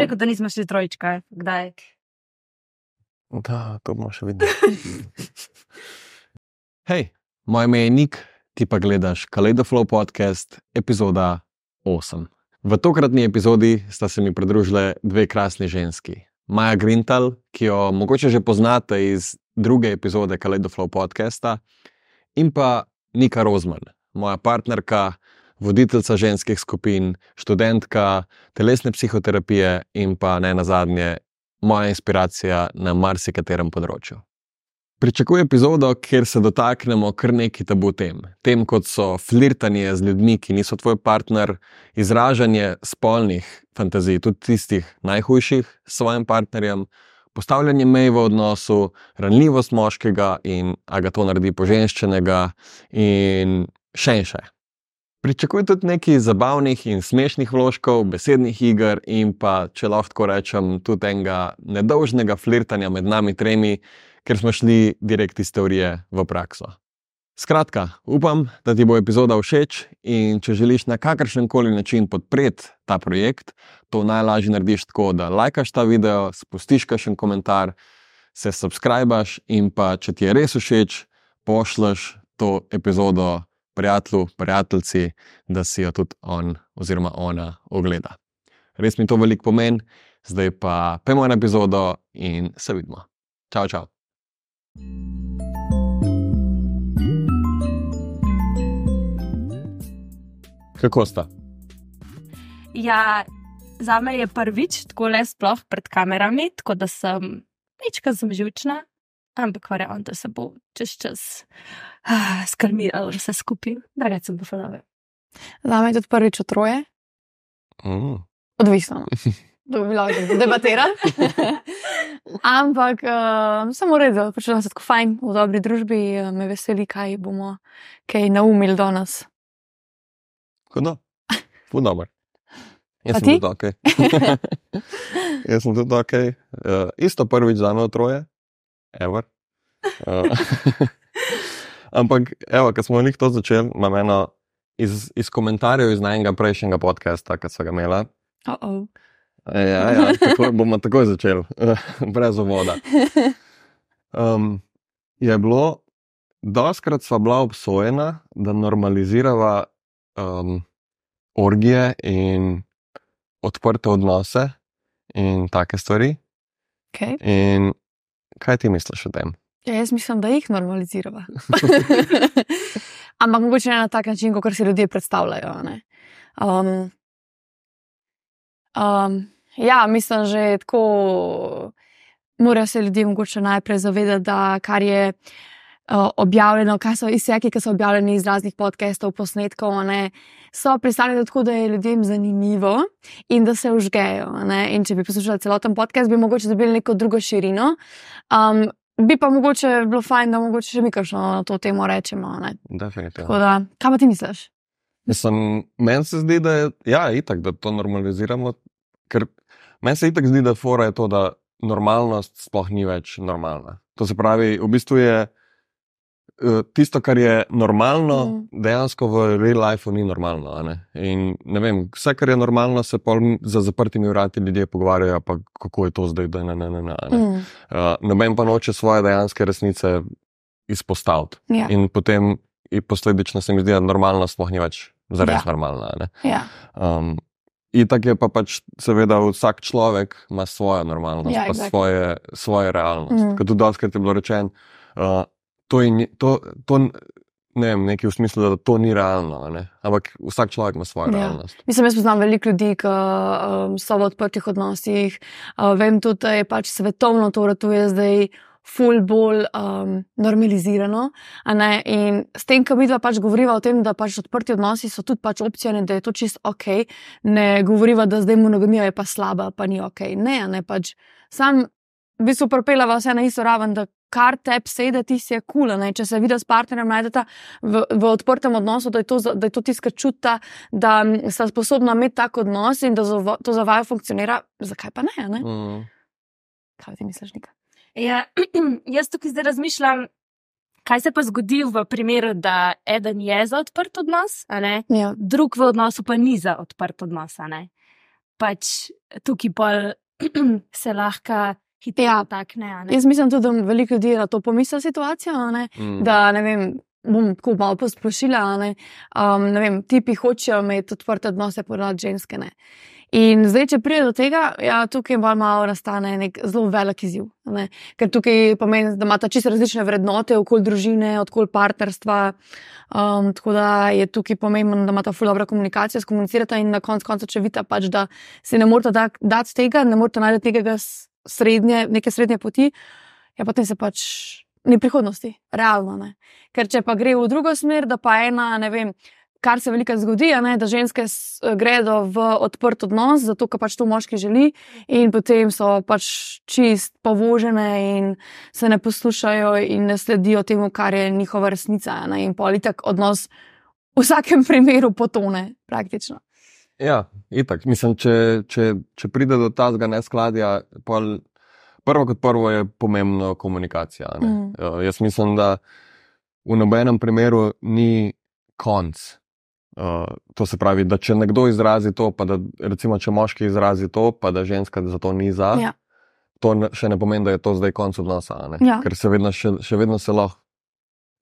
rekel, da nismo šli trojčka, kdaj? Da, to bomo še videli. Hej, moje ime je Nik, ti pa gledaš Kaleido podcast, epizoda 8. V tokratni epizodi sta se mi pridružile dve krasni ženski. Maja Grintal, ki jo mogoče že poznate iz druge epizode Kaleido podcasta, in pa Nika Rozman, moja partnerka, voditeljica ženskih skupin, študentka telesne psihoterapije in pa ne nazadnje moja inspiracija na marsikaterem področju. Pričakujem epizodo, kjer se dotaknemo kar nekaj tabu tem. Tem, kot so flirtanje z ljudmi, ki niso tvoj partner, izražanje spolnih fantazij, tudi tistih najhujših s svojim partnerjem, postavljanje mej v odnosu, ranljivost moškega in a ga to naredi poženščenega, in še in še. Pričakujem tudi nekaj zabavnih in smešnih vložkov, besednih iger in pa, če lahko rečem, tudi enega nedolžnega flirtanja med nami tremi, ker smo šli direkt iz teorije v prakso. Skratka, upam, da ti bo epizoda všeč in če želiš na kakršen koli način podpreti ta projekt, to najlažje narediš tako, da lajkaš ta video, spustiš kakšen komentar, se subskrbiš in pa če ti je res všeč, pošleš to epizodo prijatelju, prijateljici, da si jo tudi on oziroma ona ogleda. Res mi to veliko pomeni, zdaj pa pojmo na epizodo in se vidimo. Čau, čau. Kako sta? Ja, za me je prvič tako le sploh pred kamerami, tako da sem večkrat živčna, ampak verjamem, da se bo čez čas ah, skalmiralo vse skupaj, da rečem, bo fanove. Za me je tudi prvič otroje. Mm. Odvisno. To bi lahko debatirali. Ampak uh, samo redo, počutim se tako fajn v dobri družbi, uh, me veseli, kaj bomo kaj naumili do nas. Hudo, hudo. Jaz sem ti? tudi ok. Jaz sem tudi ok. Uh, isto prvič za me otroje, ever. Uh, ampak, evo, ko smo njih to začeli, imam eno iz, iz komentarjev iz najnega prejšnjega podcasta, ki so ga imela. Uh -oh. Ja, ja, tako, bomo takoj začeli, brez uvoda. Um, je bilo, doskrat sva bila obsojena, da normalizirava um, orgije in odprte odnose in take stvari. Okay. In kaj ti misliš o tem? Ja, jaz mislim, da jih normaliziramo. Ampak mogoče ne na tak način, kot si ljudje predstavljajo. ne. Um, um, ja, mislim, že tako. Morajo se ljudje mogoče najprej zavedati, da kar je objavljeno, kaj so izseki, ki so objavljeni iz raznih podcastov, posnetkov, ne, so predstavljeni tako, da je ljudem zanimivo in da se užgejo. ne. In če bi poslušali celoten podcast, bi mogoče dobili neko drugo širino. Um, bi pa mogoče bilo fajn, da mogoče še mi kakšno na to temo rečemo. ne. Definitivno. Tako da, kaj pa ti misliš? Mislim, meni se zdi, da je ja, itak, da to normaliziramo. Ker meni se itak zdi, da fora je to, da normalnost sploh ni več normalna. To se pravi, v bistvu je tisto, kar je normalno, Mm. dejansko v real lifeu ni normalno. Ne? In ne vem, vse, kar je normalno, se pol za zaprtimi vrati ljudje pogovarjajo, pa kako je to zdaj, da ne, ne, ne. ne, ne. Mm, Uh, noben pa noče svoje dejanske resnice izpostaviti. ja, In potem in posledično se mi zdi, da normalnost sploh ni več zares Ja. ja. normalna. ja, Um, in tako je pa pač, seveda, vsak človek ima svojo normalnost, Ja, ja, pa exactly. svoje, svojo realnost. Mm. Kot tudi doskrat je bilo rečeno, uh, to, je to, to ne vem, nekaj v smislu, da to ni realno, ne. ampak vsak človek ima svojo Ja. realnost. Mislim, jaz poznam veliko ljudi, ki um, so v odprtih odnosih. Uh, vem tudi, da je pač svetovno to ratuje zdaj. Ful bolj um, normalizirano. ne, In s tem, ko mi dva pač govoriva o tem, da pač odprti odnosi so tudi pač opcija, in da je to čist ok, ne govoriva, da zdaj monogamija je pa slaba, pa ni ok. Ne, ne pač sam v bistvu propelava vse na isto raven, da kar te sede, ti si je kul. Cool, Če se vidi s partnerjem, najdete v, v odprtem odnosu, da je to, da je to tisto, kar čuta, da sta sposobna imeti tak odnos in da za va- to za vaju funkcionira, zakaj pa ne? a ne? Mm. Kaj ti misliš, Nika? Ja, jaz tukaj zdaj razmišljam, kaj se pa zgodi v primeru, da eden je za odprt odnos, a ne, Ja. drug v odnosu pa ni za odprt odnos. a ne. pač tukaj pol se lahko hitro Ja. takne. a ne. Jaz mislim tudi, da veliko ljudi na to pomisli situacijo, a ne? Mm. da ne vem. Bom tako malo posplošila. a Ne? Um, ne vem, tipi hočejo imeti odprte odnose, ponavadi ženske. Ne? In zdaj, če pride do tega, ja, tukaj bolj malo nastane nek zelo velik izziv. a ne. Ker tukaj pomeni, da imata čisto različne vrednote, okoli družine, okoli partnerstva. Um, tako da je tukaj pomembno, da imata ful dobra komunikacija, skomunicirata in na koncu konca, če vidita pač, da si ne morete da- dati tega, ne morete najti s- srednje, neke srednje poti, ja, potem se pač ni prihodnosti, realno. Ne. Ker če pa gre v drugo smer, da pa ena, ne vem, kar se veliko zgodi, ne, da ženske gredo v odprt odnos, zato ker pač to moški želi, in potem so pač čist povožene in se ne poslušajo in ne sledijo temu, kar je njihova resnica. Ne, in politik odnos v vsakem primeru potone, praktično. Ja, itak. Mislim, če, če, če pride do tazga neskladja, pol, prvo kot prvo je pomembno komunikacija. ne. Mm. Uh, jaz mislim, da v nobenem primeru ni konc. Uh, to se pravi, da če nekdo izrazi to, pa da recimo, če moški izrazi to, pa da ženska za to ni za, Ja. to ne, še ne pomeni, da je to zdaj konc odnosa. Ja. Ker se vedno, še, še vedno se lahko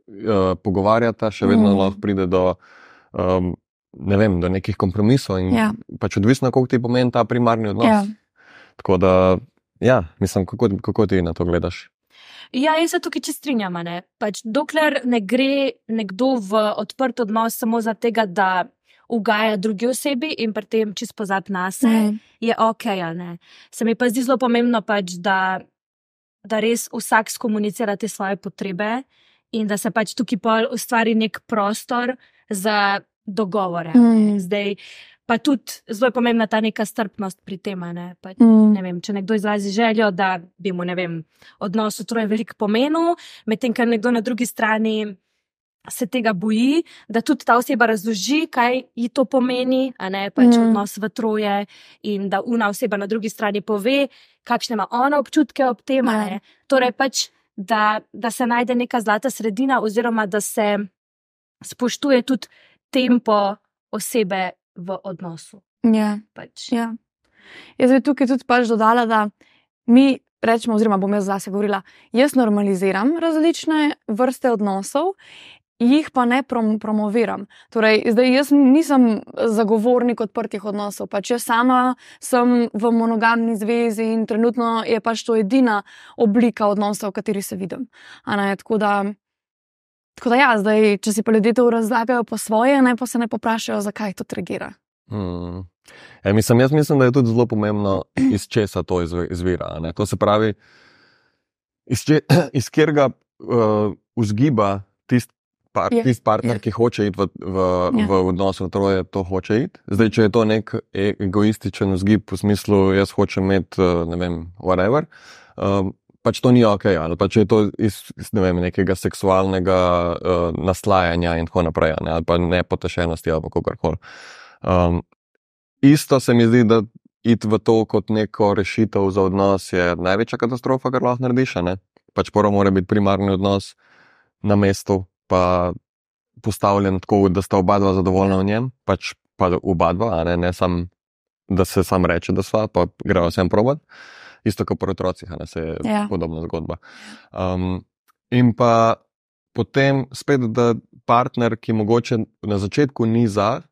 uh, pogovarjata, še vedno mm. lahko pride do. Um, Ne vem, do nekih kompromisov, in Ja. pač odvisno, koliko ti pomeni ta primarni odnos. Ja. Tako da, ja, mislim, kako, kako ti na to gledaš? Ja, jaz se tukaj čisto strinjam. a ne. Pač, dokler ne gre nekdo v odprt odnos samo zato, da ugaja drugi osebi in pri tem čist pozabi na sebe, Mhm. je ok. Se mi pa zdi zelo pomembno, pač, da, da res vsak skomunicira te svoje potrebe in da se pač tukaj pol ustvari nek prostor za dogovore. Mm. Zdaj, pa tudi zelo je pomembna ta neka strpnost pri tem. Ne? Pač, Mm. ne vem, če nekdo izrazi željo, da bi mu vem, odnos otroje veliko pomenil, medtem ko nekdo na drugi strani se tega boji, da tudi ta oseba razloži, kaj ji to pomeni, a ne pač Mm. mm. odnos v troje, in da una oseba na drugi strani pove, kakšne ima ona občutke ob tem. ne. Torej, pač, da, da se najde neka zlata sredina, oziroma da se spoštuje tudi tempo osebe v odnosu. Ja. Pač. Ja. Jaz bi tukaj tudi pač dodala, da mi rečemo, oziroma bom jaz zase govorila, jaz normaliziram različne vrste odnosov. Jih pa ne prom promoviram. Torej, zdaj, jaz nisem zagovornik odprtih odnosov. Pač jaz sama sem v monogamni zvezi in trenutno je pač to edina oblika odnosa, v kateri se vidim. Ne, tako, da, tako da, ja, zdaj, če si pa ljudje to razlagajo po svoje, ne pa se ne poprašajo, zakaj to tregira. Hmm. Ja, mislim, jaz mislim, da je tudi zelo pomembno, iz česa to izvi- izvira. ne. To se pravi, iz, če, iz katerega uh, vzgiba tisti par, Ja. tist partner, Ja. ki hoče iti v, v, Ja. v odnos v troje, to hoče iti. Zdaj, če je to nek e- egoističen vzgib v smislu, jaz hočem imeti, uh, ne vem, whatever. Um, Pač to ni ok, ali pa če je to iz, iz ne vem, nekega seksualnega uh, naslajanja in tako naprej, ne, ali pa nepotešenosti ali kako koli. Um, isto se mi zdi, da iti v to kot neko rešitev za odnos je največja katastrofa, kar lahko narediš. ne. Pač prvo mora biti primarni odnos na mestu, pa postavljen tako, da sta oba dva zadovoljna v njem, pač pa oba dva, ne, ne sam, da se sam reče, da sva, pa grejo vsem probat. Isto kot pri otrocih, a ne se je Ja. podobna zgodba. Um, in pa potem spet, da partner, ki mogoče na začetku ni za,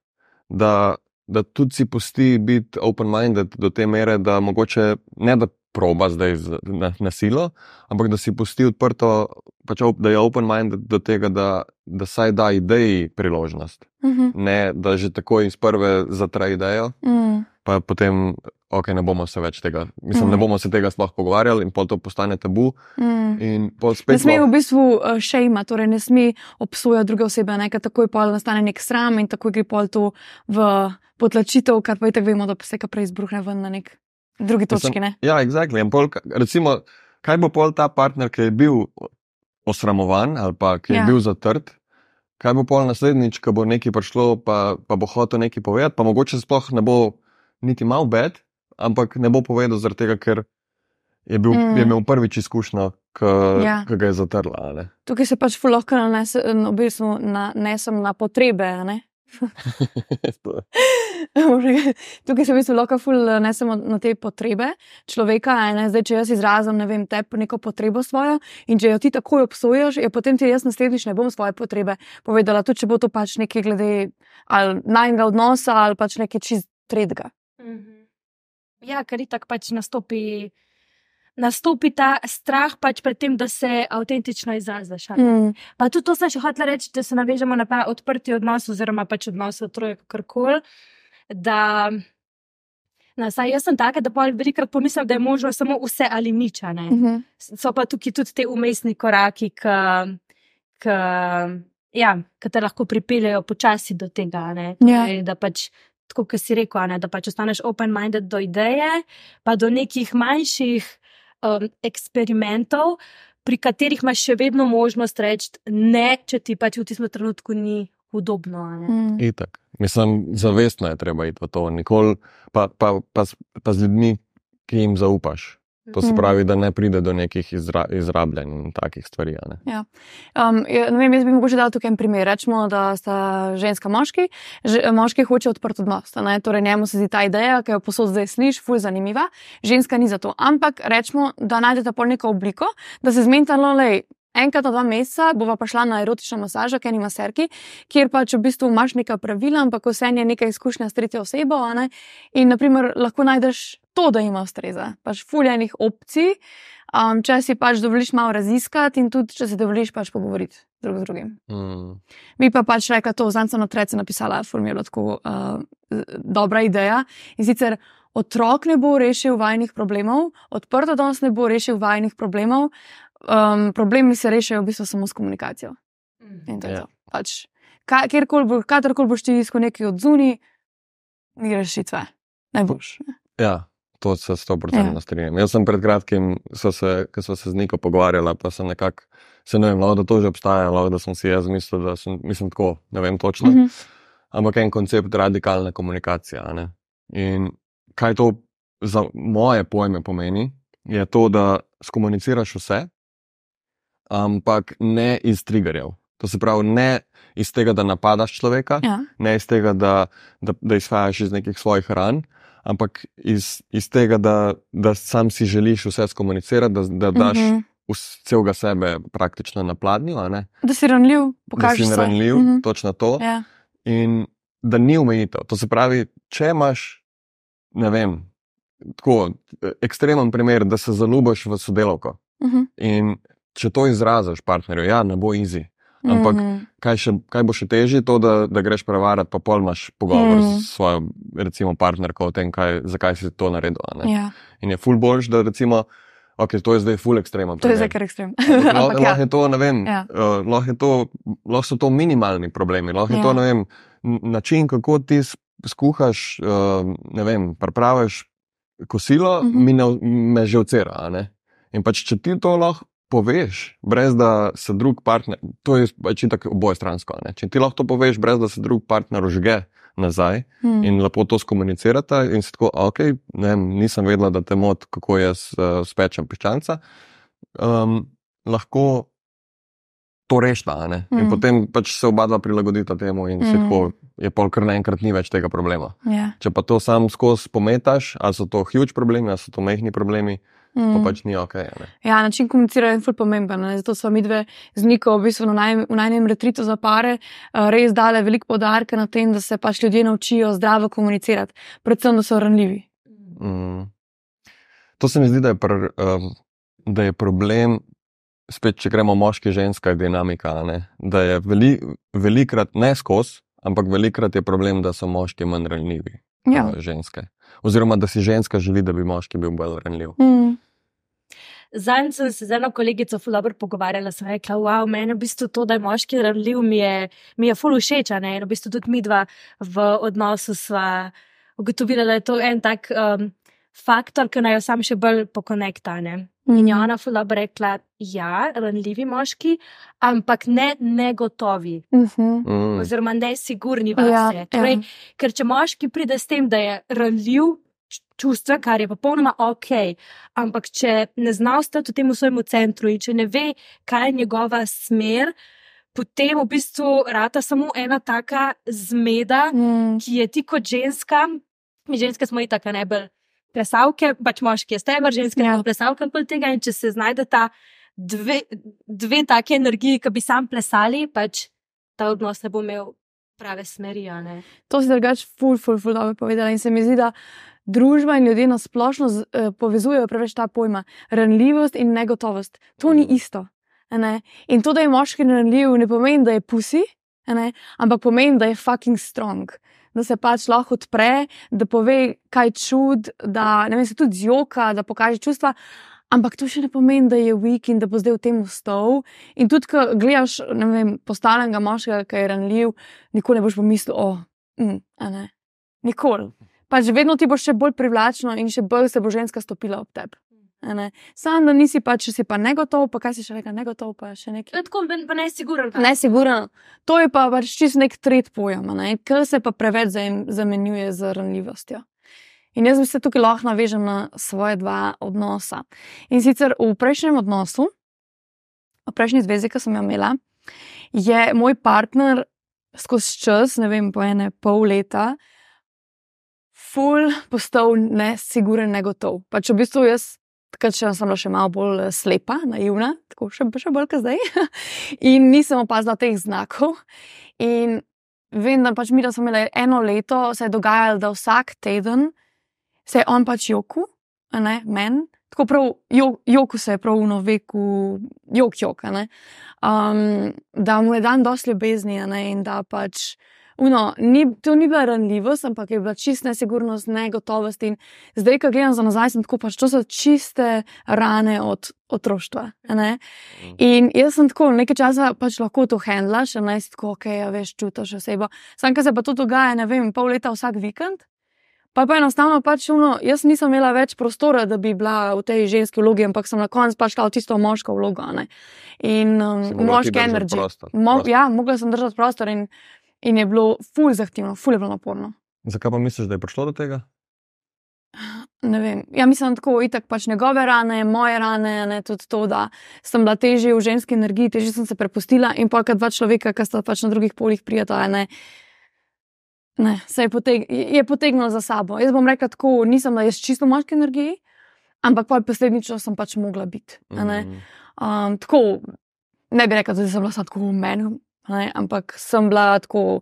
da, da tudi si pusti biti open-minded do te mere, da mogoče ne da proba zdaj z- na, na silo, ampak da si pusti odprto, pač, op- da je open-minded do tega, da, da saj da ideji priložnost. Mhm. Ne, da že takoj iz prve zatra idejo, Mm. Pa potem, ok, ne bomo se več tega, mislim, Mhm. ne bomo se tega sploh pogovarjali in pol to postane tabu. Mm. Ne sme v bistvu uh, šejma, torej ne sme obsojati druge osebe, ne, ker takoj pol nastane nek sram in takoj gre pol to v potlačitev, kar pa je tako vemo, da se kar prej izbruhne ven na nek drugi Mislim, točki. Ne? Ja, exactly. In Pol, recimo, kaj bo pol ta partner, ki je bil osramovan ali pa ki je ja. bil zatrt, kaj bo pol naslednjič, ko bo nekaj prišlo, pa, pa bo hotel nekaj povedati, pa mogoče sploh ne bo niti mal bed, ampak ne bo povedal tega, ker je, bil, Mm. je imel prvič izkušnjo, ki Ja. ja. ga je zatrla. Tukaj se pač lahko nanese- v bistvu nanesem na potrebe. Tukaj se v bistvu lahko ful ne samo na te potrebe človeka. Ne? Zdaj, če jaz izrazim ne vem, te neko potrebo svojo in če jo ti takoj obsojaš, je potem ti jaz naslednjič ne bom svoje potrebe povedala, tudi če bo to pač nekaj glede najnega odnosa ali pač nekaj čist tretjega. Ja, ker itak pač nastopi, nastopi ta strah pač pred tem, da se avtentično izraziš. a ne. Mm. Pa tudi to sem še hotela reči, da se navežemo na ta odprti odnos, oziroma pač odnos otroka, karkoli. Da, no, saj jaz sem taka, da pa velikokrat pomislim, da je možno samo vse ali nič. a ne. Mhm. So pa tukaj tudi te umestni koraki, ki ja, ki te lahko pripeljejo počasi do tega. a ne. Ja. Torej, Da pač, tako kot si rekel, a ne, da pač ostaneš open-minded do ideje, pa do nekih manjših um, eksperimentov, pri katerih imaš še vedno možnost reči ne, če ti pač v tistem trenutku ni udobno. a ne. Mm. Itak. Mislim, zavestno je treba iti v to, nikoli pa, pa, pa, pa z ljudmi, ki jim zaupaš. To se Mhm. pravi, da ne pride do nekih izra, izrabljanj in takih stvari. a ne. Um, ne vem, jaz bi mogoče dal tukaj en primer. Rečemo, da sta ženska moški, že, moški hoče odprt odnos. Torej, njemu se zdi ta ideja, ki jo posod zdaj slišiš, fulj zanimiva, ženska ni za to. Ampak rečemo, da najdete pol neko obliko, da se zmenite, no. Enkrat na dva meseca bova pa šla na erotično masažo, ki je nima serki, kjer pač v bistvu imaš neka pravila, ampak vse je neka izkušnja s tretjo osebo. ne. In naprimer, lahko najdeš to, da ima ustreza. Pač fuljenih opcij, um, če si pač dovoliš malo raziskati in tudi, če si dovoliš pač pogovoriti drug z drugim. Mm. Bi pa pač rekla to, na trece napisala, formula tako uh, dobra ideja. In sicer otrok ne bo rešil vajnih problemov, odprto danes ne bo rešil vajnih problemov, um, problemi se rešajo v bistvu samo s komunikacijo. In to je Ja. to. Pač, kjerkoli bo, kadarkoli boš ti iskal nekaj od zunaj, ni rešitve. Ne boš. Ja, to se sto procentno Ja. strinjam. Jaz sem pred kratkim, se, ko smo se z Niko pogovarjala, pa sem nekako, se ne vem, lahko da to že obstaja, lahko da sem si jaz mislil, da sem, mislim tako, ne vem točno, Mhm. ampak en koncept radikalne komunikacije. a ne. In kaj to za moje pojme pomeni, je to, da skomuniciraš vse, ampak ne iz triggerjev. To se pravi, ne iz tega, da napadaš človeka, Ja. ne iz tega, da, da, da izhajaš iz nekih svojih ran, ampak iz, iz tega, da, da sam si želiš vse skomunicirati, da, da daš Mhm. vs- celega sebe praktično na pladnju? Da si ranljiv, da pokažeš si se. neranljiv, Mhm. točno to. Ja. In da ni omejitev. To se pravi, če imaš, ne vem, tako eh, ekstremen primer, da se zaljubiš v sodelavko Mhm. in če to izraziš partnerju, ja, ne bo easy. Ampak Mhm. kaj, še, kaj bo še težje, to, da, da greš prevarati, pa pol imaš pogovor Mm. mm. s svojo, recimo, partnerko o tem, kaj, zakaj si to naredil. Ja, In je ful boljš, da recimo, ok, to je zdaj ful ekstremen. to je zdaj kar ekstrem. Lahko Ampak lahko ja. je to, ne vem, Ja. uh, lahko, je to, lahko so to minimalni problemi, lahko je Ja. to, ne vem, način, kako ti skuhaš, uh, ne vem, pripraviš kosilo, Mhm. mm -hmm. mi ne, me že vcera. a ne. In pač, če ti to lahko poveš, brez da se drug partner, to je pač tako obojestransko. ne. Če ti lahko to poveš, brez da se drug partner užge nazaj Hmm. in lepo to skomunicirata, in si tako, ok, ne vem, nisem vedela, da te mot, kako jaz uh, spečem piščanca. Um, lahko to rešita. a ne. In potem pač se oba dva prilagodita temu, in mm. Mm. tako je pol kar naenkrat ni več tega problema. Ja. Če pa to sam skozi pometaš, ali so to huge problemi, ali so to mehki problemi, mm. pa pač ni ok. ne. Ja, način komuniciranja je ful pomemben. Ne? Zato smo mi dve z Niko v, bistvu na naj, v najnem retritu za pare uh, res dale veliko podarka na tem, da se pač ljudje naučijo zdravo komunicirati, predvsem, da so ranljivi. Mm. To se mi zdi, da je, pr, um, da je problem, spet če gremo moški, ženska je dinamika. ne. Da je veli, velikrat ne skozi, ampak velikrat je problem, da so moški manj ranljivi Ja. uh, ženske. Oziroma, da si ženska želi, da bi moški bil bolj ranljiv. Mm. Zanj sem se z eno kolegico ful dobro pogovarjala, sem rekla, wow, meni v bistvu to, da je moški ranljiv, mi je, mi je ful všeč, a ne, in v bistvu tudi mi dva v odnosu sva ugotovila, da je to en tak um, faktor, ki naj jo sam še bolj pokonekta, ne. In je Mhm. ona ful dobro rekla, ja, ranljivi moški, ampak ne negotovi. Mhm. Mm. Oziroma, nesigurni Ja, vase. Torej, ja. Ker če moški pride s tem, da je ranljiv čustva, kar je popolnoma ok, ampak če ne zna ostati v tem svojemu centru in če ne ve, kaj je njegova smer, potem v bistvu rata samo ena taka zmeda, Mm. ki je ti kot ženska, mi ženske smo i tako najbolj plesalke, pač moški je steber, ženske Ja. ja. plesalke pol tega in če se znajdeta dve, dve take energiji, ki bi sam plesali, pač ta odnos ne bo imel prave smeri. To si drugač ful, ful, ful dobro povedala in se mi zdi, da družba in ljudje na splošno z, eh, povezujejo preveč ta pojma. Ranljivost in negotovost. To ni isto. a Ne? In to, da je moški ranljiv, ne pomeni, da je pusi, ne? ampak pomeni, da je fucking strong. Da se pač lahko odpre, da pove, kaj čud, da ne vem, se tudi zjoka, da pokaže čustva. Ampak to še ne pomeni, da je weak in da bo zdaj v tem ustal. In tudi, ko gledaš, ne vem, postavljenega moškega, ki je ranljiv, nikoli ne boš pomislil, o, oh, mm, a ne. Nikoli. Pač vedno ti bo še bolj privlačno in še bolj se bo ženska stopila ob tebi. ne. Sam, da nisi pač, če si pa negotov, pa kaj si še rekel, negotov, pa še nekaj. Tako, pa ne siguren. Nesigurno. To je pa pač čist nek tret pojem, ne? ker se pa preveč zamenjuje z ranljivostjo. In jaz bi se tukaj lahko navežem na svoje dva odnosa. In sicer v prejšnjem odnosu, v prejšnji zvezi, ki sem jo imela, je moj partner skozi čas, ne vem, po ene pol leta, ful postal nesiguren, negotov. Pač v bistvu jaz. Takrat še sem bila še malo bolj eh, slepa, naivna, tako še, še bolj kot zdaj. In nisem opazila teh znakov. In vem, da pač mi, da smo imeli eno leto, se je dogajalo, da vsak teden se je on pač joku, ne meni. Tako prav, jo, joku se je prav v noveku, jok, jok. Um, da mu je dan dosti ljubezni, ne, in da pač. Uno, ni, to ni bila ranljivost, ampak je bila čist nesigurnost, negotovost. In zdaj, ko gledam za nazaj, sem tako pač to so čiste rane od otroštva. ne. In jaz sem tako nekaj časa pač lahko to handlaš, ne si tako, ok, ja, veš, čutiš osebo. Sam, ker se pa to dogaja, ne vem, pol leta vsak vikend. Pa pa enostavno pač uno, jaz nisem imela več prostora, da bi bila v tej ženski vlogi, ampak sem na koncu pač šla v tisto moško vlogo. ne. In um, moški energy. Mo, ja, mogla sem držati prostor in, in je bilo ful zahtevno, ful je bilo naporno. Zakaj pa misliš, da je prišlo do tega? Ne vem. Ja, mislim, tako itak pač njegove rane, moje rane, ne tudi to, da sem bila težje v ženski energiji, težje sem se prepustila in pa dva človeka, ki sta pač na drugih polih prijatelja, ne, ne, se je, poteg, je potegnilo za sabo. Jaz bom rekla tako, nisem bila jaz čisto v moški energiji, ampak pa posledično sem pač mogla biti. Mhm. Um, tako, ne bi rekla, da sem bila sad tako v meni, ne, ampak sem bila tako,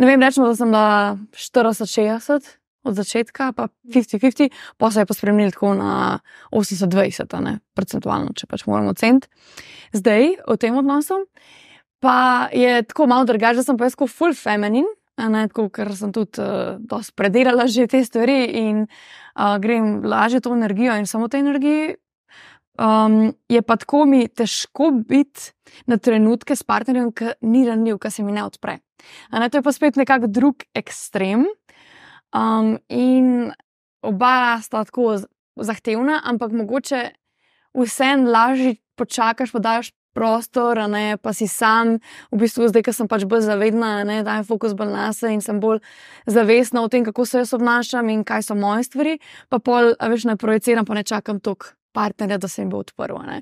ne vem, rečemo, da sem bila 40-60 od začetka, pa 50-50, pa se je pa spremenil tako na 80-20, a ne, procentualno, če pač moramo oceniti. Zdaj, v tem odnosu, pa je tako malo drugače, da sem pa jaz kot full feminin. Ne, tako, ker sem tudi uh, dosti predelala že te stvari in uh, grem lažje to energijo in samo te energiji. Um, je pa tako mi težko biti na trenutke s partnerjem, ki ni ranljiv, ki se mi ne odpre. Ne, to je pa spet nekako drug ekstrem. Um, in oba sta tako zahtevna, ampak mogoče vseeno lažje počakaš, pa daš prostor, ne, pa si sam, v bistvu zdaj, ker sem pač bolj zavedna, ne, dajem fokus bolj na sebe in sem bolj zavestna o tem, kako se jaz obnašam in kaj so moje stvari, pa pol, a veš, ne projiciram, pa ne čakam tok partnerja, da se jim bo odprl. ne.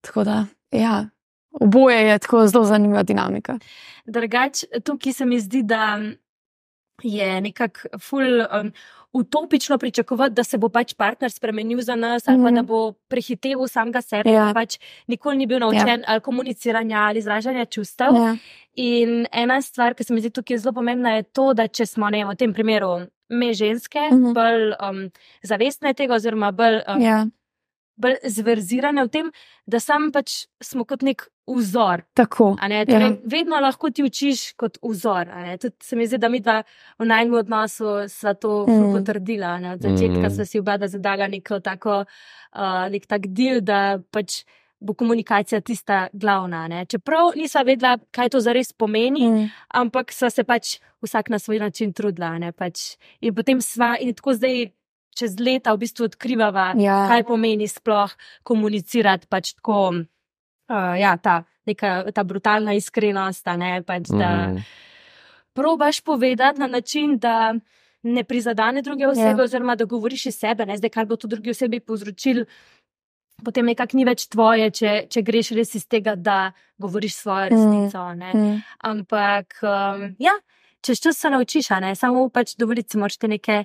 Tako da, ja, oboje je tako zelo zanimiva dinamika. Drugač, tukaj se mi zdi, da je nekako ful. Um, Utopično pričakovati, da se bo pač partner spremenil za nas, ali pa Mhm. da bo prehiteval samega sebe, Ja. ja. pač nikoli ni bil naučen ja. ali komuniciranja ali izražanja čustev. Ja. In ena stvar, ki se mi zdi tukaj zelo pomembna, je to, da če smo ne, v tem primeru me ženske, Mhm. mhm. bolj um, zavestne tega, oziroma bolj, um, Ja, bolj zverzirane v tem, da sam pač smo kot nek vzor. tako. a Ne, torej, Ja. Vedno lahko ti učiš kot vzor. a ne. Tudi se mi zdi, da mi dva v najmenjem odnosu sva to Mm. potrdila. a ne. Od začetka Mm. sva si oba da zadala neko tako, uh, nek tak del, da pač bo komunikacija tista glavna. a Ne. Čeprav nisva vedela, kaj to zares pomeni, mm. Ampak sva se pač vsak na svoj način trudila. a Ne, pač. In potem sva in tako zdaj. Čez leta v bistvu odkrivava, Ja. kaj pomeni sploh komunicirati. Pač tako, uh, ja, ta, neka, ta brutalna iskrenost, ne pač, da Mhm. probaš povedati na način, da ne prizadene druge osebe, Ja. oziroma da govoriš iz sebe, ne zdaj, kar bo to drugi osebi povzročil. potem nekako ni več tvoje, če, če greš res iz tega, da govoriš svojo resnico. ne. Mm. Ampak, um, ja, čez čas se naučiš, ne samo pač dovoliti si moraš te neke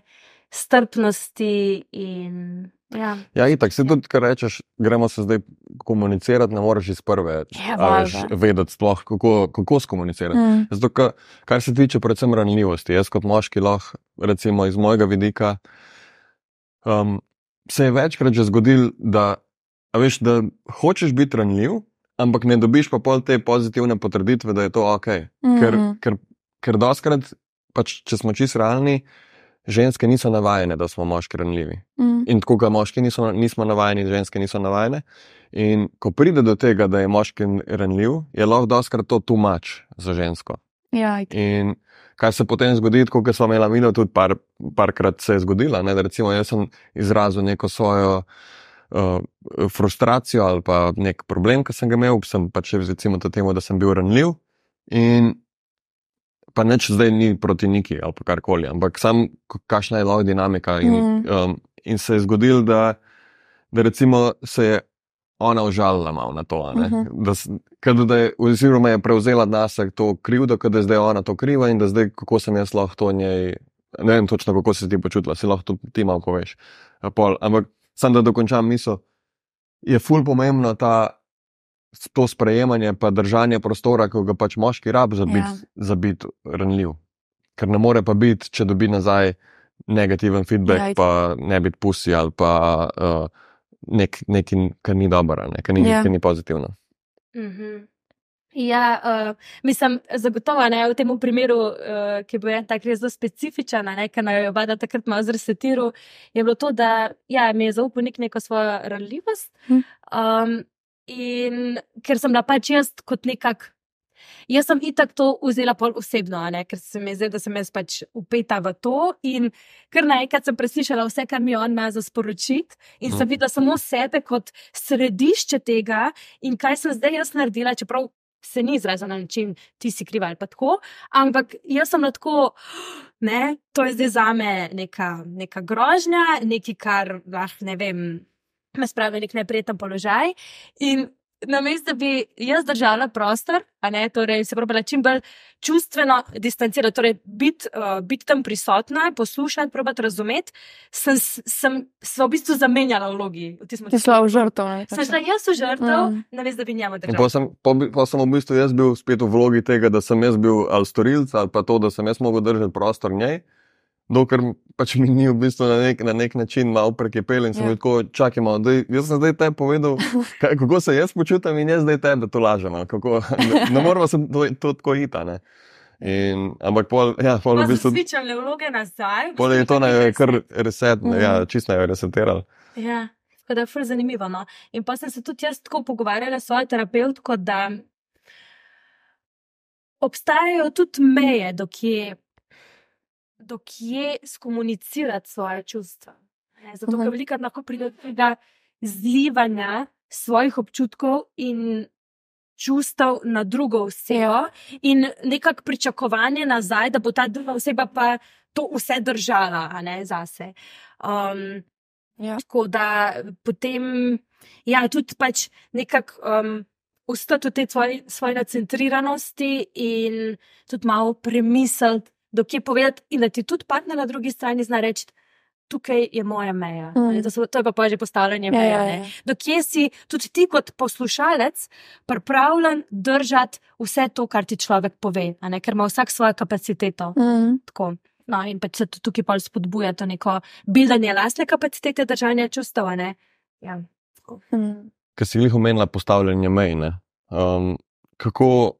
strpnosti in. Ja, Ja, itak, se tudi, kar rečeš, gremo se zdaj komunicirati, ne moreš iz prve Je, a veš, valjda. vedeti, sploh, kako, kako skomunicirati. Mm. Zato, ka, kar se tiče predvsem ranljivosti, jaz kot moški lahko, recimo iz mojega vidika, um, se je večkrat že zgodil, da, veš, da hočeš biti ranljiv, ampak ne dobiš pa pol te pozitivne potrditve, da je to ok. Ker, Mm. ker, ker doskrat, pač, če smo čisto realni, ženske niso navajene, da smo moški ranljivi. Mm. In tako, kot moški niso, nismo navajeni, ženske niso navajene. In ko pride do tega, da je moški ranljiv, je lahko doskrat to tumač za žensko. Ja, itak. In kar se potem zgodi, kot smo imeli mino, tudi par, parkrat se je zgodilo. Ne, da recimo jaz sem izrazil neko svojo uh, frustracijo ali pa nek problem, ki sem ga imel, sem pač recimo to temu, da sem bil ranljiv. In pa neč zdaj ni proti niki ali karkoli, ampak sam, kakšna je lahko dinamika. In, Mm. um, in se je zgodil, da, da recimo se je ona užalila malo na to. ne. Mhm. Da, s- kad da je, oziroma je prevzela nasek to krivdo, da je zdaj ona to kriva in da zdaj kako sem jaz lahko to njej. Ne vem točno, kako se ti počutila, si lahko ti malo poveš. a Pol. Ampak sam da dokončam misel, je ful pomembno ta, to sprejemanje, pa držanje prostora, ki ga pač moški rab za biti Ja. za biti ranljiv. Ker ne more pa biti, če dobi nazaj negativen feedback, Ja, pa ne biti pusi ali pa uh, nek, nekaj, kar ni dobro, ne, kar ni, Ja. ja. ni pozitivno. Mhm. Ja, uh, mislim, zagotovo ne v tem primeru, uh, ki je bil en tak res zelo specifičen, a ne, ker naj jo vada takrat malo zresetiral, je bilo to, da ja, mi je zaupal nek neko svojo ranljivost. Hm. Um, in ker sem bila pač jaz kot nekak. Jaz sem itak to vzela pol osebno, ker se mi zdi, da sem jaz pač upeta v to. In kar naenkrat sem preslišala vse, kar mi on ima za sporočiti, in sem Mhm. videla samo sebe kot središče tega, in kaj sem zdaj jaz naredila, čeprav se ni izrazila na način, ti si kriva ali pa tako. Ampak jaz sem lahko, ne, to je zdaj za me neka, neka grožnja, nekaj, kar lahko ne vem, me spravi v nek neprijeten položaj. In namesto, da bi jaz držala prostor, a ne, torej se probala čim bolj čustveno distancirati, torej biti uh, bit tam prisotna, poslušati, probati razumeti, sem, sem se v bistvu zamenjala vlogi. Ti si šla v žrtev. ne, Sem pač. šla jaz v žrtev, Mm. mm. namesto da bi njemu držala. pa sem, po, bi- pa sem v bistvu jaz bil spet v vlogi tega, da sem jaz bil ali storilec ali pa to, da sem jaz mogel držati prostor njej. Dokler pač mi ni v bistvu na nek, na nek način malo prekipel in sem Ja. bil tako, čakaj malo, daj, jaz sem zdaj te povedal, kaj, kako se jaz počutim in jaz zdaj te, da to lažem. Kako, ne, ne moramo se to, to tako ita. Ne. In, ampak pol, ja, pol v bistvu, Svičale vloge nazaj. v pol je to naj kar reset. Mhm. ja, čist naj jo resetirali. Ja, tako da je fur zanimivo. No. In pa sem se tudi jaz tako pogovarjala s svojo terapevtko, da obstajajo tudi meje, dokje, dokje skomunicirati svoje čustva. Ne, Zato, ker veliko lahko pride do tega zlivanja svojih občutkov in čustev na drugo osebo, in nekako pričakovanje nazaj, da bo ta druga oseba pa to vse držala, ne zase. Um, Ja. Tako da potem, ja, tudi pač nekako um, ustati v tej svoji, svoji nacentriranosti in tudi malo premisliti, dokje povedati, in da ti tudi partner na drugi strani zna reči, tukaj je moja meja. Mm. To, so, to je pa, pa že postavljanje Ja, meje. ja, ne. ja. Dokje si tudi ti kot poslušalec pripravljen držati vse to, kar ti človek pove, a ne? ker ima vsak svojo kapaciteto. Mm. Tako. No, in pač se tukaj pol spodbuja to neko bildanje lastne kapacitete držanja čustev. a ne. Ja. Mm. Ker si jih omenila postavljanje mej. ne. Um, kako,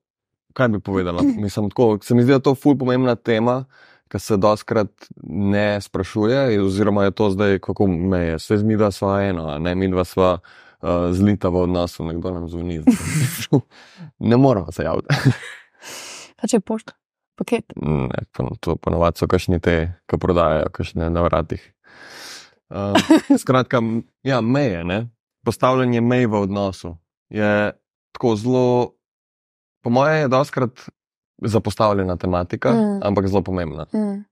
kaj bi povedala? Mislim, tako, se mi zdi, da je to ful pomembna tema, ki se doskrat ne sprašuje, oziroma je to zdaj, kako meje. Vse z mi dva sva eno, a ne mi dva sva uh, zlita v odnosu, nekdo nam zvoni. ne moramo se javiti. Kaj če je pošta? Paket. Ne, pa to ponovadi so kašni te, ki prodajajo, kašne na vratih. Um, skratka, ja, meje, ne? postavljanje mej v odnosu je tako zelo, po mojem, je doskrat zapostavljena tematika, Mm. ampak zelo pomembna. Mm.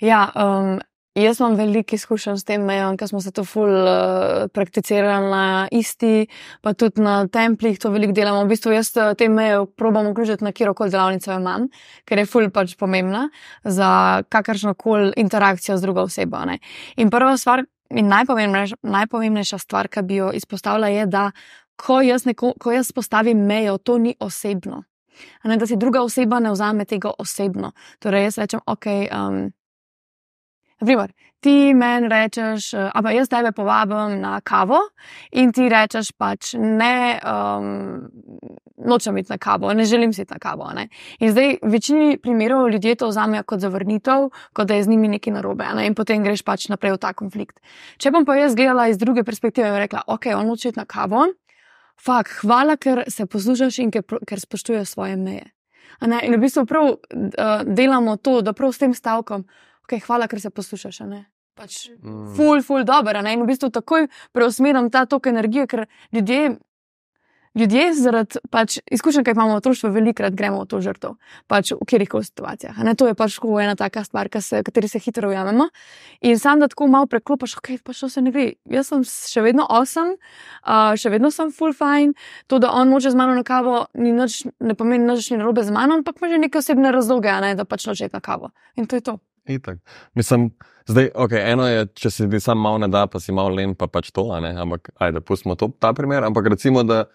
Ja, um, Jaz imam veliko izkušenj s tem ker smo se to ful uh, prakticirali na isti, pa tudi na templih to veliko delamo. V bistvu jaz te meje probam vključiti na kjerkoli delavnico imam, ker je ful pač pomembna za kakršno koli interakcijo z drugo osebo. Ne. In prva stvar in najpomembnejša, najpomembnejša stvar, ki bi jo izpostavila, je, da ko jaz, neko, ko jaz postavim mejo, to ni osebno. Ne, da si druga oseba ne vzame tega osebno. Torej, jaz rečem, ok. Um, Naprimer, ti meni rečeš, a pa jaz tebe povabim na kavo, in ti rečeš, pač ne, um, nočem iti na kavo, ne želim si na kavo. Ne? In zdaj, v večini primerov ljudje to vzamejo kot zavrnitev, kot da je z njimi nekaj narobe, ne? in potem greš pač naprej v ta konflikt. Če bom pa jaz gledala iz druge perspektive in rekla, ok, on noče iti na kavo, fak, hvala, ker se poslušaš in ker, ker spoštuješ svoje meje. In v bistvu prav uh, delamo to, da prav s tem stavkom okay, hvala, ker se poslušaš. Pač, mm. Ful, ful, dobro. In v bistvu takoj preusmerim ta tok energije, ker ljudje, ljudje zaradi pač, izkušenj, ki imamo v otroštvu, velikrat gremo v to žrtev, pač v kjerih koli situacijah. Ne? To je pač ena taka stvar, se, kateri se hitro ujamemo. In sam da tako malo preklopiš, ok, pač to se ne gre. Jaz sem še vedno osem, uh, še vedno sem full fine. To, da on moče z mano na kavo, nič, ne pomeni nič narobe z mano, ampak ima že neke osebne razloge, ne? da pač noče na kavo. In to je to. Itak. Mislim, zdaj, okay, eno je, če si ti sam malo ne da, pa si malo len, pa pač to, ampak ajde, pustimo to, ta primer. Ampak recimo, da.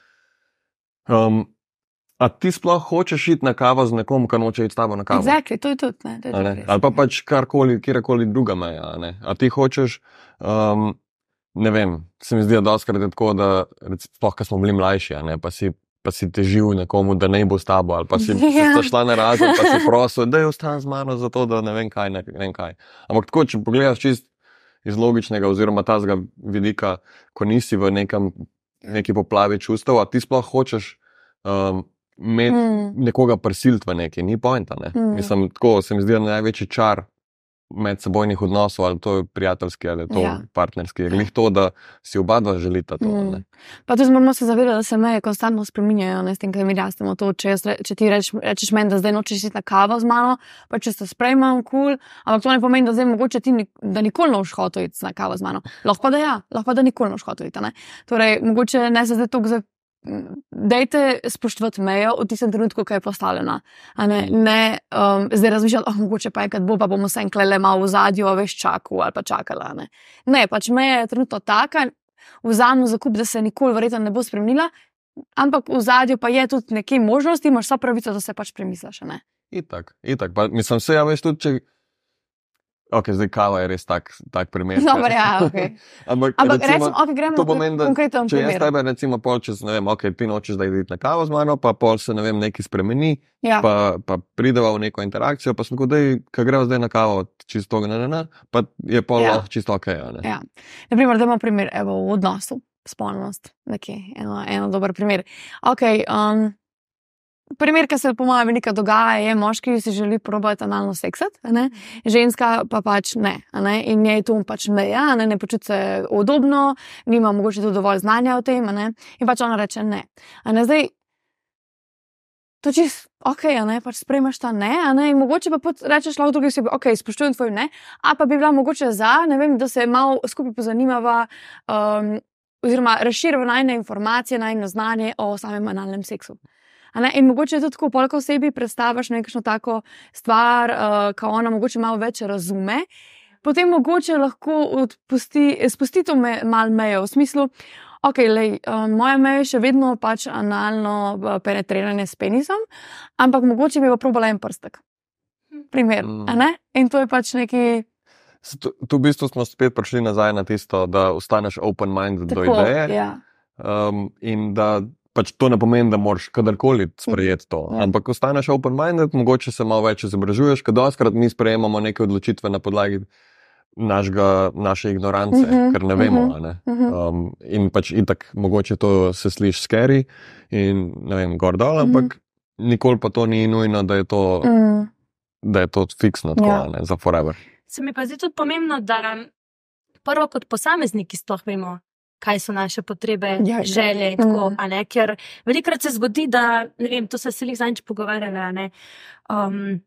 Um, a ti sploh hočeš iti na kavo z nekom, ki noče iti s tabo na kavo? Exactly, to je tudi. Ne, to je ne? Ali pa pač karkoli, kjerkoli druga meja. A ti hočeš. Um, Ne vem, se mi zdi, da je to tako, da sploh, ko smo bili mlajši, ne, pa si pa si težil nekomu, da ne bo s tabo, ali pa si ja. šla na razred, pa si prosil, da je ostan z mano, zato da ne vem kaj. Ne, ne vem kaj. Ampak tako, če pogledaš čist iz logičnega, oziroma tazga vidika, ko nisi v nekem, neki poplavi čustev, a ti sploh hočeš. Um, Med mm. nekoga prisiliti v nekaj, ni pojenta. Ne? Mm. Mislim, tako se mi zdi, največji čar medsebojnih odnosov, ali to je prijateljski ali to ja. partnerski. Je glih to, da si oba dva želita to. Mm. Pa tudi moramo se zavedati, da se meje konstantno spreminjajo, ne s tem, kaj mi rastemo. To, če, jaz, če ti reč, rečeš meni, da zdaj nočeš iti na kavo z mano, pa če se sprejmem, kul, cool, ampak to ne pomeni, da zdaj mogoče ti, da nikoli noš hotel iti na kavo z mano. Lahko da ja, lahko da nikoli noš hotel iti. Torej, mogoče ne se zdaj toliko Dajte spoštovati mejo v tistem trenutku, ko je postavljena. Ne, ne um, zdaj razmišljati, oh, mogoče pa enkrat bo, pa bomo se enkrat le malo v zadju, veš, čakali ali pa čakala. Ne, ne pač meja je trenutno taka, vzamem zakup, da se nikoli verjetno ne bo spremenila, ampak v zadju pa je tudi nekaj možnosti, imaš vsa pravica, da se pač premisliš. Itak, itak. Pa, mislim, se ja, veš tudi, če. Ok, zdaj kava je res tak, tak primer. Dobar, ja, okay. Ampak, Ampak recimo, okay, gremo to pomeni, da če jaz tebe recimo pol čez, ne vem, ok, ti nočeš, da ideš na kavo z mano, pa pol se, ne vem, nekaj spremeni, ja. pa, pa prideva v neko interakcijo, pa sem tako, da gremo zdaj na kavo, čisto, ne, ne, ne, pa je pol ja. lahko čisto ok. Ja, ja. Naprimer, da imamo primer, evo, v odnosu, spolnost, nekaj, eno, eno dober primer. Ok, um, Primer, ki se po mojem veliko dogaja, je moški, ki si želi probati analno seksati, ženska pa pač ne. ne? In je tu pač meja, ne, ne počuti se udobno, nima mogoče tudi dovolj znanja o tem. In pač ona reče ne. ne? Zdaj, to čist ok, ne, pač sprejmaš ta ne, ne, in mogoče pa rečeš lahko drugi osebi, ok, spoštujem tvoj ne, a pa bi bila mogoče za, ne vem, da se malo skupaj pozanimava. Um, Oziroma, razširjava najne informacije, najno znanje o samem analnem seksu. In mogoče tudi tako, polk osebi predstaviš nekakšno tako stvar, uh, ko ona mogoče malo več razume, potem mogoče lahko odpusti, spusti to me, mal mejo v smislu. Ok, lej, um, moja meja je še vedno pač analno uh, penetriranje s penisom, ampak mogoče bi pa probala en prstek. Primer. Mm. In to je pač neki. Tu, tu v bistvu smo spet prišli nazaj na tisto, da ostaneš open-minded do ideje. Ja. Um, in da pač to ne pomeni, da moraš kadarkoli sprejeti to. Ja. Ampak, ko ostaneš open-minded, mogoče se malo več izobražuješ, ker doskrat mi sprejemamo neke odločitve na podlagi našega, naše ignorance, uh mhm, -huh, ker ne vemo. Uh -huh, ne? Uh -huh. um, in pač itak, mogoče to se sliši scary in ne vem, gor dol, ampak uh mhm. -huh. nikoli pa to ni nujno, da je to, uh mhm. -huh. da je to fiksno, tako, ja. ne, za forever. Se mi pa zdi tudi pomembno, da prvo kot posamezniki sploh vemo, kaj so naše potrebe, ja, ja. želje. Tako, mm. Ker velikokrat se zgodi, da vem, to se vsi zadnjič pogovarjali. Um,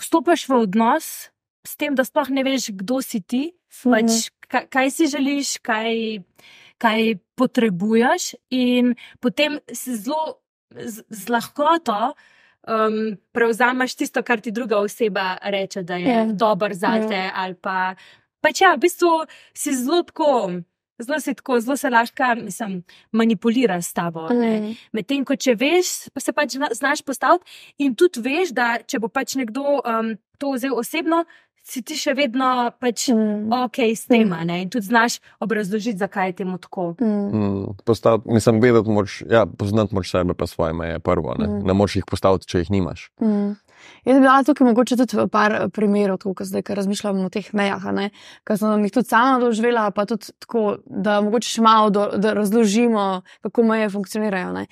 vstopiš v odnos s tem, da sploh ne veš, kdo si ti, pač, kaj, kaj si želiš, kaj, kaj potrebuješ, in potem si zelo z, z lahkoto. Um, prevzameš tisto, kar ti druga oseba reče, da je Ja. dobro za Ja. te. Ali pa, pač ja, v bistvu si zelo tako, zelo si tako, zelo se lahko, mislim, manipulira s tabo. ne. Mm. Medtem ko če veš, pa se pač zna- znaš postaviti in tudi veš, da če bo pač nekdo um, to vzel osebno, si ti še vedno pač Mm. ok s tem, a ne? in tudi znaš obrazložiti, zakaj je temu tako. Mm. Mm, postaviti, mislim, vedeti moč, ja, poznati moč sebe, pa svoje meje prvo. Ne, Mm. ne moš jih postaviti, če jih nimaš. Mm. Jaz bi dala tukaj mogoče tudi par eh, primerov, tako kot zdaj, ko razmišljam o teh mejah, ker sem jih tudi sama doživela, pa tudi tako, da mogoče še malo do, da razložimo, kako meje funkcionirajo.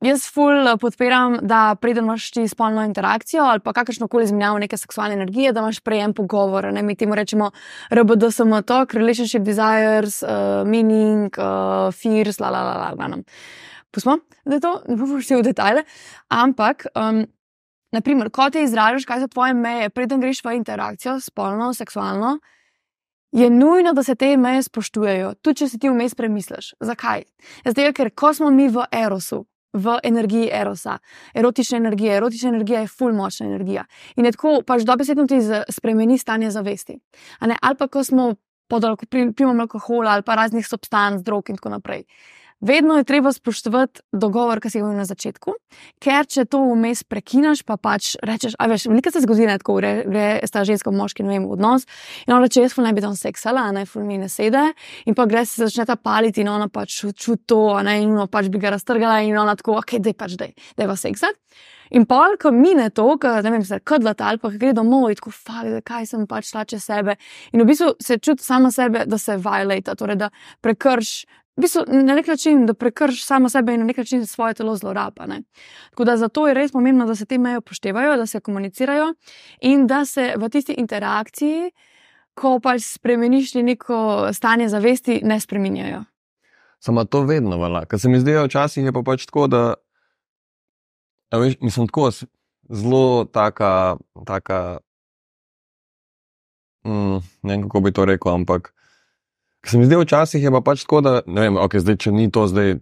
Jaz ful eh, podpiram, da preden imaš ti spolno interakcijo ali pa kakršno koli izmenjavo neke seksualne energije, da imaš prejem pogovora. Ne. Mi temu rečemo RBDSM, talk, relationship desires, uh, meaning, uh, fears, la la la la, glavnem. Pustimo, da je to, ne bomo šli v detajle, ampak, um, naprimer, ko te izražaš, kaj so tvoje meje, preden greš v interakcijo, spolno, seksualno, je nujno, da se te meje spoštujejo, tudi če si ti vmes premisliš. Zakaj? Zato, ker ko smo mi v erosu, v energiji erosa, erotične energije, erotična energija je full močna energija. In je tako, pač dobesedno ti spremeni stanje zavesti. Ali pa ko smo pod alko- pri- vplivom alkohola ali pa raznih substanc, drog in tako naprej. Vedno je treba spoštovati dogovor, ki si ga imel na začetku, ker če to vmes prekineš, pa pač rečeš, a veš, veliko se zgodi, da tako gre, sta ženska, moški, ne vem, odnos. In ona reče, jaz ful naj bi tam seksala, a ne ful mi ne sede. In pa gre se začne ta paliti in ona pač ču- čuti to, ne, in ona pač bi ga raztrgala in ona tako, ok, dej pač dej, dej va seksati. In pol, ko mine to, ko ne vem, se kadlata ali pa gre domov in tako, fakt, kaj sem pač šla čez sebe. In v bistvu se čuti sama sebe, da se violata, torej da prekrš. V bistvu na nek način, da prekrš samo sebe in na nek način svoje telo zloraba. Ne? Tako da zato je res pomembno, da se te meje upoštevajo, da se komunicirajo in da se v tisti interakciji, ko pač spremeniš neko stanje zavesti, ne spreminjajo. Samo to vedno vala. Ker se mi zdi, včasih je pa pač tako, da. a Veš, mislim, tako zelo taka. taka mm, ne vem, kako bi to rekel, ampak. Ker Se mi zdi, včasih je pa pač tako, da ne vem, okay, zdaj, če ni to zdaj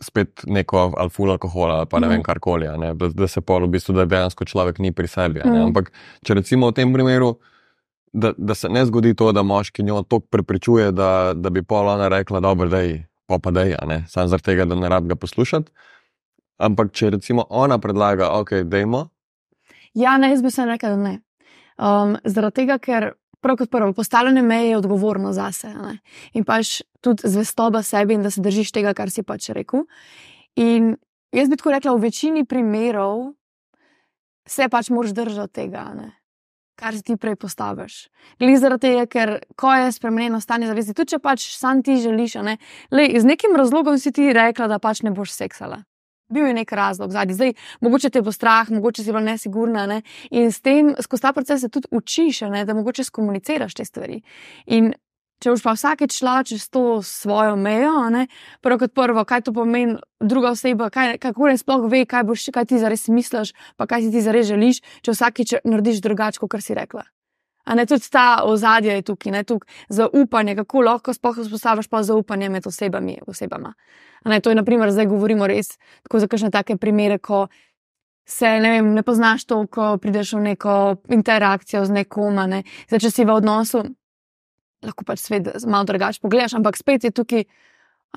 spet neko ali ful alkohola ali pa ne Mhm. vem karkoli, a ne, da, da se pol v bistvu, da dejansko človek ni pri sebi. Mhm. Ampak če recimo v tem primeru, da, da se ne zgodi to, da moški njo toliko prepričuje, da, da bi pol ona rekla, dobro, da je pa pa da je, samo zaradi tega, da ne rab ga poslušati. Ampak če recimo ona predlaga, ok, dajmo, Ja, ne, jaz bi se rekel, da ne. Um, zaradi tega, ker prav kot prvo, postavljanje meje je odgovorno zase. a ne. In pač tudi zvestoba sebi in da se držiš tega, kar si pač rekel. In jaz bi tako rekla, v večini primerov se pač moraš držati tega, ne. kar si ti prej postaviš. Glede zaradi tega, ker ko je spremenjeno stanje zavesti, tudi če pač sam ti želiš, ne, lej, z nekim razlogom si ti rekla, da pač ne boš seksala. Bil je nek razlog zadnji. Zdaj, mogoče te bo strah, mogoče si bila nesigurna. Ne? In s tem, skozi ta proces se tudi učiš, ne? da mogoče skomuniciraš te stvari. In če boš pa vsakeč šla čez to svojo mejo, ne, prvo kot prvo, kaj to pomeni, druga oseba, kaj, kako ne sploh ve, kaj, boš, kaj ti zares misliš, pa kaj si ti zares želiš, če vsakeč narediš drugače, kot si rekla. A ne tudi ta ozadje je tukaj, ne tukaj zaupanje, kako lahko sploh vzpostaviš pa zaupanje med osebami. osebama. A Ne, to je, naprimer, zdaj govorimo res tako za kakšne take primere, ko se ne, vem, ne poznaš to, ko prideš v neko interakcijo z nekom. Ne. Zdaj, če si v odnosu, lahko pač svet malo drugače pogledaš, ampak spet je tukaj.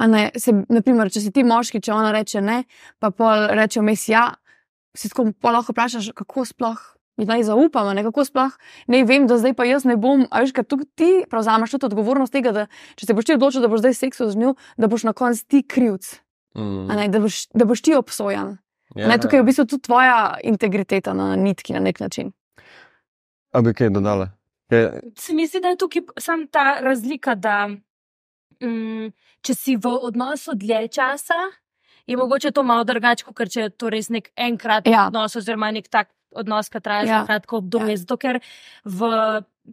Ne, se, naprimer, če si ti moški, če ona reče ne, pa pol reče vmes ja, si tako lahko vprašaš, kako sploh. Mi naj zaupamo, ne kako sploh ne vem, da zdaj pa jaz ne bom. A veš, ker tudi ti prevzameš tudi odgovornost tega, da če se boš ti odločil, da boš zdaj seksil z njo, da boš na koncu ti krivc, mm, a ne, da, boš, da boš ti obsojen. ja, Ne, tukaj je v bistvu tudi tvoja integriteta na nitki na nek način. A bi kaj dodala? Kaj, Se mi zdi, da je tukaj samo ta razlika, da mm, če si v odnosu dlje časa, je mogoče to malo drugače, kot če je to res nek enkrat Ja. odnos, oziroma nek tak odnos, ki traja Ja. kratko obdobje. Ja. Zato, ker v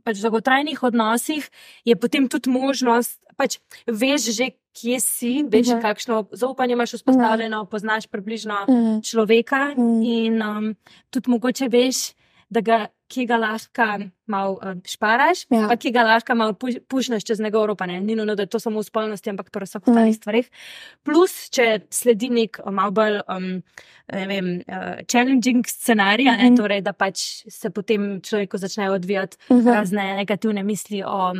pač, dolgotrajnih odnosih je potem tudi možnost, pač veš že, kje si, veš, Mhm. mhm. kakšno zaupanje imaš vzpostavljeno, poznaš približno Mm. človeka Mm. in um, tudi mogoče veš, ga, ki ga lahko malo um, šparaš, Ja. pa ki ga lahko malo puš- pušneš čez njegov ropa. Ne? Ni nujno, da je to samo v spolnosti, ampak pri Ne. ostalih stvareh. Plus, če sledi nek um, malo bolj um, ne vem, uh, challenging scenarij, mm Mhm. -hmm. torej, da pač se potem človeku začnejo odvijati Mhm. razne negativne misli o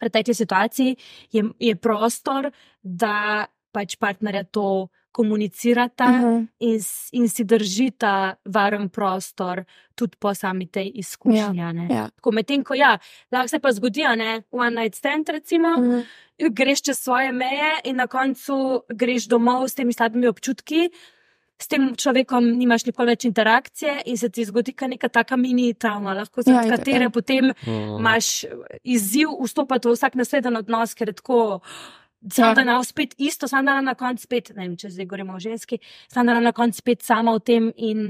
pretekli situaciji, je, je prostor, da pač partnerja to komunicirata Mhm. in, s- in si držita varen prostor tudi po sami tej izkušnji. a ne. Ja. Tako medtem, ko ja, lahko se pa zgodi, a ne, one night stand, recimo, Mhm. greš čez svoje meje in na koncu greš domov s temi slabimi občutki. S tem človekom nimaš nikoli več interakcije, in se ti zgodi neka taka mini travma, lahko Ja, zaradi itak, katere ja. potem Mm. imaš izziv vstopati v vsak naslednji odnos, ker je tako. Ja. Sam da na spet isto, sam da na koncu spet, ne vem, če zdaj govorimo o ženski, sam da na koncu spet sama v tem in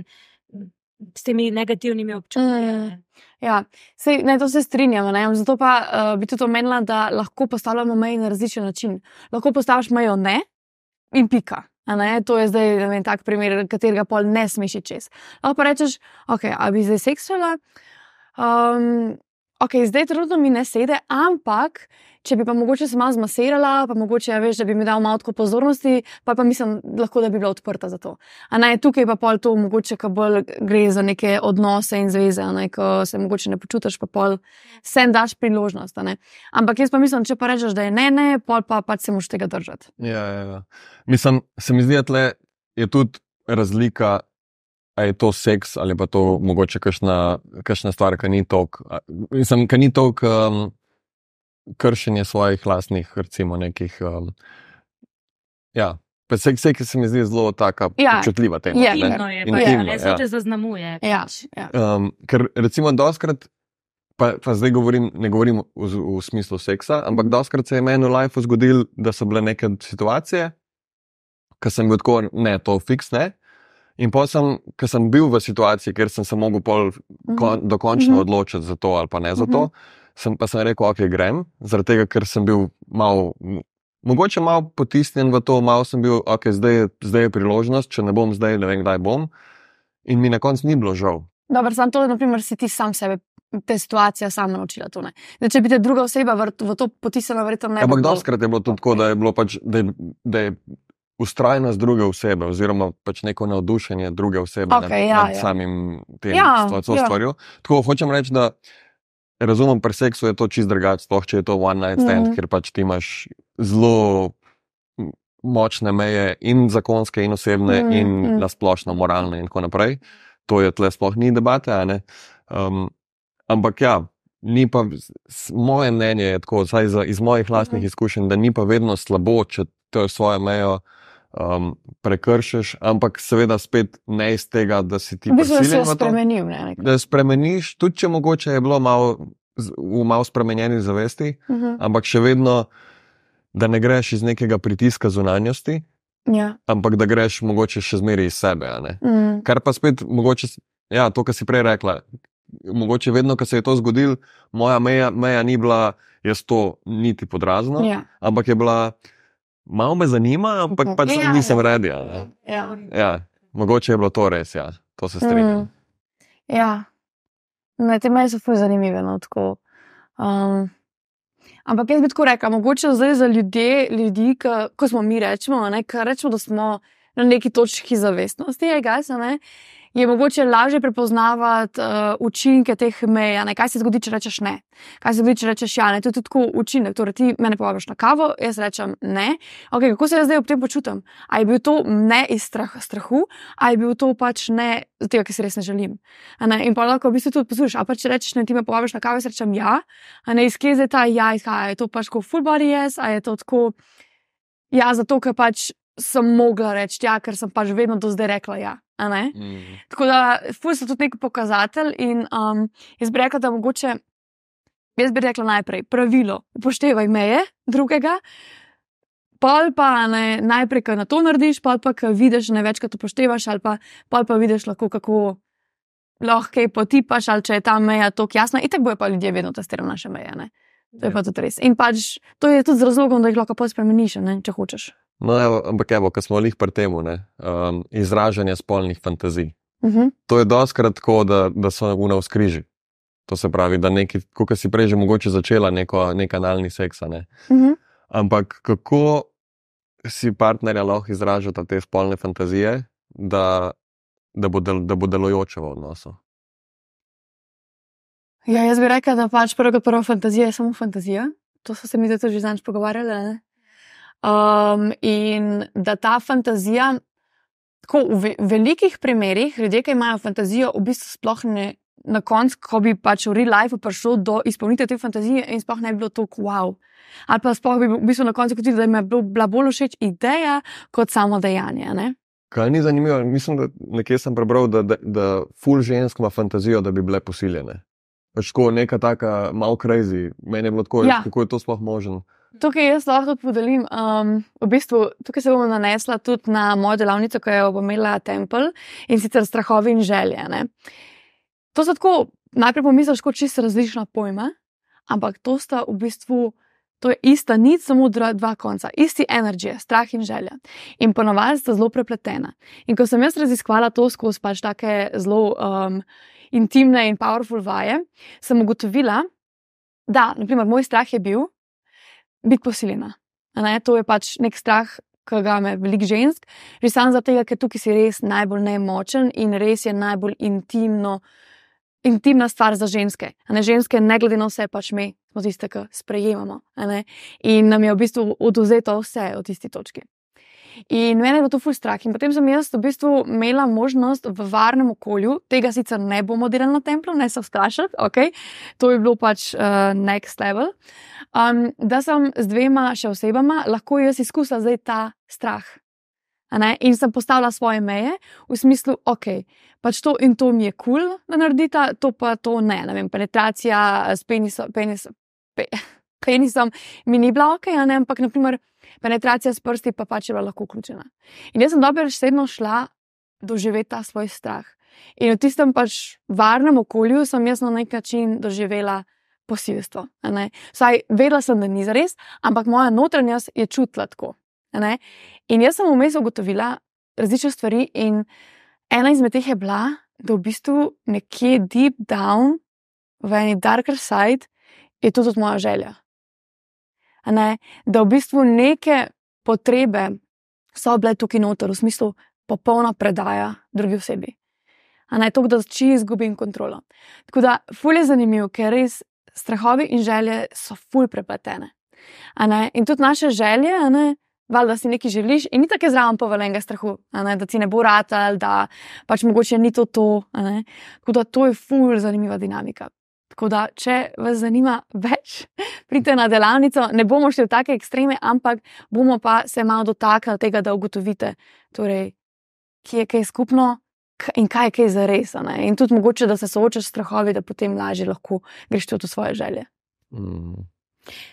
s temi negativnimi občutki. Mm. Ja, sej, ne, to se strinjamo. Ne? Zato pa uh, bi tudi omenila, da lahko postavljamo meje na različen način. Lahko postaviš mejo ne in pika. a Ne? To je zdaj vem, tak primer, katerega pol ne smeš čez. Lahko pa rečeš, ok, a bi zdaj seksuala. Um, ok, zdaj trenutno mi ne sede, ampak če bi pa mogoče se malo zmasirala, pa mogoče ja, veš, da bi mi dal malo pozornosti, pa pa mislim, lahko da bi bila odprta za to. A ne, tukaj pa pol to mogoče, ko bolj gre za neke odnose in zveze, a ne, ko se mogoče ne počutiš, pa pol sem daš priložnost. Ampak jaz pa mislim, če pa rečeš, da je ne, ne, pol pa pač se moš tega držati. Ja, ja, ja. Mislim, se mi zdi, da je tudi razlika, ali je to seks ali pa to mogoče kakšna, kakšna stvar, ki ni tok. Mislim, ki ni tok um, kršenje svojih lastnih, recimo, nekih. Um, ja, pa seks, seks se mi zdi zelo taka Ja. občutljiva tema. Je, ne. Intimno je, Intimno, pač, Intimno, ne, se ja. te zaznamuje. Ja, ja. Um, ker recimo doskrat, pa, pa zdaj govorim, ne govorim v, v smislu seksa, ampak doskrat se je meni v lifeu zgodilo, da so bile neke situacije, ko sem bil tako, ne, to fiks ne. In pa sem, ko sem bil v situaciji, kjer sem se mogel pol kon, dokončno Mhm. odločiti za to ali pa ne za Mhm. to, sem pa sem rekel, ok, grem, zaradi tega, ker sem bil mal, mogoče malo potisnjen v to, malo sem bil, ok, zdaj je, zdaj je priložnost, če ne bom zdaj, ne vem, kdaj bom. In mi na koncu ni bilo žal. Dobro, samo to, naprimer, si ti sam sebe. Te situacije sam naučila to. Zdaj, če bi te druga oseba v, to potisnila, verjetno ne. Ampak bilo- doskrat je bilo tudi tako, da je bilo pač, da je, da je ustrajnost druge osebe, oziroma pač neko navdušenje druge osebe Okej, nad, ja, nad ja. samim tem Ja, stva- to ja. stvarjo. Tako hočem reči, da razumem, pri seksu je to čist drugače, sploh če je to one night stand, Mhm. ker pač ti imaš zelo močne meje in zakonske, in osebne, Mhm, in mhm. nasplošno moralne, in tako naprej. To je tle sploh ni debate. a ne. Um, ampak ja. Ni pa, moje mnenje je tako, vsaj za, iz mojih lastnih Mhm. izkušenj, da ni pa vedno slabo, če to svojo mejo um, prekršiš, ampak seveda spet ne iz tega, da si ti V bistvu si prisiljen jo v to. spremenil. Ne. Da spremeniš, tudi če mogoče je bilo malo, v malo spremenjeni zavesti, Mhm. ampak še vedno, da ne greš iz nekega pritiska zunanjosti, Ja. ampak da greš mogoče še zmeraj iz sebe. Mm. Kar pa spet, mogoče, ja, to, kar si prej rekla. Mogoče vedno, ko se je to zgodilo, moja meja, meja ni bila, jaz to niti podrazno, Ja. ampak je bila, malo me zanima, ampak pač Ja, nisem ja. redi. Ja. Ja, mogoče je bilo to res, ja, to se strinjam. Mm. Ja, ne, te meje so fuj zanimive. No, tako. um, ampak jaz bi tako rekla, mogoče zdaj za ljudje, ljudi, ka, ko smo mi rečemo, ne, rečemo, da smo na neki točki zavestnosti, je, a ne, je mogoče lažje prepoznavati uh, učinke teh mej, a ne, kaj se zgodi, če rečeš ne. Kaj se zgodi, če rečeš ja, ne, to je tudi tako učinek. Torej, ti mene povabiš na kavo, jaz rečem ne. Okay, kako se jaz zdaj ob tem počutim? A je bil to ne iz strah, strahu, a je bil to pač ne zaradi tega, ker si res ne želim. Ne? In pa lahko v bistvu tudi poslušaš. A pa če rečeš, ne, ti me povabiš na kavo, jaz rečem ja, a ne iz kje zdaj ta ja izhaja. Je to pač kot full body yes, a je to tako, ja, zato ker pač sem mogla reči ja, ker sem pač vedno do zdaj rekla ja. Mm. Tako da, ful so tudi neki pokazatelj. In um, jaz bi rekla, da mogoče, jaz bi rekla najprej pravilo, upoštevaj meje drugega. Pol pa ne, najprej, ko na to narediš, pol pa, ko vidiš, ne večkrat upoštevaš, ali pa, pol pa vidiš, lahko, kako lahko kaj potipaš, ali če je ta meja tako jasna. In tako bojo pa ljudje vedno testirali naše meje. Ne? To je pa tudi res. In pač to je tudi z razlogom, da jih lahko pol spremeniš, ne, če hočeš. No, ampak evo, ko smo lih pri tem, um, izražanje spolnih fantazij. Uh -huh. To je doskrat tako, da, da so v navskriži. To se pravi, da neki, kot si prej že mogoče začela, neko, nek analni seks. Ne? Uh -huh. Ampak kako si partnerja lahko izražata te spolne fantazije, da, da, bo, del, da bo delojoče v odnosu? Ja, jaz bi rekel, da pač prvo kot prvo fantazija je samo fantazija. To so se mi zdaj že zanj pogovarjali. Um, in da ta fantazija, tako v ve velikih primerih, ljudje, ki imajo fantazijo, v bistvu sploh ne. Na koncu, ko bi pač v real life prišel do izpolnitve te fantazije, in sploh ne bi bilo tako wow. Ali pa sploh bi v bistvu na koncu kot da jim je bila bolj všeč ideja kot samo dejanje. Ne? Kaj ni zanimivo? Mislim, da nekje sem prebral, da, da, da ful žensk ima fantazijo, da bi bile posiljene. Pač tako neka taka malo crazy. Meni je bilo tako, Ja. kako je to sploh možno. Tukaj jaz lahko podelim. Um, v bistvu, tukaj se bom nanesla tudi na mojo delavnico, ki jo bom imela Temple in sicer strahovi in želje. Ne. To so tako, najprej pomisliš, kot čisto različna pojma, ampak to sta v bistvu. To je ista nit, samo dva konca, isti energija, strah in želja. In ponovadi sta zelo prepletena. In ko sem jaz raziskvala to skozi pač take zelo um, intimne in powerful vaje, sem ugotovila, da, naprimer, moj strah je bil biti posiljena. Ne? To je pač nek strah, ki ga ima veliko žensk, že samo zato, ker tukaj si res najbolj nemočen in res je najbolj intimno. Intimna stvar za ženske. Ne, ženske, ne glede na vse, pač mi smo tiste, ki sprejemamo. In nam je v bistvu oduzeto vse od tiste točke. In meni je bilo to ful strah. In potem sem jaz v bistvu imela možnost v varnem okolju, tega sicer ne bomo delali na templu, ne se vstrašiti, okay? to je bilo pač uh, next level. Um, da sem z dvema še osebama lahko jaz izkusila zdaj ta strah. In sem postavila svoje meje v smislu, ok, pač to in to mi je kul, cool, da naredita, to pa to ne. ne vem, penetracija s penisom, penis, pe, penisom mi ni bila ok, ampak naprimer penetracija s prsti pa pač je bila lahko vključena. In jaz sem dobro sedno šla doživeti ta svoj strah. In v tistem pač varnem okolju sem jaz na nek način doživela posilstvo. Saj vedela sem, da ni zares, ampak moja notranjost je čutila tako. In jaz sem vmes ugotovila različne stvari, in ena izmed teh je bila, da v bistvu nekje deep down, v eni darker side, je to tudi moja želja. Ne, da v bistvu neke potrebe so bile tukaj noter, v smislu popolna predaja drugi osebi. A ne to, da či izgubim kontrolo. Tako da, ful je zanimivo, ker res strahovi in želje so ful prepletene. In tudi naše želje, ne, valjda si nekaj želiš, in ni tako zraven povelenega strahu, ne, da ti ne bo ratal, da pač mogoče ni to to. Tako da to je ful zanimiva dinamika. Tako da, če vas zanima več, pridite na delavnico. Ne bomo šli v take ekstreme, ampak bomo pa se malo dotaknili tega, da ugotovite, torej, kje je kaj skupno k- in kaj je kaj za res. In tudi mogoče, da se soočaš s strahovi, da potem lažje lahko greš tudi v svoje želje. Mm.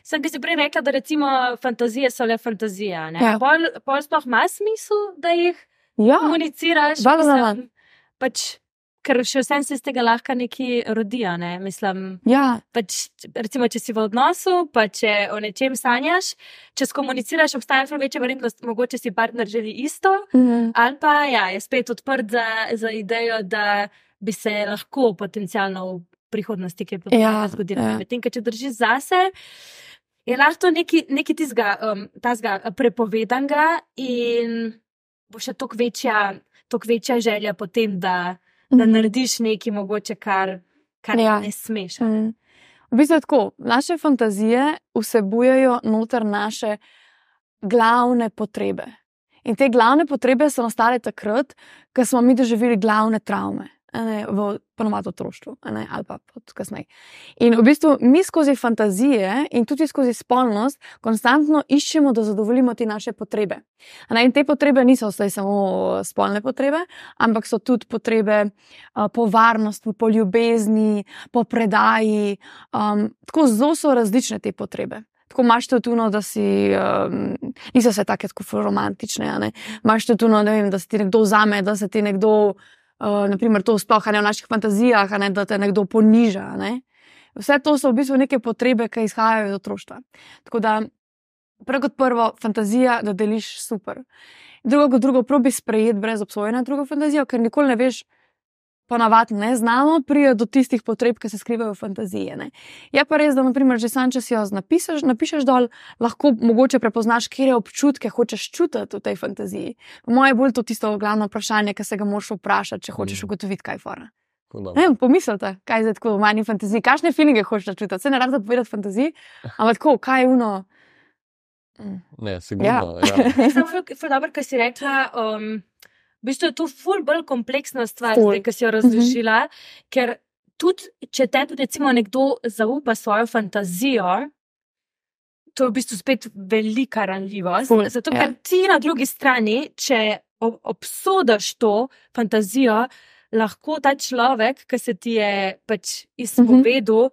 Sem ki si prej rekla, da recimo fantazije so le fantazije. a ne. Ja. Pol, pol sploh ima smisel, da jih Ja, komuniciraš. da ima. mislim, Pač, ker še vsem se iz tega lahko nekaj rodi. a Ne? Mislim, ja, pač, recimo, če si v odnosu, pa če o nečem sanjaš, če skomuniciraš, obstaja zelo večja verjetnost, mogoče si partner želi isto, mhm, ali pa ja, je spet odprt za, za idejo, da bi se lahko potencialno v prihodnosti kaj Ja, zgodilo. ja. Medtem, če držiš zase, je lahko nekaj, nekaj tizga, um, tazga prepovedanega in bo še toliko večja, toliko večja želja potem, da, da mhm. narediš nekaj mogoče, kar, kar Ja. ne smeš. Mm. V bistvu tako, naše fantazije vsebujejo noter naše glavne potrebe. In te glavne potrebe so nastale takrat, ko smo mi doživeli glavne travme, ne, v ponovadi otroštvu ne, ali pa kasneje. In v bistvu mi skozi fantazije in tudi skozi spolnost konstantno iščemo, da zadovoljimo te naše potrebe. Ne, in te potrebe niso zdaj samo spolne potrebe, ampak so tudi potrebe uh, po varnosti, po ljubezni, po predaji. Um, tako zelo so različne te potrebe. Tako imaš tudi tuno, da si, um, niso se take tako romantične. Imaš tudi tuno, vem, da se ti nekdo vzame, da se ti nekdo, uh, naprimer, to sploh ne v naših fantazijah, ne, da te nekdo poniža. Ne. Vse to so v bistvu neke potrebe, ki izhajajo iz otroštva. Tako da, prvo kot prvo, fantazija, da deliš super. Drugo kot drugo, probi sprejeti brez obsojanja drugo fantazijo, ker nikoli ne veš, ponavadi ne znamo priti do tistih potreb, ki se skrivajo v fantaziji. Ne. Je pa res, da naprimer, že sam, če si jo napišeš, napišeš dol, lahko mogoče prepoznaš, kje občutke hočeš čutiti v tej fantaziji. Moje je bolj to tisto glavno vprašanje, ki se ga moraš vprašati, če hočeš Mm. ugotoviti, kaj je fora. Ne, pomislite, kaj je tako v manjši fantaziji, kakšne feelinge hočeš čutiti. Se ne rabite povedati fantaziji, ampak tako, kaj je uno. Mm. Ne, sigurno. Ja. Samo ful, ful dobro, kar si rekla. Um, v bistvu je to ful bolj kompleksna stvar, ki si jo razložila. Mm -hmm. Ker tudi, če te tudi recimo nekdo zaupa svojo fantazijo. To je v bistvu spet velika ranljivost. Ful, Zato, ja. ker ti na drugi strani, če ob- obsodiš to fantazijo, lahko ta človek, ki se ti je pač izpovedal, uh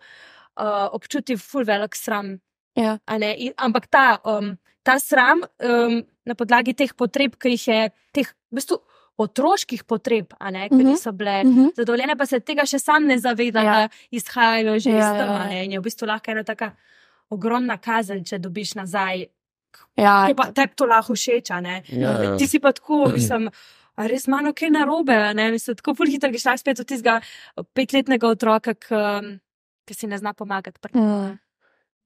-huh. uh, občuti ful velik sram. Ja. In- ampak ta, um, ta sram um, na podlagi teh potreb, ki jih je, teh v bistvu otroških potreb, a ne, ki Mhm. niso bile Mhm. zadovoljene, pa se tega še sam ne zaveda, Ja. da izhajajo že Ja, iz ja, tega. ja. ne, In je v bistvu lahko ena taka ogromna kazen, če dobiš nazaj. Ja, pa tebi to lahko všeč, a ne. Ja, ja. Ti si pa tako, mislim. A res malo kaj narobe, a ne, mislim, tako ful hitro greš spet od tistega petletnega otroka, ki, ki si ne zna pomagati. Mm.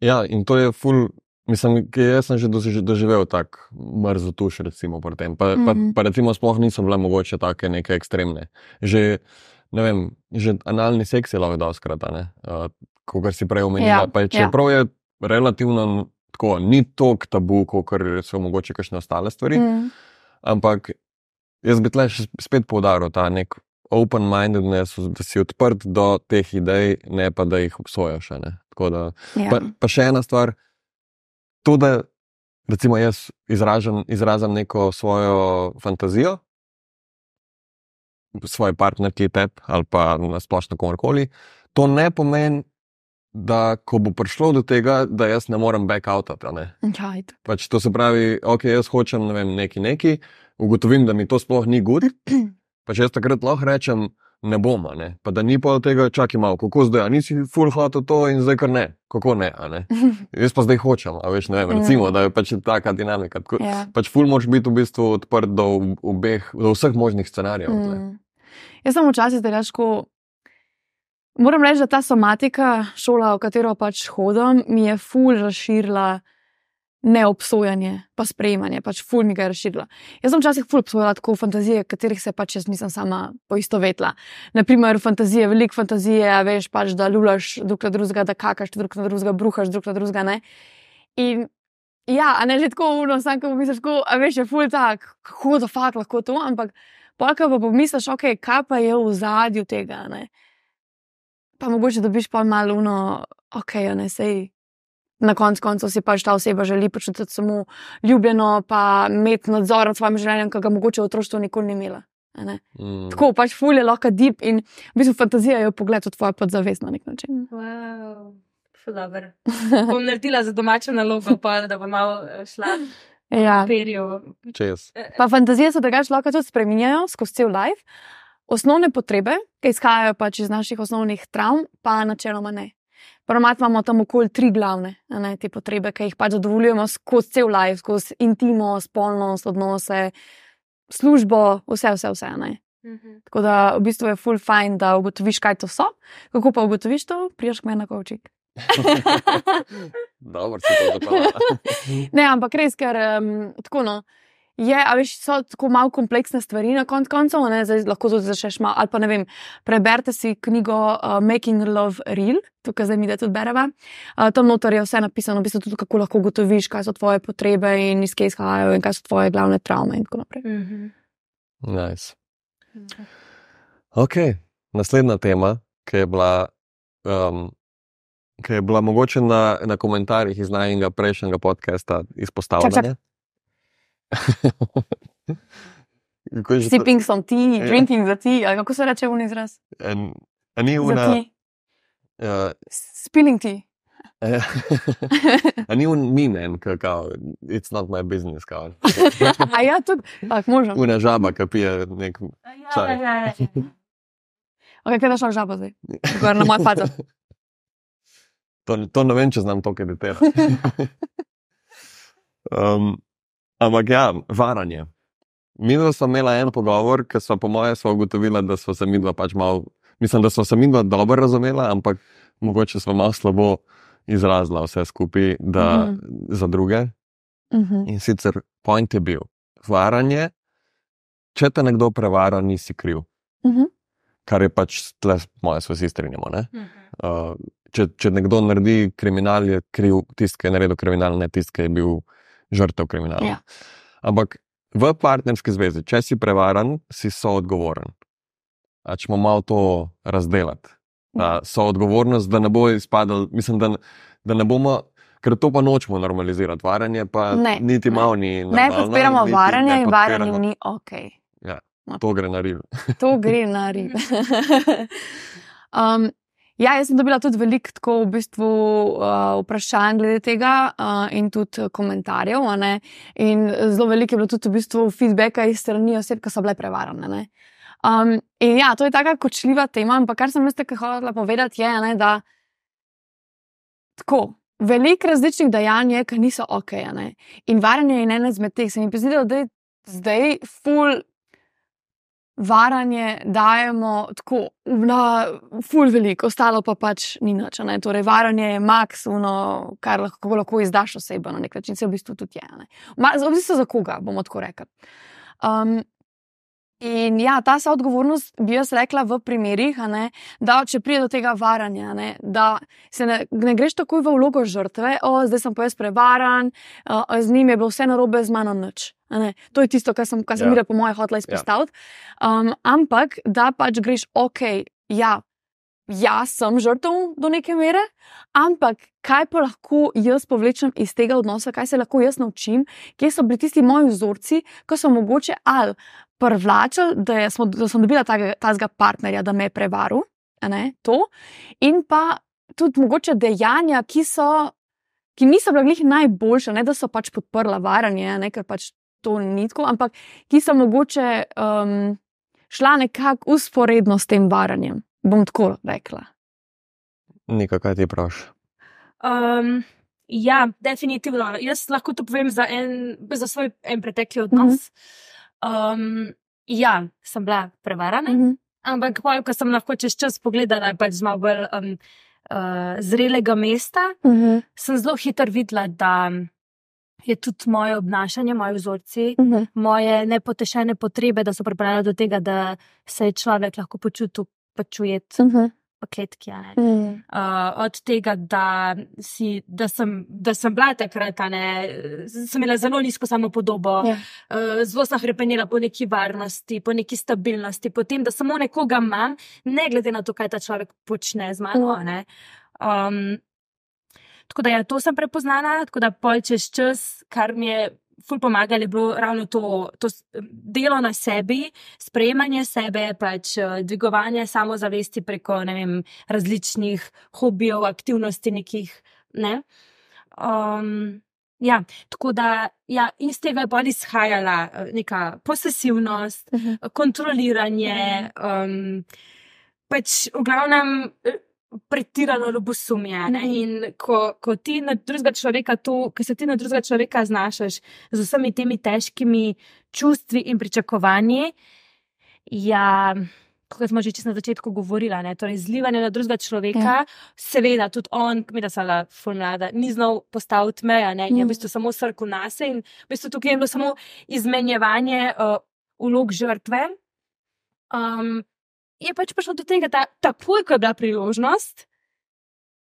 Ja, in to je ful. Mislim, jaz sem že doži- doživel tako mrzo tuš, recimo, pri tem. Pa, pa, Mhm. pa recimo sploh niso bile mogoče take neke ekstremne. Že, ne vem, že analni seks je lahko doskrat, uh, kot si prej omenila. Ja, Pa čeprav je relativno tako, ni tok tabu, kot so mogoče kakšne ostale stvari. Mm. Ampak jaz bi tle še spet poudaril ta nek open-mindedness, da si odprt do teh idej, ne pa da jih obsojaš. Da, Ja. pa, pa še ena stvar, to, da recimo jaz izražam, izrazim neko svojo fantazijo, svoje partnerke, tep ali pa na splošno komorkoli, to ne pomeni, da ko bo prišlo do tega, da jaz ne morem ne. Ja, itak. Pač to se pravi, ok, jaz hočem ne vem, neki neki, ugotovim, da mi to sploh ni gud. Pa če jaz takrat lahko rečem, ne bom, a ne. pa da ni pa tega, čakaj malo, kako zdaj, a nisi full hotel to in zdaj kar ne, kako ne. ne. Jaz pa zdaj hočem, a veš, ne vem, recimo, da je pač taka dinamika. Tako, Ja. Pač ful moraš biti v bistvu odprt do, obeh, do vseh možnih scenarijev. Mm. Jaz sem včasih težko. Moram reči, da ta somatika, šola, v katero pač hodim, mi je ful razširila neobsojanje, pa sprejemanje, pač ful mi ga je razširila. Jaz sem včasih ful obsojala tako fantazije, katerih se pač jaz nisem sama poistovetila. Naprimer, fantazije, veliko fantazije, veš pač, da lulaš drug na drugega, da kakaš drug na drugega, bruhaš drug na drugega. Ne? In ja, a ne že tako uno, sam ko misliš, tako, a veš, je ful tak, kako da fakt lahko to, ampak polka pa pomisliš, ok, kaj pa je v zadju tega. Ne? Pa mogoče dobiš pa malo uno, ok, ne sej. Na koncu koncev si pač ta oseba želi počutiti samo ljubljeno, pa imeti nadzor nad svojim življenjem, ki ga mogoče v otroštvu nikoli ni imela. a ne. Mm. Tako pač fulje lahko deep in v bistvu fantazija je pogled v tvoje podzavest na nek način. Wow. dobro. Bom naredila za domačo nalogo, pa da bom malo eh, šla Ja. Čez. Pa fantazije se drugače lahko tudi spremenjajo skozi cel life. Osnovne potrebe, ki izhajajo pač iz naših osnovnih travm, pa načeloma ne. Prvomat imamo tam okoli tri glavne ne, te potrebe, ki jih pač zadovoljujemo skozi cel life, skozi intimo, spolnost, odnose, službo, vse, vse, vse. Ne. Mhm. Tako da v bistvu je full fine, da ugotoviš, kaj to so. Kako pa ugotoviš to, priješ k meni na kovčik. Dobro, si to zapeljala. Ne, ampak res, ker um, tako no. Je, a veš, so tako malo kompleksne stvari na koncu koncev, ne, zdaj lahko tudi začneš malo, ali pa ne vem, preberite si knjigo uh, Making Love Real, tukaj zdaj mi da tudi bereva. Uh, tam notor je vse napisano, v bistvu tudi kako lahko ugotoviš, kaj so tvoje potrebe in iz kje izhajajo in kaj so tvoje glavne travme in tako naprej. Mhm. Nice. Ok, naslednja tema, ki je bila, um, ki je bila mogoče na, na komentarjih iz najnega prejšnjega podcasta izpostavljena. Kako je že to? Sipping some tea, Ja. drinking the tea, ali kako se reče v izraz? En- Ni una. Uh, Spilling tea. a ni un minen, kao, it's not my business, kao. A ja, tudi, tako možem. Una žaba, ki pije nek. Čaj. Ja, ja, ja. Ok, kaj da šel žaba zdaj? Gor na moj faca. To, to ne vem, če znam to editirati. um, ampak ja, varanje. Mi dva smo imela en pogovor, ker smo po moje sva ugotovila, da smo se mi dva pač malo, mislim, da smo se mi dva dobro razumela, ampak mogoče smo malo slabo izrazila vse skupaj da, Mhm. za druge. Mhm. In sicer point je bil, varanje, če te nekdo prevara, nisi kriv. Mhm. Kar je pač tle, moje, se vsi strinjamo. ne. Mhm. Uh, če, če nekdo naredi kriminal, je kriv tisti, ki je naredil kriminal, ne tisti, ki je bil žrtev kriminala. Ja. Ampak v partnerski zvezi, če si prevaran, si soodgovoren. A če malo to razdelati. Ta soodgovornost, da ne bo izpadal, mislim, da, da ne bomo. Ker to pa nočemo normalizirati, varanje pa Ne, niti malo ni. Ne podpiramo varanja ne in varanje ni ok. To gre na rive. To gre na ribe. um, ja, jaz sem dobila tudi veliko tako v bistvu, uh, vprašanj glede tega uh, in tudi komentarjev. In zelo veliko je bilo tudi v bistvu feedbacka iz strani oseb, ki so bile prevarane. ne. Um, in ja, to je taka kočljiva tema, ampak kar sem jaz tukaj hotela povedati, je, ne, da tako. Veliko različnih dejanj je, ki niso ok. ne. In varanje je ena izmed teh. Se mi zdi, da je zdaj ful varanje dajemo tako na ful veliko, ostalo pa pač ni nič. ne. Torej, varanje je maksivno, kar lahko, lahko izdaš osebo na nek način, se v bistvu tudi je. ne. Ma, v bistvu za koga, bomo tako rekli. Um, In ja, ta soodgovornost bi jaz rekla v primerih, ne, da če pride do tega varanja, ne, da se ne, ne greš takoj v vlogo žrtve, o, zdaj sem pa jaz prevaran, uh, z njim je bilo vse narobe, z mano nič. ne. To je tisto, kar sem, kar sem Ja. ja. po mojem hotela izpostaviti. Um, ampak da pač greš, ok, ja, jaz sem žrtev do neke mere, ampak kaj pa lahko jaz povlečem iz tega odnosa, kaj se lahko jaz naučim, kje so bili tisti moji vzorci, ki so mogoče ali privlačili, da, je, smo, da sem dobila tega partnerja, da me je prevaril, a ne, to, in pa tudi mogoče dejanja, ki so. Ki niso bila glih najboljša, ne da so pač podprla varanje, a ne, ker pač to ni tako, ampak ki so mogoče um, šla nekako usporedno s tem varanjem. Bom tako rekla. Nika, kaj ti praviš? Um, ja, definitivno. Jaz lahko to povem za, en, za svoj en pretekli odnos. Um, ja, sem bila prevarana, Mhm. ampak pol, ko sem lahko čez čas pogledala pač z malo bolj um, uh, zrelega mesta, Mhm. sem zelo hitro videla, da je tudi moje obnašanje, moji vzorci, Mhm. moje nepotešene potrebe, da so pripeljale do tega, da se je človek lahko počutil pač ujet Mhm. v ne. Mhm. Uh, od tega, da, si, da, sem, da sem bila takrat, ne, sem imela zelo nizko samopodobo, Ja. uh, zelo sem hrepenela po neki varnosti, po neki stabilnosti, po tem, da samo nekoga imam, ne glede na to, kaj ta človek počne z mano. ne. Um, tako da ja, to sem prepoznala, tako da pol čez čas, kar mi je. Ful pomagalo je bilo ravno to, to delo na sebi, sprejemanje sebe, pač eh, dvigovanje samozavesti preko vem, različnih hobijev, aktivnosti, nekih. Ne? Um, ja, tako da ja, iz tega je bolj izhajala eh, neka posesivnost, Mhm. kontroliranje, um, pač v glavnem. Pretirano ljubosumje. ne. Mhm. In ko, ko ti na drugega človeka, to, ko se ti na drugega človeka znašaš z vsemi temi težkimi čustvi in pričakovanji, ja, kot smo že čisto na začetku govorili, torej zlivanje na drugega človeka, ja. seveda tudi on, mi da sala fulmlada, ni znal postaviti meja, ne, in je v Mm. bistvu samo srkal nas in v bistvu tukaj je bilo samo izmenjevanje uh, vlog žrtve. Um, je pač prišlo do tega, da takoj, ko je bila priložnost,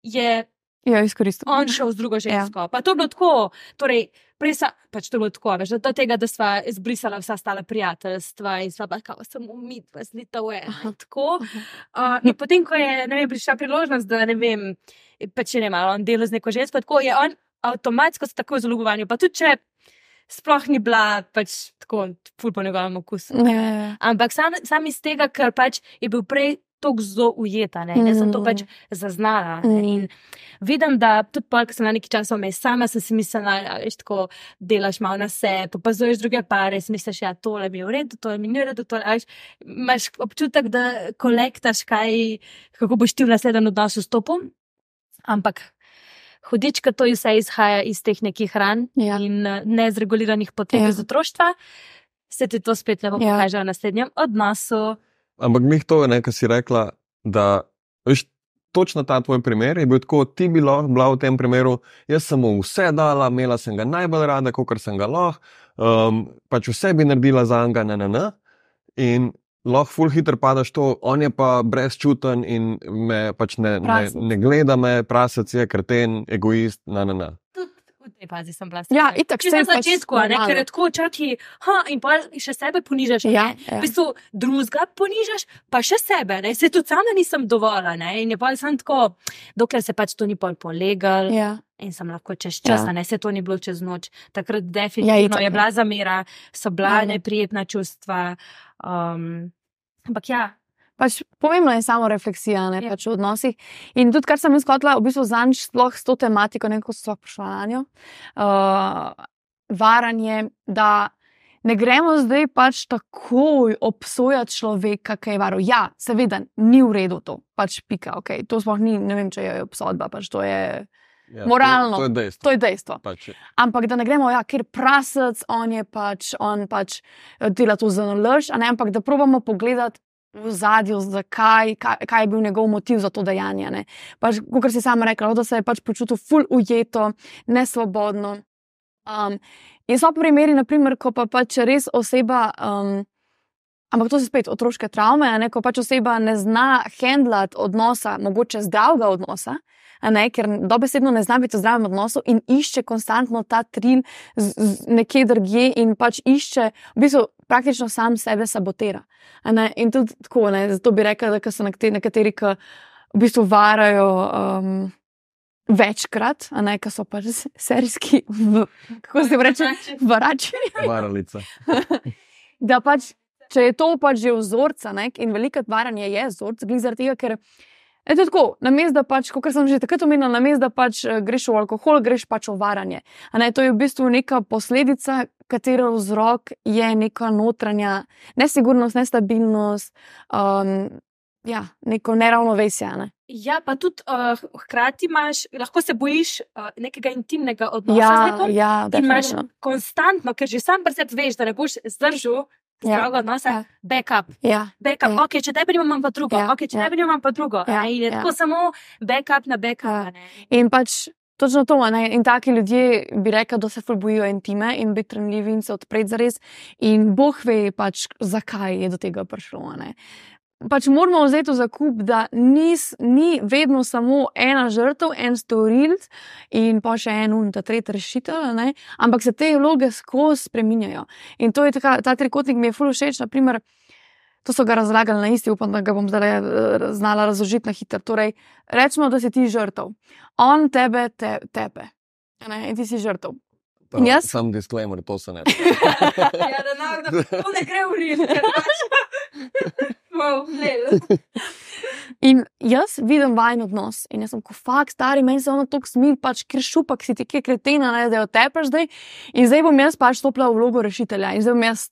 je Ja, izkoristil. on šel z drugo žensko. Ja. Pa to je bilo tako, torej, prej sa, pač to je bilo tako, veš, do tega, da sva izbrisala vsa stala prijateljstva in sva pa kao samo midva z Litove. Tako. Uh, in potem, ko je vem, prišla priložnost, da ne vem, pač je ne malo on delo z neko žensko, tako je on avtomatsko se tako zaljuboval. Pa tudi, če sploh ni bila pač tako, ful po njegovem okusu. Ja, ja, ja. Ampak sam, sam iz tega, ker pač je bil prej tako zelo ujeta, ne, jaz sem to pač zaznala. Ne, Mm. in vidim, da tudi pol, ko sem na neki čas vmes, sama sem si mislila, da tako, delaš malo na sebe, opazuješ druge pare, misliš, ja, tole mi je v redu, tole mi ni v redu, tole, a veš, imaš občutek, da kolektaš, kaj, kako boš ti v naslednjem odnosu stopil. Ampak hudička to vse izhaja iz teh nekih ran Ja. in eh, nezreguliranih potreb Ja. iz otroštva. se ti to spet ne bo Ja. v naslednjem odnosu. Ampak mi to je nekaj, si rekla, da veš, točno ta tvoj primer je bil tako, ti bi lahko bila v tem primeru, jaz sem mu vse dala, imela sem ga najbolj rada, kot sem ga lahko, um, pač vse bi naredila za njega, ne, ne, ne. In lahko full hitro padaš to, on je pa brezčuten in me pač ne, ne, Prasec. ne gleda me, prasec je, kreten, egoist, ne, ne, ne. Tudi v tej fazi sem bila. Ja, Čisto saj na pač začetku, a ne, ker je tako čaki, ha, in pa še sebe ponižaš. Ja, ne. ja. V bistvu drugega ponižaš, pa še sebe, ne? se tudi sama nisem dovolj. Ne? In je pa sem tako, dokler se pač to ni pol polegal Ja. in sem lahko čez čas, Ja. ja. ne se to ni bilo čez noč. Takrat definitivno itak, ja, je ja. bila zamera, so bila Ja, ja. neprijetna čustva. Um, ampak ja, Pač pomembna je samo refleksija ne, Ja. pač v odnosih. In tudi, kar sem jaz hotela, v bistvu zanj sploh s to tematiko, ne vem, kako so prišla na njo, uh, varanje, da ne gremo zdaj pač takoj obsojati človeka, ki je varal. Ja, seveda, ni v redu to, pač pika, ok. To sploh ni, ne vem, če je obsodba, pač to je, Ja, Moralno. To, to je dejstvo. to je dejstvo. Pač, Ampak da ne gremo, ja, ker prasec, on je pač, on pač eh, dela to za nalož, ampak da probamo pogledati v zadju, zakaj, kaj, kaj je bil njegov motiv za to dejanje. ne. Pač, kot si sama rekla, da se je pač počutil ful ujeto, nesvobodno. Um, in so primeri, naprimer, ko pa pač res oseba. Um, Ampak to so spet otroške travme, ne, ko pač oseba ne zna handlati odnosa, mogoče zdravega odnosa, a ne, ker dobesedno ne zna biti v zdravem odnosu in išče konstantno ta trin z, z nekje drugje in pač išče, v bistvu praktično sam sebe sabotira. a Ne, in tudi tako, ne, zato bi rekla, da ko so nekateri, ki v bistvu varajo. Um, Večkrat, a ne, ki so pač serijski, v, kako se reče, varači varalica. da pač, če je to pač že vzorca, ne, in veliko varanje je vzorc, glede zaradi tega, ker je to tako, namesto da pač, kot sem že takrat omenila, namesto da pač eh, greš v alkohol, greš pač v varanje. A Ne, to je v bistvu neka posledica, katere vzrok je neka notranja nesigurnost, nestabilnost, um, ja, neko neravnovesje. Ne. ja, pa tudi uh, hkrati imaš, lahko se bojiš uh, nekega intimnega odnosa z Ja, nekom. ja, imaš konstantno, ker že sam pri sebi veš, da ne boš zdržal Ja, zdravega odnosa, ja. backup. Ja, Backup, Ja. ja. ok, če tebe nimam, imam pa drugo, Ja, ja. ok, če ja. tebe nimam, imam pa drugo. Ja. In je ja. tako samo backup na backup. Ja. In pač točno to, ne? in taki ljudje bi rekli, da se ful bojijo intime in biti ranljivi in se odpreti za res. In Bog ve, pač, zakaj je do tega prišlo. ne. Pač moramo vzeti v zakup, da nis, ni vedno samo ena žrtev, en storilc in pa še en un, ta tretji rešitelj, ne? ampak se te vloge skozi spreminjajo. In to je taka, ta trikotnik mi je ful všeč, naprimer. To so ga razlagali na isti, upam, da ga bom zdaj eh, znala razložiti na hitro. Torej, rečemo, da si ti žrtev. On tebe, te, tebe. A Ne, in ti si žrtev. Jaz? Sam disclaimer, to se ne. Ja, da ne, to ne gre v rim, ker pač. Wow, lel. In jaz vidim vajen odnos in jaz sem kot fakt, stari, meni se ono tako smil, pač ker šupak si ti, ki je kretena, ne, da jo tepeš zdaj. In zdaj bom jaz pač stopila v vlogo rešitelja in zdaj bom jaz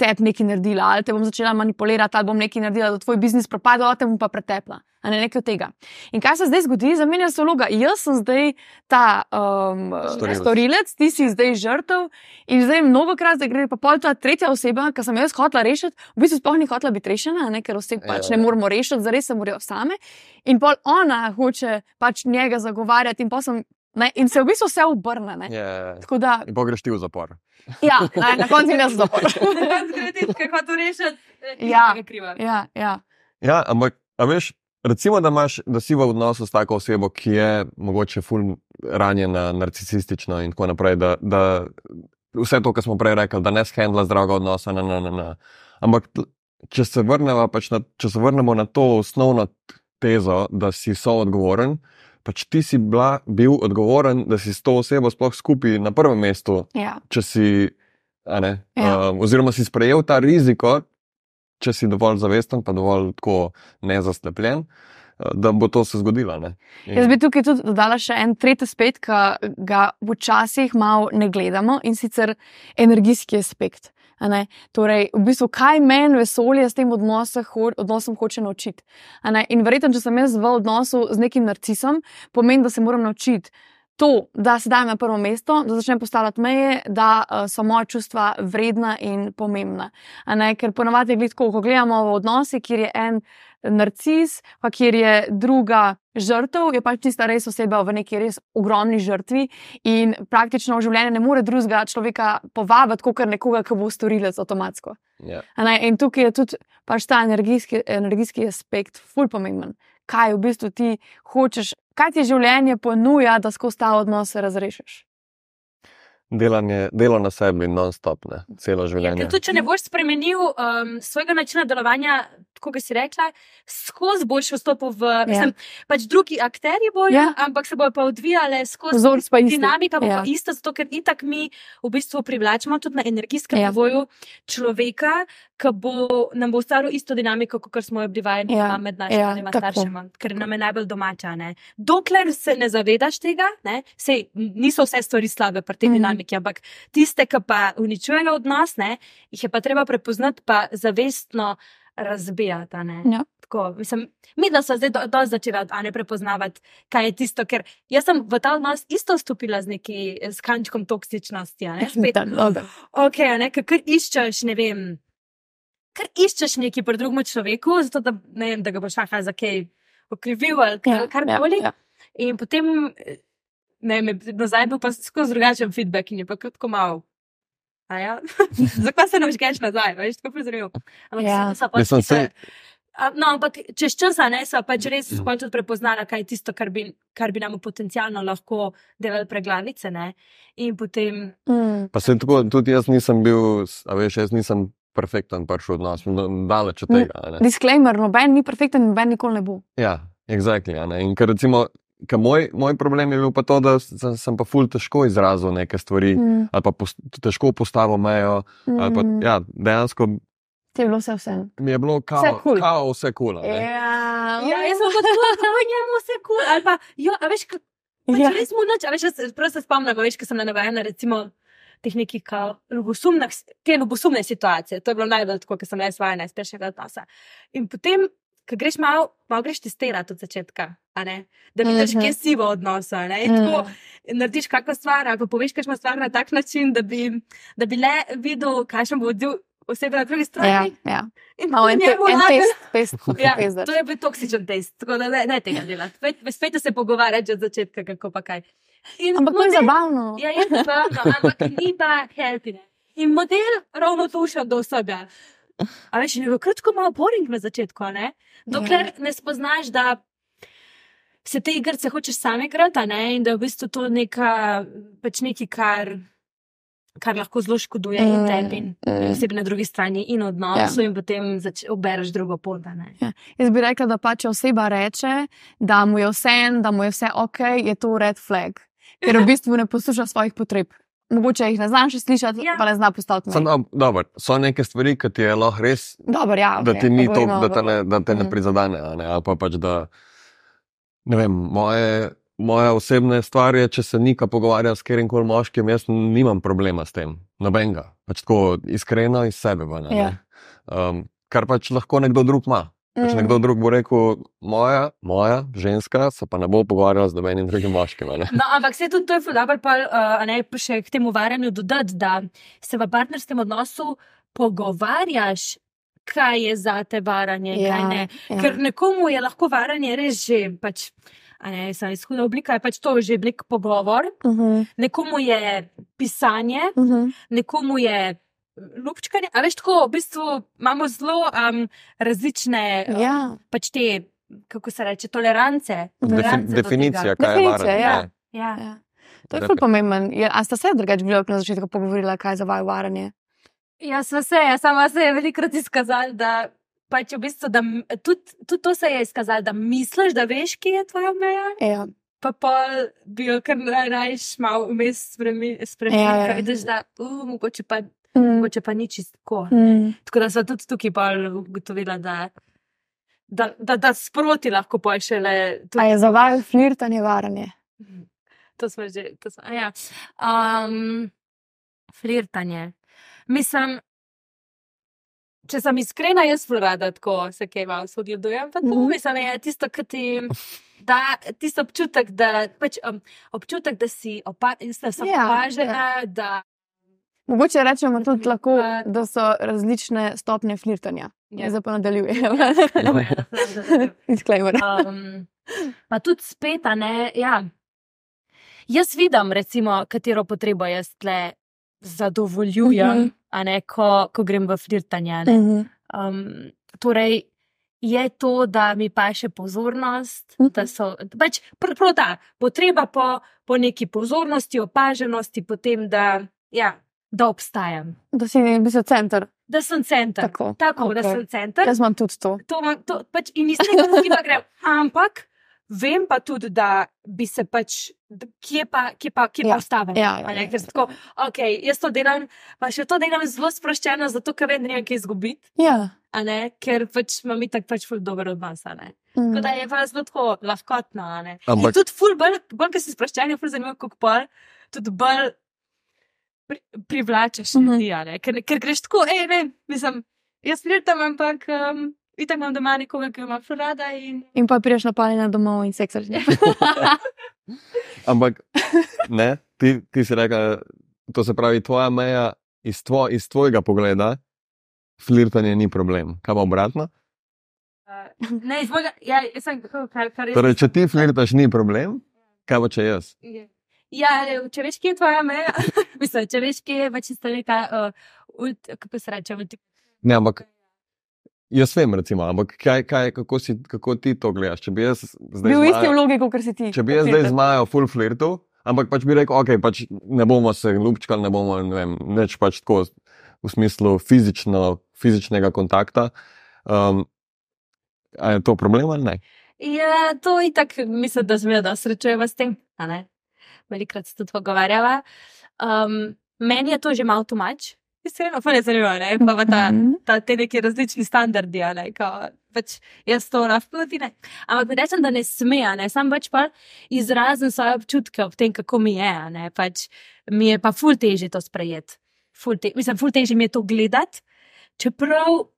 tep nekaj naredila, ali te bom začela manipulirati, ali bom nekaj naredila, da tvoj biznis propade, ali te bom pa pretepla. A ne nekaj od tega. In kaj se zdaj zgodi? Zamenja se vloga. Jaz sem zdaj ta um, Storilec. storilec. ti si zdaj žrtev. In zdaj mnogo krat gre pa pol ta tretja oseba, ki sem jo jaz hotela rešiti, v bistvu sploh ni hotela biti rešena, ne, ker oseb Ja, pač ja. ne moramo rešiti, zares se morajo same. In pol ona hoče pač njega zagovarjati, in, pol sem, ne, in se v bistvu vse obrne. Ne. Yeah. Tako da, In pogreš ti v zapor. ja, ne, na koncu jaz zapor. Kako to rešiti? Ja. Tega kriva. Ja, ja. Ja, ampak, a veš, recimo, da, imaš, da si v odnosu s tako osebo, ki je mogoče ful ranjena, narcisistično in tako naprej, da, da vse to, kar smo prej rekli, da ne shendla zdravega odnosa, na, na, na, na. ampak če se, vrnemo, pač na, če se vrnemo na to osnovno tezo, da si soodgovoren, pač ti si bila, bil odgovoren, da si s to osebo sploh skupaj na prvem mestu, ja. če si, ne, Ja. um, oziroma si sprejel ta riziko, če si dovolj zavesten, pa dovolj tako nezaslepljen, uh, da bo to se zgodilo. ne. In- Jaz bi tukaj tudi dodala še en tretji aspekt, ki ga včasih malo ne gledamo in sicer energijski aspekt. Torej, v bistvu, kaj meni vesolje s tem odnosom, ho odnosom hoče naučiti. In verjetno, če sem jaz v odnosu z nekim narcisom, pomeni, da se moram naučiti. To, da se dajem na prvo mesto, da začnem postavljati meje, da uh, so moja čustva vredna in pomembna. Ne, ker ponovadi je gledko, ko gledamo v odnosi, kjer je en narcis, pa kjer je druga žrtev, je pač tista res oseba v neki res ogromni žrtvi in praktično v življenju ne more drugega človeka povabiti, kot nekoga, ki bo storilec avtomatsko. Ja. A Ne, in tukaj je tudi pač ta energijski, energijski aspekt ful pomemben. Kaj v bistvu ti hočeš, kaj ti življenje ponuja, da skozi ta odnos razrešiš. Delanje, delo na sebi, non-stop, ne, celo Ja, življenje. ker tudi, če ne boš spremenil um, svojega načina delovanja, tako kot si rekla, skozi boš vstopil v. Ja. Mislim, pač drugi akteri bojo, Ja. ampak se bojo pa odvijale skozi. Vzorc pa isti. Dinamika Ja. pa ista, zato ker itak mi v bistvu privlačimo tudi na energijskem Ja. nivoju človeka, ki bo, nam bo ustvaril isto dinamiko, kot smo jo bili vajeni Ja, med našimi ja, staršema, ker nam je najbolj domača. Ne? Dokler se ne zavedaš tega, ne? sej niso vse stvari slabe pri tej mm. dinamiki, ampak tiste, ki pa uničujejo odnos, ne, jih je pa treba prepoznati, pa zavestno razbijati. a ne. Ja. Tako, mislim, mi, da so zdaj do, do začela a ne prepoznavati, kaj je tisto, ker jaz sem v ta odnos isto stopila z neki s kančkom toksičnosti. ne, spet. Ok, ne, ker iščeš, ne vem. Ker iščeš neki pri drugem človeku, zato da, vem, da ga boš šahal za kaj okrivil ali kar, karkoli. ja. In potem, ne vem, nazaj bil pa skozi drugačen feedback in je pa kratko malo. A Ja? Zakaj se ne vžgeš nazaj, veš, tako prizoril. Ampak Ja. so- pač A, No, ampak čez čas, ne, so pač res mm. tudi prepoznala, kaj je tisto, kar bi, kar bi nam potencialno lahko delali preglavice. Ne? In potem, Mm. Pa se tako, tudi jaz nisem bil, a veš, jaz nisem perfekten prvi odnos, no, daleč od tega. a ne. Disclaimer, noben ni perfekten, noben nikoli ne bo. Ja, exactly. a ne. In ker recimo, ker moj, moj problem je bil pa to, da sem, sem pa ful težko izrazil neke stvari, Mm. ali pa post, težko postavil mejo, ali pa Mm. ja, dejansko Ti je bilo vse vse. mi je bilo kao, Vse cool. kao vse kul. Cool, Ja, ja, jaz sem kot tako, njemu vse kul. Cool, ali pa, jo, a veš, k- pač Ja. res mu noč, a veš, prav se spomnim, veš, ko sem navajena, recimo. Teh nekih ljubosumnih, te ljubosumne situacije, to je bilo najbolj tako, ker sem jaz vajena iz prejšnjega odnosa. In potem, ko greš malo, malo greš testirati od začetka, da vidiš, Mhm. kje si v odnosu. a ne. In tako narediš kakšno stvar, ali pa poveš kakšno stvar na tak način, da bi, da bi le videl, kakšen bo odziv osebe na drugi Ja, strani. ja. In Malo en lagati- test, test, Ja, test to je bil toksičen test, tako da ne, ne tega delati. Spet- se pogovarjati od začetka, kako pa kaj. In Ampak to je model- zabavno. Ja, je zabavno, ampak ni pa healthy. In model ravno to še do vsega. A veš, je bilo kratko malo boring na začetku, a ne? Dokler ne spoznaš, da se te igrice hočeš same igrati, a ne? In da je v bistvu to neka, pač nekaj, kar, kar lahko zelo škoduje in Mm, tebi, in mm. osebi na drugi strani in odnosu, in potem obereš drugo pot, a ne? Jaz bi rekla, da pa če oseba reče, da mu je vse, da mu je vse ok, je to red flag, ker v bistvu ne posluša svojih potreb. Mogoče jih ne znaš še slišati, Ja. pa ne zna postaviti. Sam, meje. dob- dobro, so neke stvari, ki ti je lahko res, Dobro, ja, da okej, ti ni to, da te ne, da te ne Mm. prizadene. a Ne? Ali pa pač, da ne vem, moje, moja osebna stvar je, če se nika pogovarja s katerim koli moškim, jaz nimam problema s tem, nobenega. Pač tako iskreno iz sebe. ne. Ja. Um, kar pač lahko nekdo drug ima. Mm. nekdo drug bo rekel, moja, moja ženska se pa ne bo pogovarjala z nobenim drugim moškim. a ne. No, ampak se tudi to je ful dobro, pa uh, a ne pa še k temu varanju dodati, da se v partnerskem odnosu pogovarjaš, kaj je za te varanje, ja, kaj ne. ja. Ker nekomu je lahko varanje res že, pač, a ne, samo izhodna oblika je pač to že blik pogovor, Uh -huh, nekomu je pisanje, uh -huh. nekomu je lupčkanje. A veš, tako v bistvu imamo zelo um, različne, uh, Ja, pač te, kako se reče, tolerance. Defin- tolerance tega. Definicija, kaj je Definicija, varanje. ja. ne. Ja. ja. To je Rep- ful pomemben. Je- A sta se drugače bilo na začetku pogovorila, kaj za vaju varanje? Ja, sva se, jaz sama se je velikokrat izkazala, da pač v bistvu, da tudi, tudi to se je izkazalo, da misliš, da veš, kje je tvoja meja, Ja. pa pol bi jo kar rajš malo vmes spremenil, Ja, ja. ja, ja. vidiš, da uh, mogoče, pa, Mm. mogoče pa ni čisto. Mm. Tako da sva tudi tukaj ugotovila, da, da, da, da sproti lahko pol šele. A Tudi, je za vaju flirtanje varanje? to smo že, to smo, ja. Um, flirtanje. Mislim, če sem iskrena, jaz zelo rada tako se kaj malo sodim dojem. Pa to, Mhm. mislim, je tisto, kar ti. da tisti občutek, da, pač, um, občutek, da si opa da sem Ja, opažena, da Mogoče rečemo tudi lahko, Pa- da so različne stopnje flirtanja. Ja. Ja. Zdaj pa nadaljujem. Ja. Disclaimer. Um, pa tudi spet, a ne. Ja. Jaz vidim, recimo, katero potrebo jaz tle zadovoljujem, uh Mhm. -huh. a ne, ko, ko grem v flirtanje. ne. Mhm. Um, torej, je to, da mi pa še pozornost, Mhm. da so pač prav prav ta potreba po, po neki pozornosti, opaženosti, potem da, ja, da obstajam, Da si v bistvu center. da sem center. Tako. Tako okay. da sem center. Jaz imam tudi to. To, imam- to pač in iz tega motiva grem. Ampak vem pa tudi, da bi se pač, kje pa, kje pa, kje pa Ja. ustavim. Ja, ja, ja, Ker sem tako, ok, jaz to delam, pa še to delam zelo sproščeno, zato ker vem, da ne vem, kaj izgubiti. Ja. a ne, ker pač imam itak pač ful dober odnos. a ne. Mhm. Tako da je pa zelo tako lahkotno. a ne. In Ampak tudi ful bolj, bolj ko si sproščen, je ful zanimivo, kako pol, tudi bolj pri, privlačeš Mhm. ljudi, a ne. ker, ker greš tako, hej, ne, mislim, jaz flirtam, ampak um, itak imam doma nekoga, ki jo imam ful rada in In pa priješ napaljena domov in seksaš. Ampak, ne, ti, ti si rekel, to se pravi, tvoja meja iz, tvo, iz tvojega pogleda, flirtanje ni problem. Kaj pa obratno? uh, ne, iz mojega, ja, jaz sem, kako- kar, kar jaz. Torej, če ti flirtaš, ni problem, kaj pa če jaz? Ja, če veš, kje je tvoja meja, mislim, če veš, kje je pač čisto neka, uh, ult, kako se reče, ulti- Ne, ampak jaz vem, recimo, ampak kaj, kaj, kako, si, kako ti to gledaš? Če bi jaz zdaj Bil v isti vlogi, kot si ti. Če bi jaz zdaj z Majo full flirtu, ampak pač bi rekel, ok, pač ne bomo se ljubčkali, ne bomo, ne vem, neč pač tako v smislu fizično, fizičnega kontakta. Um, a je to problem ali ne? Ja, to je tako, mislim, da zmeraj da srečujeva s tem. Velikrat se tudi pogovarjava. Um, meni je to že malo tumač, iskreno, pa ne zanima, ne, pa, pa ta, Mhm. ta te neki različni standardi, ne, kao, pač jaz to tudi ne. Ampak ne rečem, da ne sme, a ne, sam pač pa izrazim svoje občutke ob tem, kako mi je, ne, pač mi je pa ful teže to sprejeti. Ful te, mislim, ful teže mi je to gledati, čeprav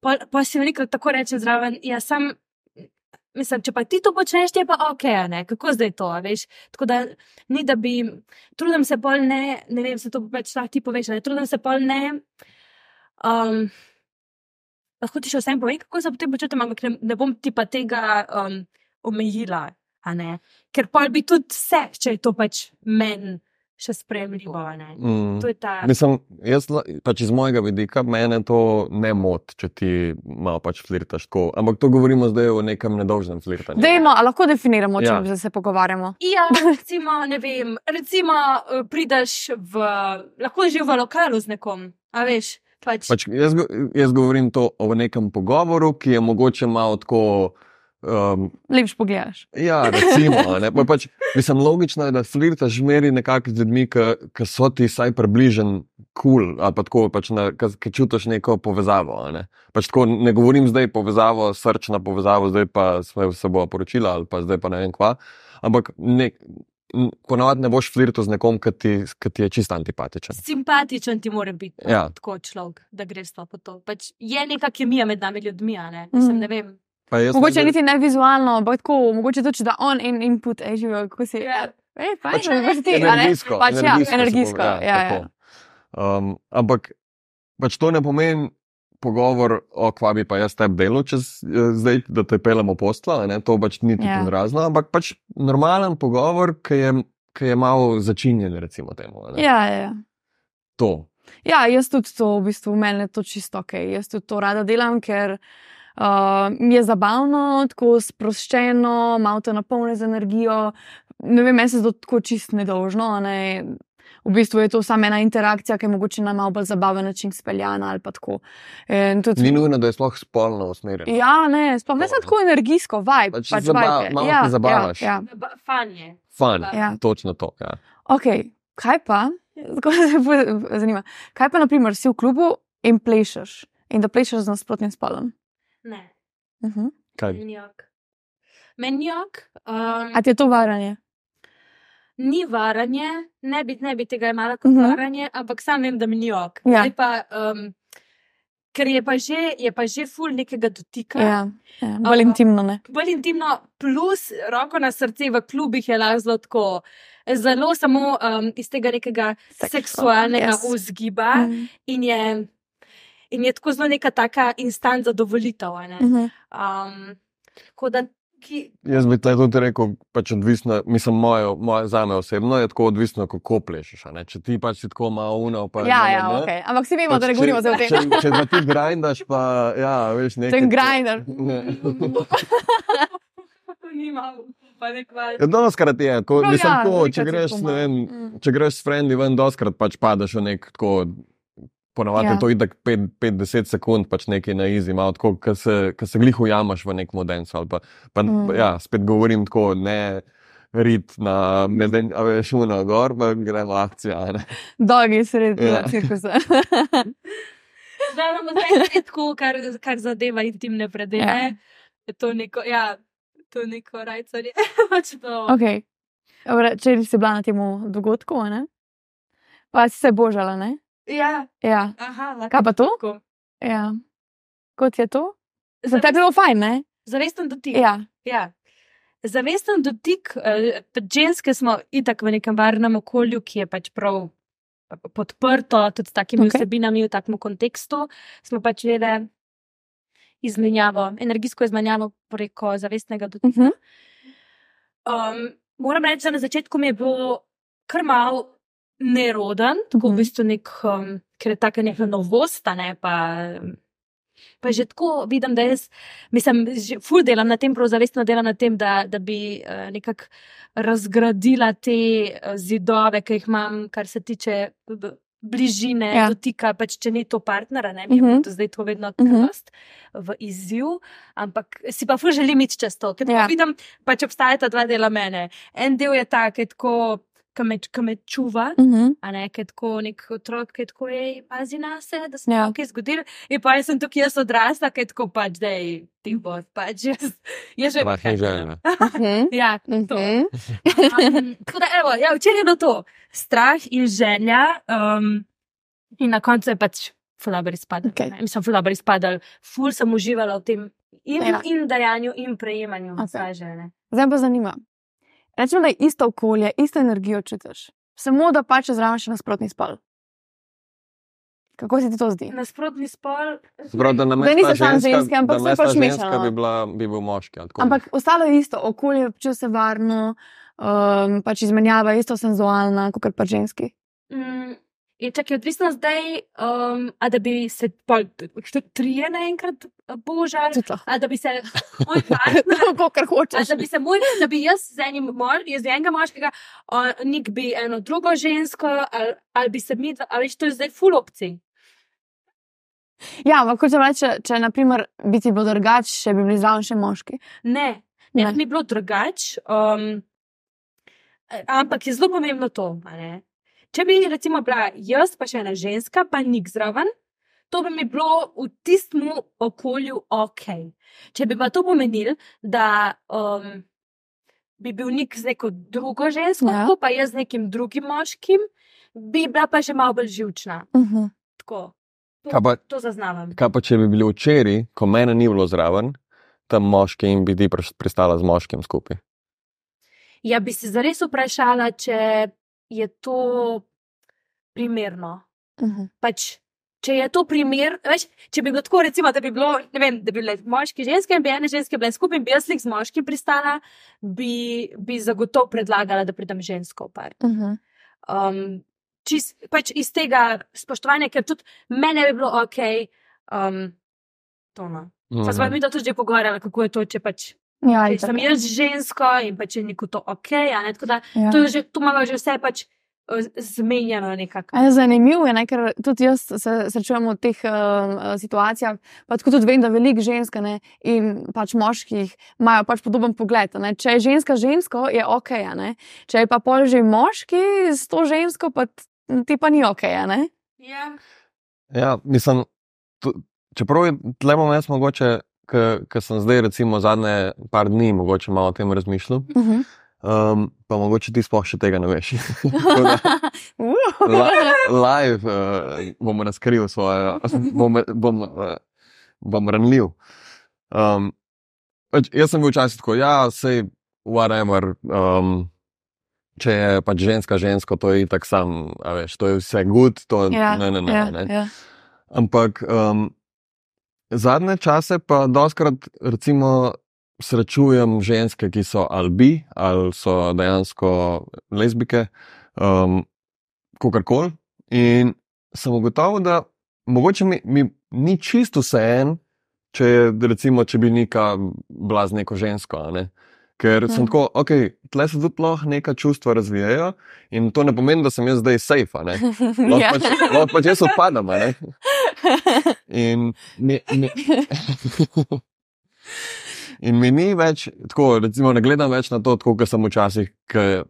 pa, pa si veliko tako reče zraven, ja, sam. Mislim, če pa ti to počneš, je pa ok, ne, kako zdaj to, veš. Tako da ni, da bi, trudim se pol ne, ne vem, se to pač lahko ti poveš, ne, trudim se pol ne. Um, lahko ti še vsem povem, kako se potem počutim, ampak ne, ne bom ti pa tega um, omejila. Ker pol bi tudi vse, če je to pač meni še ne. Mm. To je ta. Mislim, jaz pač iz mojega vidika, mene to ne moti, če ti malo pač flirtaš tako. Ampak to govorimo zdaj o nekem nedolžnem flirtanju. Dejno, a lahko definiramo, če Ja. ja. se pogovarjamo. Ja, recimo, ne vem, recimo, eh, prideš v, lahko že v lokalu z nekom, a veš, pač. Pač jaz, jaz govorim to o nekem pogovoru, ki je mogoče malo tako. Um, Lepš pogledaš. ja, recimo, a ne, pa pač, mislim, logično je, da flirtaš zmeri nekako z ljudmi, ki so ti vsaj približen kul, cool, ali pa tako, pač ki čutiš neko povezavo. a Ne. Pač tako, ne govorim zdaj povezavo, srčna povezavo, zdaj pa se, se bo poročila ali pa zdaj pa ne vem kva. Ampak ne, n- ponavadi ne boš flirtal z nekom, ki ti, ki ti je čisto antipatičen. Simpatičen ti mora biti Ja. tako človek, da greš to po to. Pač je neka kemija med nami ljudmi, a ne? Mislim, Mm. ne vem. Mogoče ne- niti ne vizualno, ampak tako, mogoče tudi, da on in input, ej, živijo, kako si. Ja. Ej, fajn, Pač pač, ti, energijsko. Pač, ja, energijsko, pove- ja, ja. tako. Um, ampak pač to ne pomeni pogovor, o kva bi pa jaz tebi delal, čez, eh, zdaj, da te pelemo posla, a ne, to pač ni Ja. tako razno, ampak pač normalen pogovor, ki je, ki je malo začinjen, recimo temu. ne. Ja, ja, ja. To. Ja, jaz tudi to, v bistvu, meni je to čisto ok. Jaz tudi to rada delam, ker uh, mi je zabavno, tako sproščeno, malo te napolne z energijo. Ne vem, meni se zdi to tako čist nedolžno. a Ne? V bistvu je to samo ena interakcija, ki je mogoče na malo bolj zabaven način speljana ali pa tako. In tudi- Ni nujno, da je sploh spolno usmerjeno. Ja, ne, sploh ne tako energijsko, vibe. Pač Pač zaba- vibe malo ja, se zabavaš. Ja, ja. Fan je. Fun, Ja. točno to. Ja. Ok, kaj pa, tako se zanima, kaj pa, naprimer, si v klubu in plešeš in da plešeš z nasprotnim spolom? Ne, Uh -huh. Kaj? Meni jok. Um, A ti je to varanje? ni varanje, ne bi, ne bi tega imela kot Mhm. uh -huh. varanje, ampak sam vem, da ok. Ja. Zdaj pa, um, ker je pa že, je pa že ful nekega dotika. Ja, ja. bolj intimno. Ne? Bolj intimno, plus roko na srce v klubih je lahko zelo tako. Zelo samo um, iz tega nekega Seksual, seksualnega yes. vzgiba Mhm. in, je, in je tako zelo neka taka instant zadovoljitev. a ne. Mhm. Um, tako da, ki, Jaz bi tudi rekel, pač odvisno, mislim, moje, moje za me osebno je tako odvisno, kako plešeš. a ne. Če ti pač si tako malo uno, pa Ja, ne, ja, ne, ok. Ampak vsi vemo, da ne pač govorimo zdaj o tem. Če, če pa ti grindaš, pa ja, veš, nekaj. Ten grinder. Ne. nima, pa nek val. Ja, Doskrat je, ko, No, mislim, ja, tako, če greš, ne vem. Mm. če greš s frendi ven, doskrat pač padeš v nek tako. Ponovadi Ja. je to itak 5-10 sekund, pač nekaj na izi, malo tako, ko se, ko se glih ujamaš v nek modenc. ali Pa, pa, Mm. mm. ja, spet govorim tako, ne rit na meden, a veš, uno gor, pa gremo akcija. a ne. Dolgi sredi Ja. cirkusa. Zdaj imamo zdaj tako, kar, kar zadeva intimne predele. Ja. Je to neko, ja, to je neko rajcarje. pač to. okay. Če si bila na tem dogodku, a ne? pa si se božala, ne? Ja, Ja. aha. Kaj pa to? tako. Ja. Kot je to? Za tebe je bilo fajn, ne? Zavesten dotik. Ja. Ja. Zavesten dotik, eh, ženske smo itak v nekem varnem okolju, ki je pač prav podprto, tudi s takimi okay. vsebinami v takem kontekstu. Smo pač želeli izmenjavo, energijsko izmenjavo preko zavestnega dotika. Uh -huh. Um, moram reči, da na začetku mi je bilo kar mal neroden, tako Mhm. v bistvu nek, um, ker je tako neka novost, ne pa. Pa že tako vidim, da jaz, mislim, že ful delam na tem, prav zavestno delam na tem, da, da bi uh, nekako razgradila te uh, zidove, ki jih imam, kar se tiče bližine, Ja. dotika, pač če ni to partnera, ne, Mhm. uh -huh. zdaj to vedno Mhm. uh -huh. v izziv, ampak si pa ful želim iti čez to, ker ja. vidim, pač obstajata dva dela mene. En del je ta, ki je tako, ki me, ki me čuva, Uh -huh. a ne, ki je tako nek otrok, ki je tako, ej, pazi na se, da se Ja. nekaj zgodilo. In pa jaz sem tukaj jaz odrasla, ki je tako pač, da je ti bo, pač jaz, jaz že. In želja. Ja, to. Mhm. Um, tako da, evo, ja, včeraj je bilo to strah in želja, um, in na koncu je pač fulaber izpadel. Okej. Okay. Mislim, fulaber izpadel, ful sem uživala v tem in, Ja. in dajanju, in prejemanju okay. želje. Zdaj pa zanima. Rečemo, da je isto okolje, isto energijo čutiš. Samo da pač zraven še nasprotni spol. Kako se ti to zdi? Nasprotni spol. Prav, da Da namesto niso samo ženska- ženske, ampak da namesto pač mešano. Bi, bila, bi bil moški. Ampak ostalo je isto, okolje počutiš se varno, um, pač izmenjava je isto senzualna, kot pa ženski. Mm, čak je odvisno zdaj, um, a da bi se trije naenkrat božali, lahko. a da bi se moj partner. Tako, kar hočeš. da bi se moj, da bi jaz z enim, mož, jaz z enega moškega, on, nik bi eno drugo žensko, ali, ali bi se mi, dva- a veš, to je zdaj full opcij. Ja, ampak hočem reči, če, če naprimer, bi ti bilo drugače, če bi bili zraven še moški. Ne, ne, Ne. ni bilo drugače. Um, ampak je zelo pomembno to. ne. Če bi recimo bila jaz, pa še ena ženska, pa nik zraven, to bi mi bilo v tistem okolju ok. Če bi pa to pomenilo, da um, bi bil nik z neko drugo žensko, Ja. pa jaz z nekim drugim moškim, bi bila pa že malo bolj živčna. Uh -huh. Tako. To, Kaj pa- to zaznavam. Kaj pa če bi bili včeraj, ko mene ni bilo zraven, tam moški in bi ti pris- pristala z moškim skupaj? Ja, bi se zares vprašala, če je to primerno. Uh -huh. Pač, če je to primer, veš, če bi bilo tako, recimo, da bi bilo, ne vem, da bi bile moški, ženske in bi ene ženske bile skupaj, in bi jaz z moškim pristala, bi, bi zagotovo predlagala, da pridem žensko v par. Uh -huh. Um, čist, pač iz tega spoštovanja, ker tudi mene bi bilo ok. Um, to no. Mhm. Pa smo mi to tudi že pogovarjali, kako je to, če pač Ja, če sem jaz žensko in pač je neko to ok. a Ne, tako da Ja. to, je že, to imamo že vse pač eh, zmenjeno nekako. A je Zanimivo je, ne, ker tudi jaz se srečujem v teh uh, situacijah. Pa tako tudi vem, da veliko žensk ne, in pač moških imajo pač podoben pogled. a Ne. Če je ženska žensko, je ok. a Ne. Če je pa pol že moški s to žensko, pa ti pa ni ok. a Ne. Ja. Ja, mislim, čeprav je tle bom jaz mogoče, ker sem zdaj recimo zadnje par dni mogoče malo o tem razmišljal. Uh -huh. Um, pa mogoče ti sploh še tega ne veš. Da, li, live uh, bom razkril svojo, bom, bom, uh, bom ranljiv. Um, pač jaz sem bil včasih tako, ja, sej, whatever. Um, če je pač ženska žensko, to je tako sam, veš, to je vse good, to Ja, ne, ne, ne. ja, ne. ja. Ampak um, zadnje čase pa doskrat, recimo, srečujem ženske, ki so ali bi, ali so dejansko lezbike, um, kakorkoli. In sem ugotovil, da mogoče mi, mi ni čisto vse en, če, je, recimo, če bi neka bila z neko žensko. Ne? Ker sem Mhm. tako, ok, tle se tudi lahko neka čustva razvijajo in to ne pomeni, da sem jaz zdaj safe. Lahko Ja. pač, lahko pač jaz odpadam. ne. In mi, mi, in mi ni več tako, recimo, ne gledam več na to, kot sem včasih, ker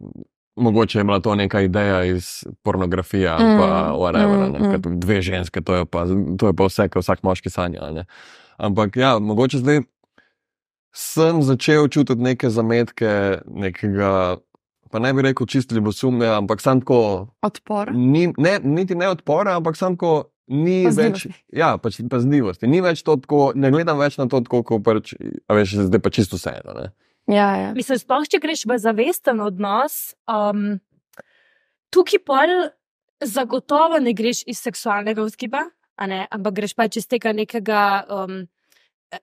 mogoče je bila to neka ideja iz pornografije ali pa Mm, whatever. mm, Mm, mm. mm. Dve ženske, to je pa, to je pa vse, kar vsak moški sanja. ne. Ampak ja, mogoče zdaj sem začel čutiti neke zametke, nekega. Pa ne bi rekel čisto ljubosumne, ampak sam tako, Odpor. ni, ne, niti ne odpora, ampak sam tako, ni več, Pazljivosti. ja, pač pazljivosti. Ni več to tako, ne gledam več na to tako, kot pač, a veš, zdaj pa čisto vseeno. ne. Ja, ja. Mislim, sploh če greš v zavesten odnos, um, tukaj pol zagotovo ne greš iz seksualnega vzgiba, a ne, ampak greš pač iz tega nekega um,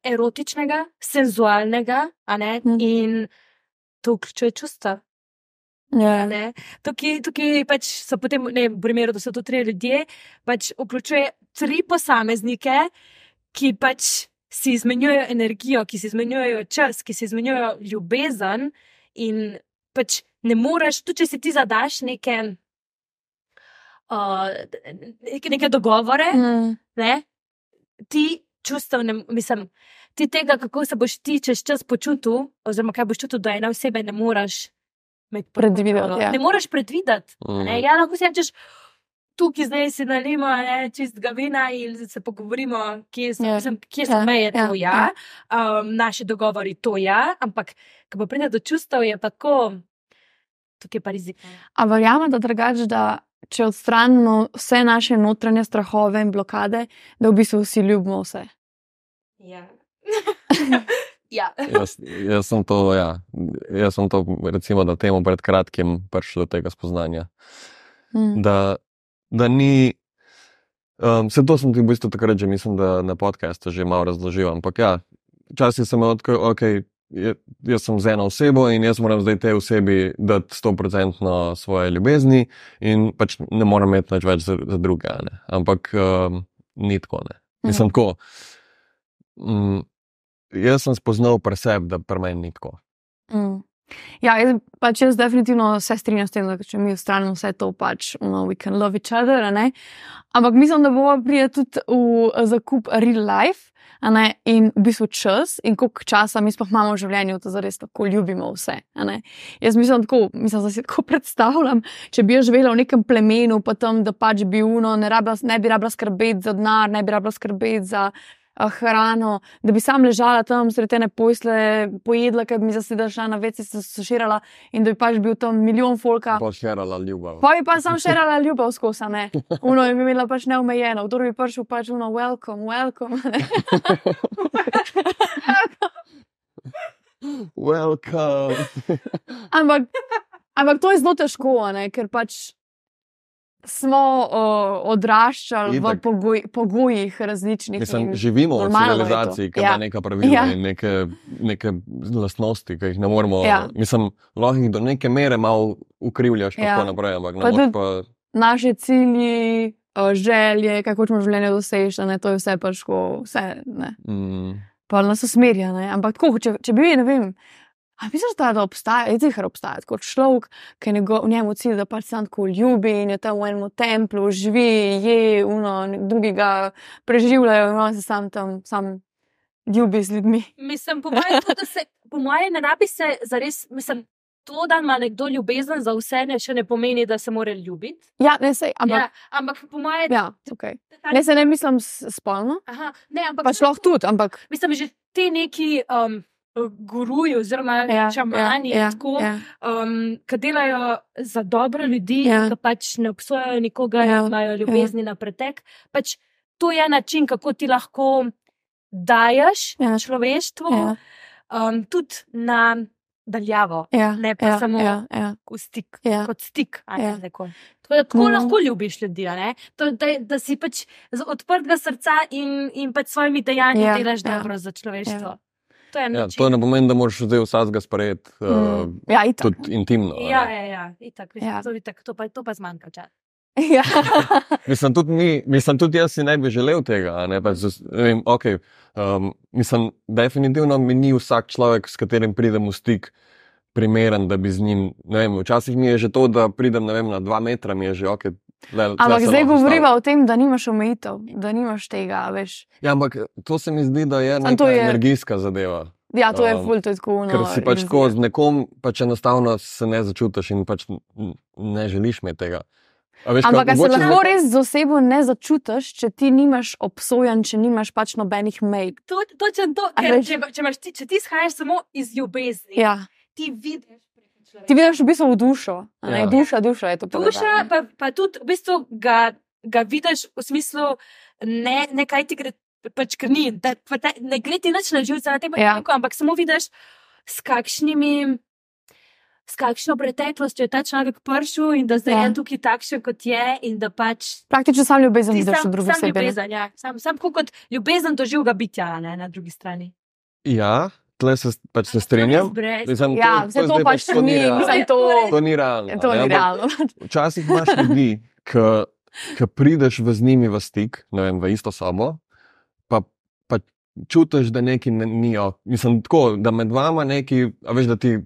erotičnega, senzualnega, a ne, Mhm. in to vključuje čustva. Ja. Ne? Tukaj, tukaj pač so potem, ne, v primeru, da so to tri ljudje, pač vključuje tri posameznike, ki pač si izmenjujejo energijo, ki si izmenjujejo čas, ki si izmenjujejo ljubezen, in pač ne moreš, tudi če si ti zadaš neke, uh, neke, dogovore, Mm. ne, ti čustev, ne, mislim, ti tega, kako se boš ti čez čas počutil, oziroma kaj boš čutil do ene osebe, ne moreš Predvideti, ja. Ne moreš predvideti. Mm. Ne? Ja, lahko si rečeš, tukaj zdaj si nalimo ne, čistega vina in se pogovorimo, kje so, Ja. yeah. kje so yeah. meje, ja, to ja, um, naši dogovori, to ja, ampak ko pa pride do čustev, je pa tako, tukaj je pa rizik. A verjamem, da drugače, da če odstranimo vse naše notranje strahove in blokade, da v bistvu vsi ljubimo vse. Ja. ja. Jaz, jaz sem to, ja, jaz sem to, recimo, da temu pred kratkim prišel do tega spoznanja. Mm. da, da ni. Um, se to sem ti v bistvu takrat že, mislim, da na podkastu že malo razložil. Ampak ja, včasih sem odkril, ok, jaz sem z eno osebo in jaz moram zdaj tej osebi dati 100% svoje ljubezni in pač ne morem imeti nič več za, za druge. ne. Ampak um, ni tako. Ne. Mislim, Mhm. tako. Mm, jaz sem spoznal pri sebi, da pri meni ni tako. Mm. Ja, jaz, pač jaz definitivno se strinjam s tem, da če mi ustvarjamo vse to, pač no, we can love each other. ne. Ampak mislim, da bomo prije tudi v zakup real life. In v bistvu čas, in koliko časa mi sploh imamo v življenju, da zares tako ljubimo vse. Jaz mislim, tako, mislim, da si tako predstavljam, če bi jaz živela v nekem plemenu, pa tam, da pač bi uno, ne, rabila, ne bi rabila skrbeti za denar, ne bi rabila skrbeti za hrano, da bi sam ležala tam sredi ene posle, pojedla, ker bi mi zasedela šla na vece, se suširala in da bi pač bil tam milijon folka. Pač herala ljubav. Pa bi pa sam še rala ljubav skozi, ne. Uno je imela pač neomejeno, kdo bi prišel pač uno, welcome, welcome. Welcome. ampak, ampak to je zelo težko, ne, ker pač smo uh, odraščali v Itak. pogoj, pogojih različnih. In- živimo v civilizaciji, ki Ja. ima neka pravila Ja. in neke, neke lastnosti, ki jih ne moremo. Ja. Mislim, lahko jih do neke mere malo ukrivljaš, Ja. tako naprej, ampak ne Pa tudi- pa. naše cilji, želje, kako hočemo v življenju doseči, ne, to je vse pač tako, vse. Ne. Mm, pa nas usmerja. Ne? Ampak tako, če, če bi, ne vem, a misliš, da, da obstaja, je zihar obstaja kot človek, ki je njegov, njemu cilj, da pač sam tako ljubi in je tam v enem templu, živi, je, uno, drugega preživljajo in on se sam tam, sam ljubi z ljudmi. Mislim, po mojem, to, da se, po mojem, ne rabi se zares, mislim, to, da ima nekdo ljubezen za vse, ne, še ne pomeni, da se mora ljubiti. Ja, ne sej, ampak. Ja, ampak po mojem, Ja, okay. Ne se ne mislim spolno, Aha, ne, ampak pač lahko tudi, ampak Mislim, že ti neki, um, guruji oziroma Ja, šamani, ja, tako, ja. um, ki delajo za dobro ljudi, Ja. ki pač ne obsojajo nikogar, Ja, ja. imajo ljubezni ja. na pretek. Pač to je način, kako ti lahko daješ Ja. ja. človeštvu, Ja. ja. um, tudi na daljavo, Ja, ne pa ja, samo ja, ja, v stik. ja. Kot stik, Ja. ne tako. Da tako mm. lahko ljubiš ljudi, to, da, da si pač z odprtega srca in, in pač svojimi dejanji Ja, ja. delaš ja. dobro za človeštvo. Ja. To Ja, to ne pomeni, da moraš zdaj vsakega sprejeti uh, Mm. Ja, itak. tudi intimno. Ja, ja, ja, itak, mislim, Ja. To, itak, to, pa, to pa zmanjka časa. Ja. Mislim, tudi, mi, mislim, tudi jaz si ne bi želel tega. a Ne, pa, z, ne vem, okay, um, mislim, definitivno mi ni vsak človek, s katerim pridem v stik, primeren, da bi z njim. ne Vem, včasih mi je že to, da pridem ne vem, na dva metra, mi je že ok. Le, Ampak zdaj govoriva o tem, da nimaš omejitev, da nimaš tega, veš. Ja, ampak to se mi zdi, da je neka to je- energijska zadeva. Ja, to je Um, ful, to je tako. Ker No, si pač tako z nekom, pač enostavno se ne začutiš in pač ne želiš imeti tega. A veš, Ampak kaj, se lahko zdaj- res z osebo ne začutiš, če ti nimaš obsojen, če nimaš pač nobenih mej. To, točno to, A ker, veš- če, če, ti, če ti izhajaš samo iz ljubezni, Ja. ti vidiš. Ti vidiš v bistvu v dušo. a ne, Ja. Duša, duša je to. Duša, pa, pa tudi v bistvu ga, ga vidiš v smislu, ne, ne kaj ti gre, pač ker ni, da, pa te, ne gre ti nič na živce na tem Ja. človeku, ampak samo vidiš, s kakšnimi. S kakšno preteklostjo je ta človek prišel, in da zdaj Ja. je tukaj takšen, kot je, in da pač Praktično sam ljubezen ti vidiš v sam, sam ljubezen, ja. sam, sam kot ljubezen do živega bitja a ne, na drugi strani. Ja, tle se pač se strinjam. Mislim, Ja, to- vse to zdaj pač to ni, mislim, to, To ni realno. to ni ampak realno. Včasih imaš ljudi, ki prideš v z njimi v stik, ne vem, v isto sobo, pa, pa čutiš, da nekaj ne, ni, ok. mislim, tako, da med vama neki, a veš, da ti,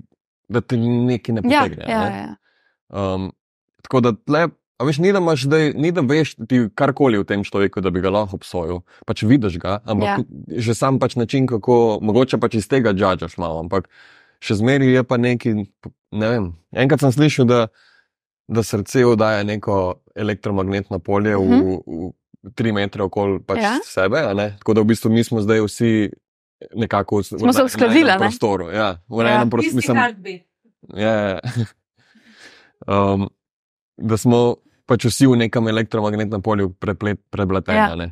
da ti nekaj ne Ja, potegne. ja, ne. ja. Um, tako da tle, a veš, ni da imaš zdaj, ni da veš ti karkoli v tem človeku, da bi ga lahko obsojil. Pač vidiš ga, ampak Ja. že sam pač način, kako, mogoče pač iz tega džadžaš malo, ampak še zmeraj je pa neki, ne vem. Enkrat sem slišal, da, da srce oddaja neko elektromagnetno polje Mhm. v, v tri metre okoli pač Ja. sebe, a ne? tako da v bistvu mi smo zdaj vsi nekako v, Smo se na- uskladili, na a enem ne? prostoru. Ja, v Ja. enem prostoru. Heartbeat. Ja, ja. um, da smo pač vsi v nekem elektromagnetnem polju preplet, prepleteni. Ja. Ja.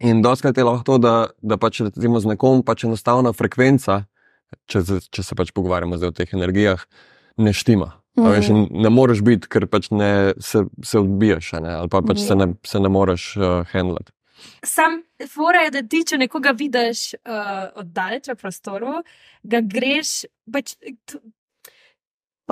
In doskrat je lahko to, da, da pač recimo z nekom pač enostavna frekvenca, če, če se pač pogovarjamo zdaj o teh energijah, ne štima. Mm. Mhm. Veš, in ne moreš biti, ker pač ne, se, se odbijaš, a ne, ali pa pač Mhm. se ne, se ne moreš uh, handlati. Sam fora je, da ti, če nekoga vidiš uh, oddaleč v prostoru, ga greš. Pač.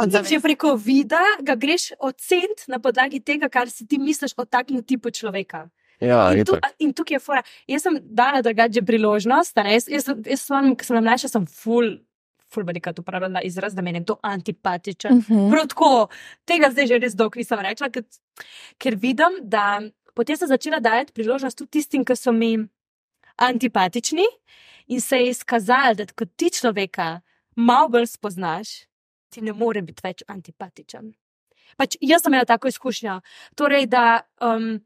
Že preko vida ga greš oceniti na podlagi tega, kar si ti misliš o takem tipu človeka. Ja, In, tu, in tukaj je fora. Jaz sem dala drugače priložnost. a ne, Jaz, jaz, jaz sem, ko sem bila mlajša, sem full, full velikrat uporabljala izraz, da meni je kdo antipatičen. Mhm. Prav tako, tega zdaj že res dolgo nisem rekla, ker, ker vidim, da potem sem začela dajati priložnost tudi tistim, ki so mi antipatični in se je izkazalo, da ko ti človeka malo bolj spoznaš, ti ne more biti več antipatičen. Pač jaz sem imela tako izkušnjo. Torej, da um,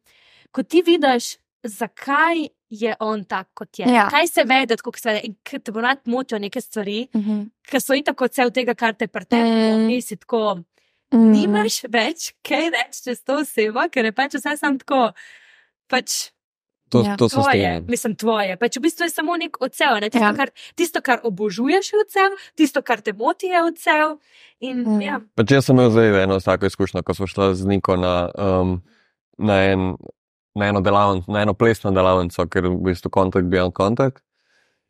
ko ti vidiš, zakaj je on tak, kot je, Ja. kaj se vede, kot se vede, in ker te bo nad motijo neke stvari, Mhm. ki so in tako cel tega, kar te pretepe, Mm. nisi tako. Mhm. Nimaš več kaj reči čez to osebo, ker je pač vse samo tako. Pač To, Ja. to se tvoje, strinjam. mislim, tvoje. Pač v bistvu je samo nek odsev. Ne? Tisto, Ja. kar, tisto, kar obožuješ, je odsev, tisto, kar te moti, je odsev. In, Mm. ja. Pač jaz sem imel zdaj eno tako izkušnjo, ko smo šli z Niko na, um, na, en, na eno delavnico, na eno plesno delavnico, ker je v bistvu kontakt beyond kontakt.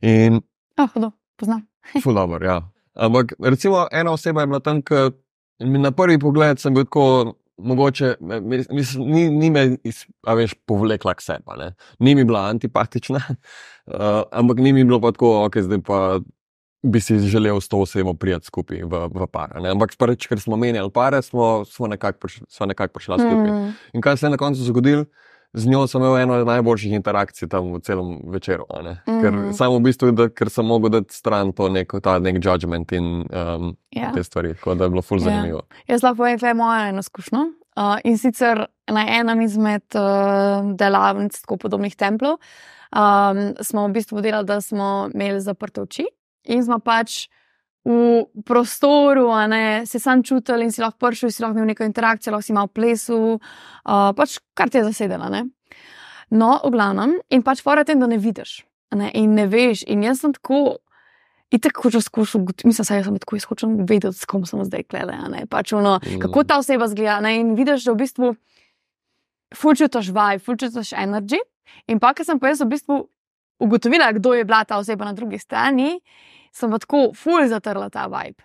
In Ah, hudo, poznam. ful dobro, ja. Ampak recimo ena oseba je bila tam, ki mi na prvi pogled sem bil tako. Mogoče, mi- mislim, ni, ni me, iz- a veš, povlekla k sebi. ne. Ni mi bila antipatična, uh, ampak ni mi bilo pa tako, ok, zdaj pa bi si želel s to osebo prijeti skupaj v, v par. ne. Ampak prvič, ker smo menjali pare, smo, smo nekako prišli, sva nekako prišla skupaj. Mhm. In kaj se je na koncu zgodilo? Z njo sem imel eno najboljših interakcij tam v celem večeru. a ne. Ker Mhm. samo v bistvu, da, ker sem mogel dati stran to neko, ta nek judgment in um, Ja. te stvari, tako da je bilo ful Ja. zanimivo. Jaz lahko povem, da je moja ena izkušnja. Uh, in sicer na enem izmed uh, delavnic tako podobnih templov um, smo v bistvu delali, da smo imeli zaprte oči in smo pač v prostoru, ne se sam čutili in si lahko prišel, si lahko imel neko interakcijo, lahko si imel v plesu, uh, pač kar ti je zasedela. Ne? No, v glavnem, in pač fora tem, da ne vidiš ne? in ne veš. In jaz sem tako. In tako hočeš skušati, mislim, da sem tako izhočen vedeti, s kom sem zdaj klele. Pač ono, Mm. kako ta oseba zgleda. Ne? In vidiš, da v bistvu fulčutaš vaj, fulčutaš energy. In pa, ker sem pa jaz v bistvu ugotovila, kdo je bila ta oseba na drugi strani, sem pa tako ful zatrla ta vibe.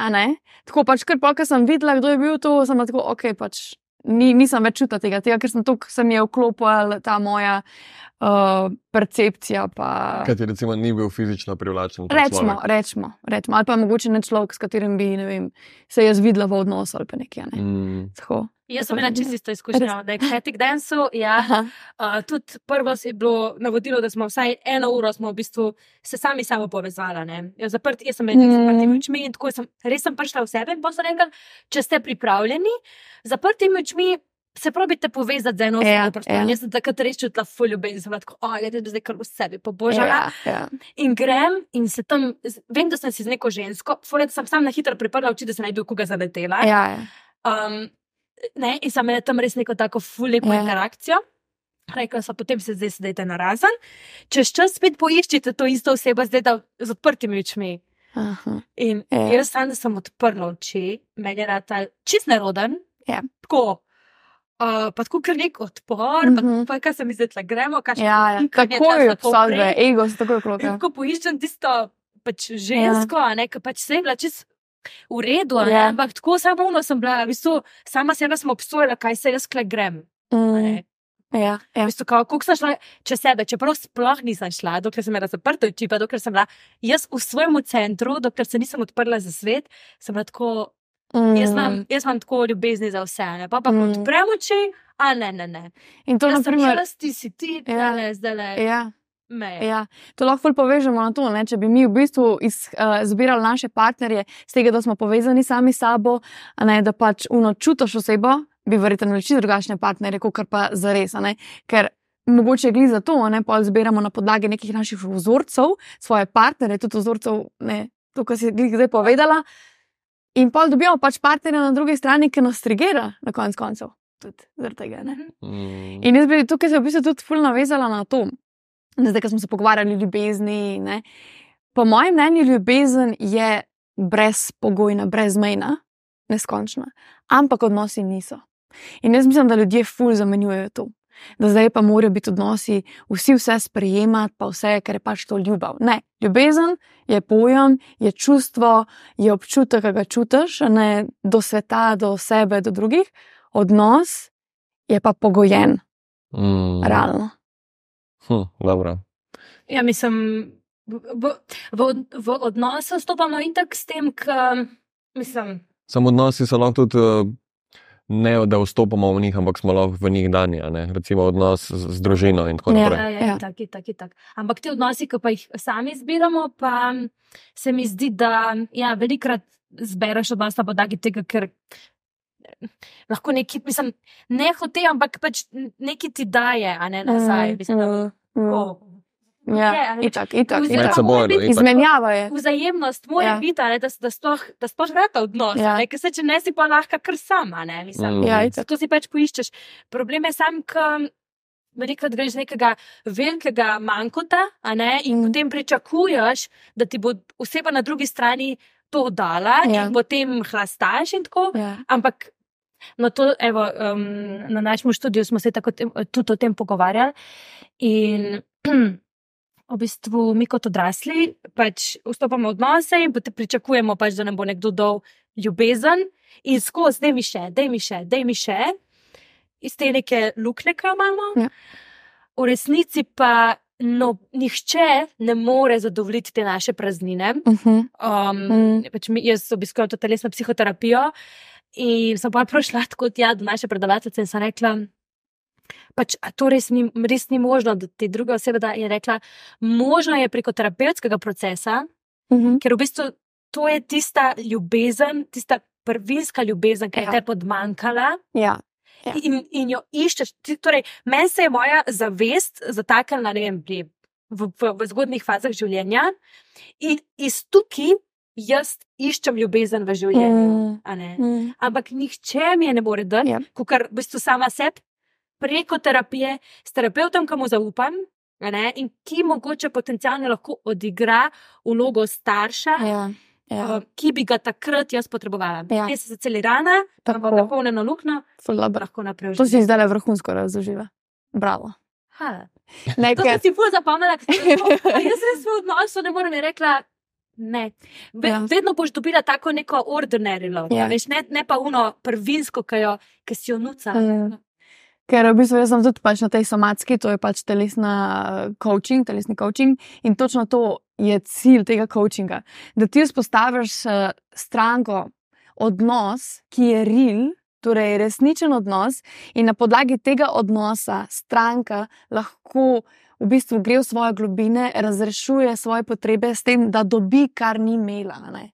A ne? Tako pač, ker pa, ker sem videla, kdo je bil to, sem pa tako, ok, pač. Ni, nisem več čutila tega, tega, ker sem to, se mi je vklopila ta moja uh, percepcija. Pa... Kaj ti recimo ni bil fizično privlačen? Rečemo, človek? rečemo, rečemo. Ali pa mogoče ne človek, s katerim bi vem, se jaz videla v odnosu ali pa nekaj. Ne? Mm. Tako. Jaz sem imela čisto isto izkušnjo, da je Katik Densu. Ja, uh, tudi prvo je bilo navodilo, da smo vsaj eno uro v bistvu se sami s sabo povezali. Jaz, zaprt, jaz sem med Mm. zaprtimi očmi in tako sem, res sem prišla v sebe in pa so rekli, če ste pripravljeni, zaprtimi očmi. Se probite povezati z eno Ja, osebo. ja. Jaz sem takrat res čutila fulj ljubezen, sem bila tako, oh, da zdaj kar v sebi pobožala. Ja, ja. In grem in se tam, vem, da sem si z neko žensko, fulet sem sam na hitro priprla oči, da se ne bi v koga zaletela. Ja, ja. Um, ne, in sem imela tam res neko tako fulejko Ja. ja. interakcijo. Rekla sem, potem se zdaj sedajte na razen. Čez čas spet poiščite to isto osebo, zdaj da z odprtimi očmi. Aha. In Ja. ja. jaz sem, da sem odprla oči, meni je rata čist neroden. Ja. Tako. Uh, pa tako kar nek odpor, mm -hmm. pa, pa kaj se mi zdaj tle gremo, kaj še Ja, ja. je Tako je tako obsodbe, prej. ego se tako je klopi. In ko poiščem tisto pač žensko, ja. ne, ki pač se je bila čist v redu, ja. Ja. ampak tako samo umno sem bila, v bistvu, sama sebe sem obsojala, kaj se jaz kle grem. Mm, ne. ja, V ja. bistvu, kako sem šla čez sebe, čeprav sploh nisem šla, dokler sem imela zaprte oči, pa dokler sem bila jaz v svojem centru, dokler se nisem odprla za svet, sem bila tako, jaz imam, jaz imam tako ljubezni za vse, ne, pa pa Mm. mm. odprem oči, a ne, ne, ne. In to, sem primer, jaz, ti si ti, Ja. ja. zdaj le, ja. Me. Ja, to lahko ful povežemo na to. Ne? Če bi mi v bistvu iz, uh, zbirali naše partnerje, z tega, da smo povezani sami s sabo, a ne, da pač uno čutiš osebo, bi verjetno čisto drugačne partnerje, kot pa za res. Ker mogoče gli za to, ne pa zbiramo na podlagi nekih naših vzorcev, svoje partnerje, tudi vzorcev, ne, to, kar si glih zdaj povedala. In pa dobimo pač partnerja na drugi strani, ki nas trigira na konc koncev. Tudi zaradi tega. Ne? Mm. In jaz bi tukaj se v bistvu tudi fulno navezala na to, zdaj, ko smo se pogovarjali o ljubezni. Ne, po mojem mnenju, ljubezen je brezpogojna, brezmejna, neskončna, ampak odnosi niso. In jaz mislim, da ljudje ful zamenjujejo to. Da zdaj pa morajo biti odnosi, vsi vse sprejemati, pa vse, ker je pač to ljubav. Ne, ljubezen je pojem, je čustvo, je občutek, ki ga čutiš, ne do sveta, do sebe, do drugih. Odnos je pa pogojen, Mm. realno. Hm, dobro. Ja, mislim, v, v, v, od- v odnosu stopamo in tako s tem, k, mislim, Samo odnosi so lahko tudi. eh, Ne, da vstopamo v njih, ampak smo lahko v njih dani. a ne. Recimo odnos z, z družino in tako Ja. naprej. ja, ja, Ja. tak, tak, tak. Ampak te odnosi, ki pa jih sami zbiramo, pa se mi zdi, da ja, velikrat zbereš odnos na podlagi tega, ker lahko neki, mislim, ne hote, ampak pač neki ti daje, a ne nazaj. Mislim, Mm, mm. o, Ja, je, a ne. itak, itak. Med itak. biti itak. Izmenjava je. Vzajemnost mora Ja. ja. biti, a ne, da, da sploh, da sploh vrata odnos. Ja. Ja. Ker se če ne si pa lahko kar sama. Ne, mislim. Mm. Ja, itak. Zato si pač poiščeš. Problem je sam, ker velikrat greš nekega velikega mankota a ne, in mm. potem pričakuješ, da ti bo oseba na drugi strani to dala Ja. in potem hlastaš in tako. Ja. Ampak. No, to, evo, um, na našem študiju smo se tako tem, tudi o tem pogovarjali. In v bistvu mi kot odrasli pač vstopamo v odnose in potem pričakujemo, pač, da nam bo nekdo dal ljubezen in skozi, da mi še, da mi še, da mi še, iz te neke luknje, ki jo imamo. Ja. V resnici pa no, nihče ne more zadovoljiti te naše praznine. Uh -huh. Um, Mm. pač mi, jaz obiskujem to telesno psihoterapijo in sem pa prišla tako tja do naše predavateljice in sem rekla. Pač, to res ni, res ni možno, da ti druga oseba je rekla, možno je preko terapevtskega procesa, Uh -huh. ker v bistvu to je tista ljubezen, tista prvinska ljubezen, ki je Ja. te podmankala Ja. Ja. in, in jo iščeš. Torej, meni se je moja zavest zataknila, ne vem, pri v, v, v zgodnih fazah življenja in iz tukaj jaz iščem ljubezen v življenju. Mm. Mm. Ampak nihče mi je ne more dati, Ja. kot kar v bistvu sama sebi, preko terapije, s terapeutom, ki mu zaupam. Ne, in ki mogoče potencialno lahko odigra vlogo starša, Ja. Ja. uh, ki bi ga takrat jaz potrebovala. Ja. Jaz sem celirana, Tako. imam napolnjeno luknjo, Ful dobro. lahko naprej To si zdaj vrhunsko razložila. Bravo. Ha. To sem si ful zapomnila, ker sem rekla, "A jaz res v odnosu ne morem rekla. Ne. Ve, Ja. ja. Vedno boš dobila tako neko ordinary love, Ja. ja. veš, ne, ne pa uno prvinsko, ki, si jo nuca. Mm. Ker v bistvu jaz sem tudi pač na tej somatski, to je pač telesna eh, coaching, telesni coaching in točno to je cilj tega coachinga. Da ti vzpostaviš eh, stranko, odnos, ki je real, torej resničen odnos, in na podlagi tega odnosa stranka lahko v bistvu gre v svoje globine, razrešuje svoje potrebe s tem, da dobi, kar ni imela. ne.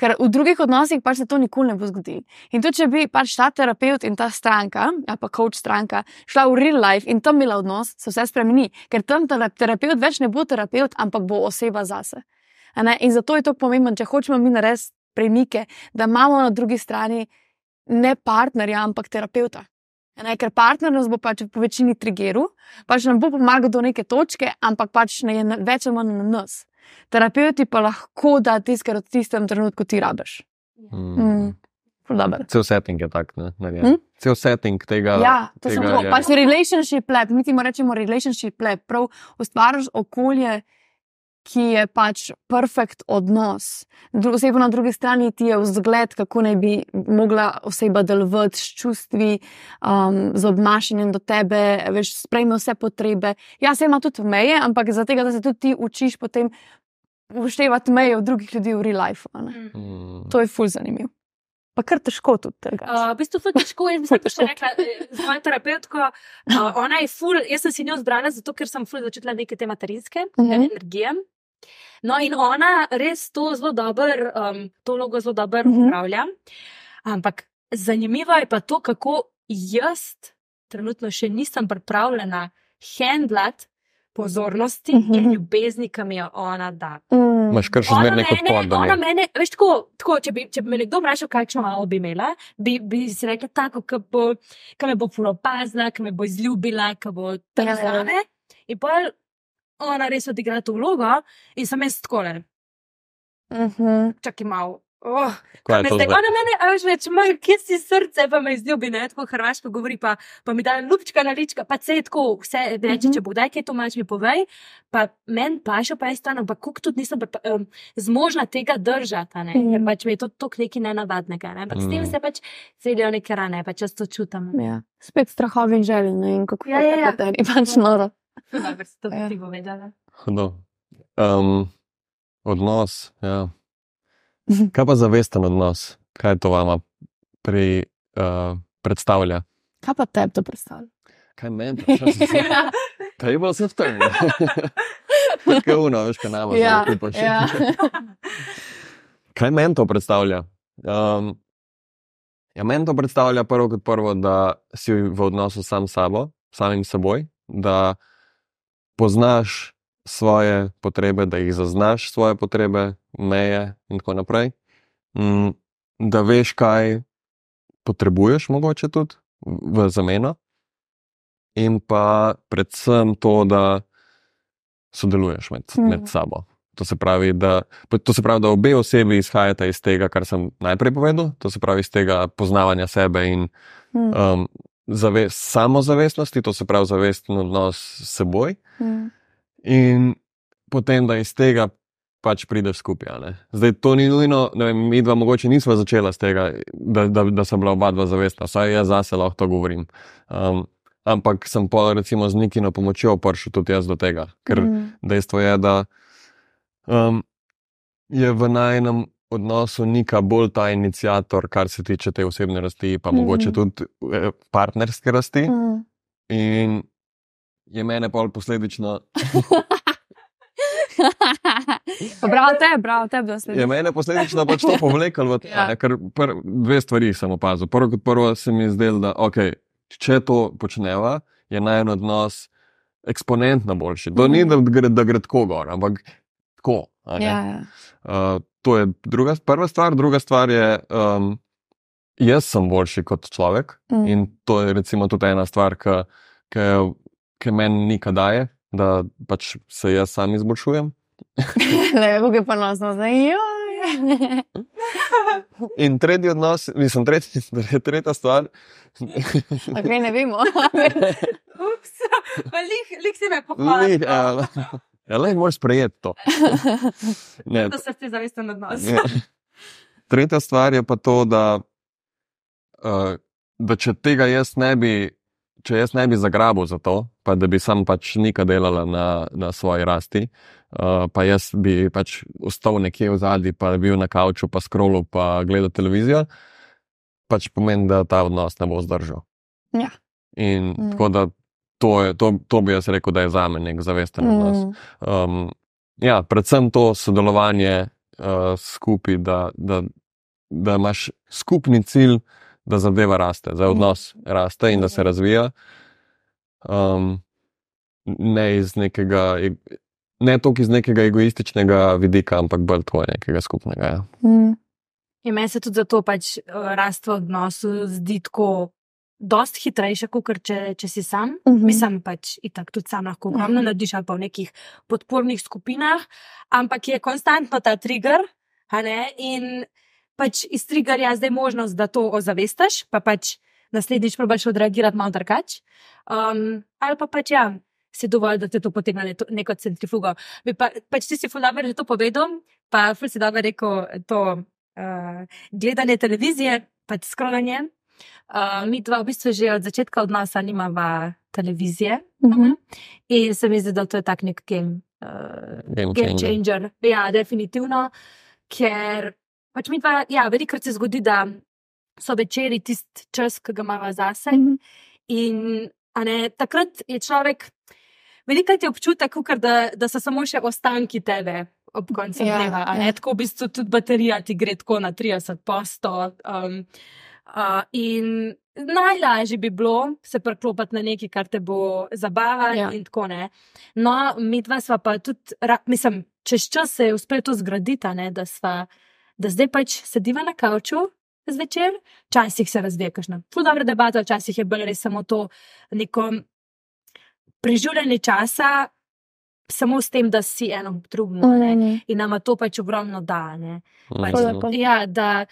Ker v drugih odnosih pač se to nikoli ne bo zgodilo. In tudi, če bi pač ta terapeut in ta stranka, ali pa coach stranka, šla v real life in tam imela odnos, se vse spremeni, ker tam tera- terapeut več ne bo terapeut, ampak bo oseba zase. In zato je to pomembno, če hočemo mi narediti premike, da imamo na drugi strani ne partnerja, ampak terapeuta. Ne, ker partner nas bo pač po večini trigeril, pač nam bo pomagal do neke točke, ampak pač ne je več ali manj na nas. Terapeuti pa lahko da tisto, kar v tistem trenutku ti rabiš. Mm. Dobro. Cel setting je tak, ne? narejen. Hm? Cel setting tega. Ja, to sem tega to. je- Pač relationship lab, mi ti rečemo relationship lab, prav ustvariš okolje, ki je pač perfekt odnos. Oseba na drugi strani ti je vzgled, kako naj bi mogla oseba delovati s čustvi, um, z obnašanjem do tebe, veš, sprejme vse potrebe. Ja, se ima tudi meje, ampak za tega, da se tudi ti učiš potem upoštevati meje od drugih ljudi v real life. ne. Mm. To je ful zanimivo. Pa kar težko tudi tega. Uh, v bistvu je težko, jaz bi se še rekla eh, z mojo terapevtko. Uh, ona je ful, jaz sem si njo zbrala, zato ker sem ful začutila neke te materinske uh Mhm. -huh. energije. No, in ona res to zelo dobro, um, to vlogo zelo dobro uh Mhm. -huh. upravlja. Ampak zanimivo je pa to, kako jaz trenutno še nisem pripravljena handlat pozornosti uh. -huh. in ljubezni, ki mi jo ona da. Mm. Imaš kar še zmeraj neko do Ona mene, veš, tako, tako če, bi, če bi me nekdo vprašal, kakšno malo bi imela, bi, bi si rekla tako, ki bo, ki me bo fulopazna, ki me bo izljubila, ki bo tam Ja, ja. zame. In pa ona res odigra to vlogo in sem jaz tako, le, Mhm. čakaj malo. Oh, Kaj je to zdaj, ona mene, a veš, več, maj, kje si srce, pa me izljubi, ne, tako hrvaško govori, pa, pa mi da lupčka na lička, pa vse je tako, vse reče, Mhm. če bo kdaj kaj to mač mi povej, pa meni paša, pa je stano, pa koliko tudi nisem pripa- em, zmožna tega držati, a ne, Mhm. ker pač mi je to tok nekaj nenavadnega, ne, ampak s tem Mhm. se pač celijo neke rane, pač jaz to čutim. Ja. Spet strahovi in želje, ne vem kako Ja, ja, ja. je to pač noro. Dobro, si to Ja. ti povedala. Hudo. Um, odnos. Ja. Kaj pa zavesten odnos? Kaj to vama pri, uh, predstavlja? Kaj pa tebi to predstavlja? Kaj meni? Se turn. Tako je uno, veš, kaj nama. Ja, zdaj kupaš. ja. Kaj meni to predstavlja? Um, ja, meni to predstavlja prvo kot prvo, da si v odnosu sam s sabo, samim seboj, da poznaš svoje potrebe, da jih zaznaš, svoje potrebe, meje in tako naprej. Mm, da veš, kaj potrebuješ, mogoče tudi v zameno, in pa predvsem to, da sodeluješ med, Mhm. med sabo. To se, pravi, da, to se pravi, da obe osebi izhajata iz tega, kar sem najprej povedal, to se pravi iz tega poznavanja sebe in Mm, um, zavest, samozavestnosti, to se pravi zavesten odnos s seboj, mm, in potem, da iz tega pač prideš skupaj. Zdaj, to ni nujno, ne vem, mi dva mogoče nismo začela s tega, da, da, da sem bila oba dva zavestna, vsaj jaz zase lahko to govorim. Um, ampak sem pa recimo z Nikino pomočjo prišel tudi jaz do tega, ker mm, dejstvo je, da um, je v najnem odnosu Nika bolj ta inicijator, kar se tiče te osebne rasti, pa Mhm. mogoče tudi eh, partnerske rasti. mm. In je mene pa posledično, Pa Bravo te, bravo te, da slediš. je mene posledično pač to povlekel v to. Ja. Ker pr, dve stvari sem opazil. Prvo kot prvo se mi je zdelo, da okay, če to počneva, je najen odnos eksponentno boljši. To ni, da gre, da gre tako gor, ampak tako. Ja, ja. Uh, to je druga, prva stvar. Druga stvar je, um, jaz sem boljši kot človek Mm. in to je recimo tudi ena stvar, ki meni nikaj daje, da pač se jaz sam izboljšujem. Vem, kako je ponosno zdaj. Joj. In tretji odnos, mislim, tretji, tretja stvar. Okay, ne vemo. Ups, pa lik, lik si me pohvalil. Ja, ja, le moraš sprejeti to. Ne, Da se ti zavesten odnos. Ja. Tretja stvar je pa to, da, uh, da če tega jaz ne bi, če jaz ne bi zagrabil za to, pa da bi sam pač nikaj delala na, na svoji rasti, uh, pa jaz bi pač ostal nekje v zadnji, pa bil na kavču, pa scrollu, pa gledal televizijo, pač pomeni, da ta odnos ne bo zdržal. Ja. In Mm. tako da to, je, to, to bi jaz rekel, da je za me nek zavesten odnos. Mm. Um, ja, predvsem to sodelovanje uh, skupaj, da, da, da imaš skupni cilj, da zadeva raste, da odnos raste in da se razvija. Um, ne iz nekega, ne toliko iz nekega egoističnega vidika, ampak bolj tako nekega skupnega. Ja. Mm. In meni se tudi zato pač uh, rast v odnosu zdi tako. Dost hitrejše, kot če, če si sam. Mhm. Mislim pač, itak tudi sam lahko ogromno narediš ali pa v nekih podpornih skupinah, ampak je konstantno ta trigger, a ne? in pač iz triggerja zdaj možnost, da to ozavestaš, pa pač naslednjič probaš odreagirati malo drugače. Um, ali pa pač ja, si dovolj, da te to potegne na neko centrifugo. Bi Pa, pač ti si fulano že to povedal, pa ful si dobro rekel to uh, gledanje televizije, pač scrollanje. Uh, mi dva v bistvu že od začetka odnosa nimava televizije. Mhm. In se mi zdi, da to je tak nek game, uh, Game game changer. changer. Ja, definitivno. Ker pač mi dva, ja, velikokrat se zgodi, da so večeri tisti čas, ki ga imamo zase. Mhm. In a ne, takrat je človek, velikokrat je občutek, kakor da, da so samo še ostanki tebe. Ob koncu Ja, dneva, a ne ja. tako, v bistvu tudi baterija ti gre tako na 30 posto. Um, uh, in najlažje bi bilo se preklopiti na nekaj, kar te bo zabavalo, Ja. ja. in tako ne. No, mi dva sva pa tudi, mislim, čez čas se je uspelo to zgraditi, ne, da, sva, da zdaj pač sediva na kavču zvečer, včasih se razvija kakšna ful dobra debata, včasih je bolj res samo to neko preživljanje časa, samo s tem, da si eno drugemu. Mm. In nama to pač ogromno da. Ne? Pač, lepo. ja, da,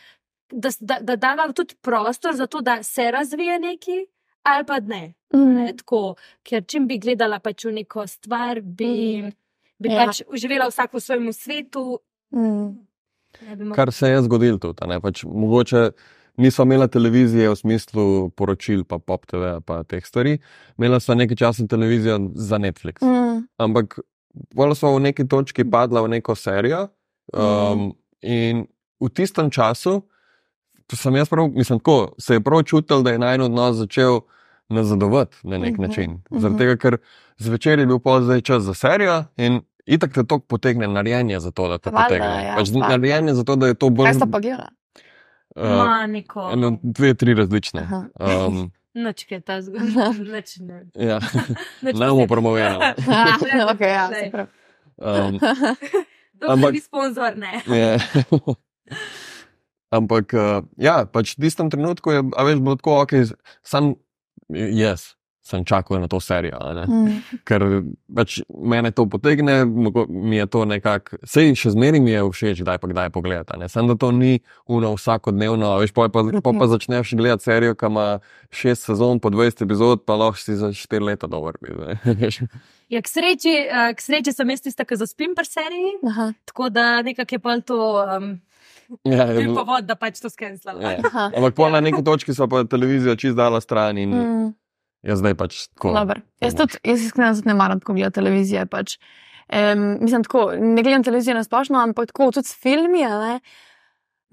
da, da, da dava tudi prostor za to, da se razvije neki, ali pa ne. Mm. ne tako, ker čim bi gledala pač v neko stvar, bi, Mm. bi Ja. pač uživela vsak v svojem svetu. Mm. Kar se je zgodilo tudi. Pač, mogoče nismo imeli televizije v smislu poročil, pa pop TV, pa teh stvari. Imela smo nekaj časa televizijo za Netflix. Mm. Ampak bolj smo v neki točki padla v neko serijo. Um, in v tistem času sem jaz prav, mislim, tako, se je prav čutil, da je naj odnos začel nazadovati na nek Mhm, način. mhm. Zaradi tega, ker zvečer je bil pol zdaj čas za serijo in itak te to potegne narejenje za to, da te Valjda, potegne. ja, pač pa- narejenje za to, da je to bolj. Kaj sta pa gledala? uh, Ma, Niko. eno, dve, tri različne. Aha. Um, Noč, ki je ta zgodba. Noč, ne. ja, ne bomo promovirali. Okay, ja, se pravi. Um, Ampak- ni sponzor, ne. Je. Ampak, uh, ja, pač v tistem trenutku je, a veš, bilo tako, ok, sam jaz sem čakal na to serijo, a ne. Mm. ker pač mene to potegne, mi je to nekako, sej še zmeraj mi je všeč, kdaj pa kdaj pogledati. a ne. Samo da to ni uno vsakodnevno, veš, pol pa, pol pa začneš gledati serijo, ki ima šest sezon po 20 epizod, pa lahko si za štiri leta dober. Ja, k sreči, eh, k sreči sem jaz tista, ki zaspim pri seriji, Aha. tako da nekako je pa to um, ja, je bil povod, da pač to skenslala. ja. Aha. Ampak pol na neki točki so pa televizijo čist dala stran in mm. Jaz zdaj pač tako. Dober. Jaz, tudi, jaz iskreno tudi ne maram tako gledati televizije. Pač. Um, mislim, tako, ne gledam televizijo na splošno, ampak tako tudi s filmi.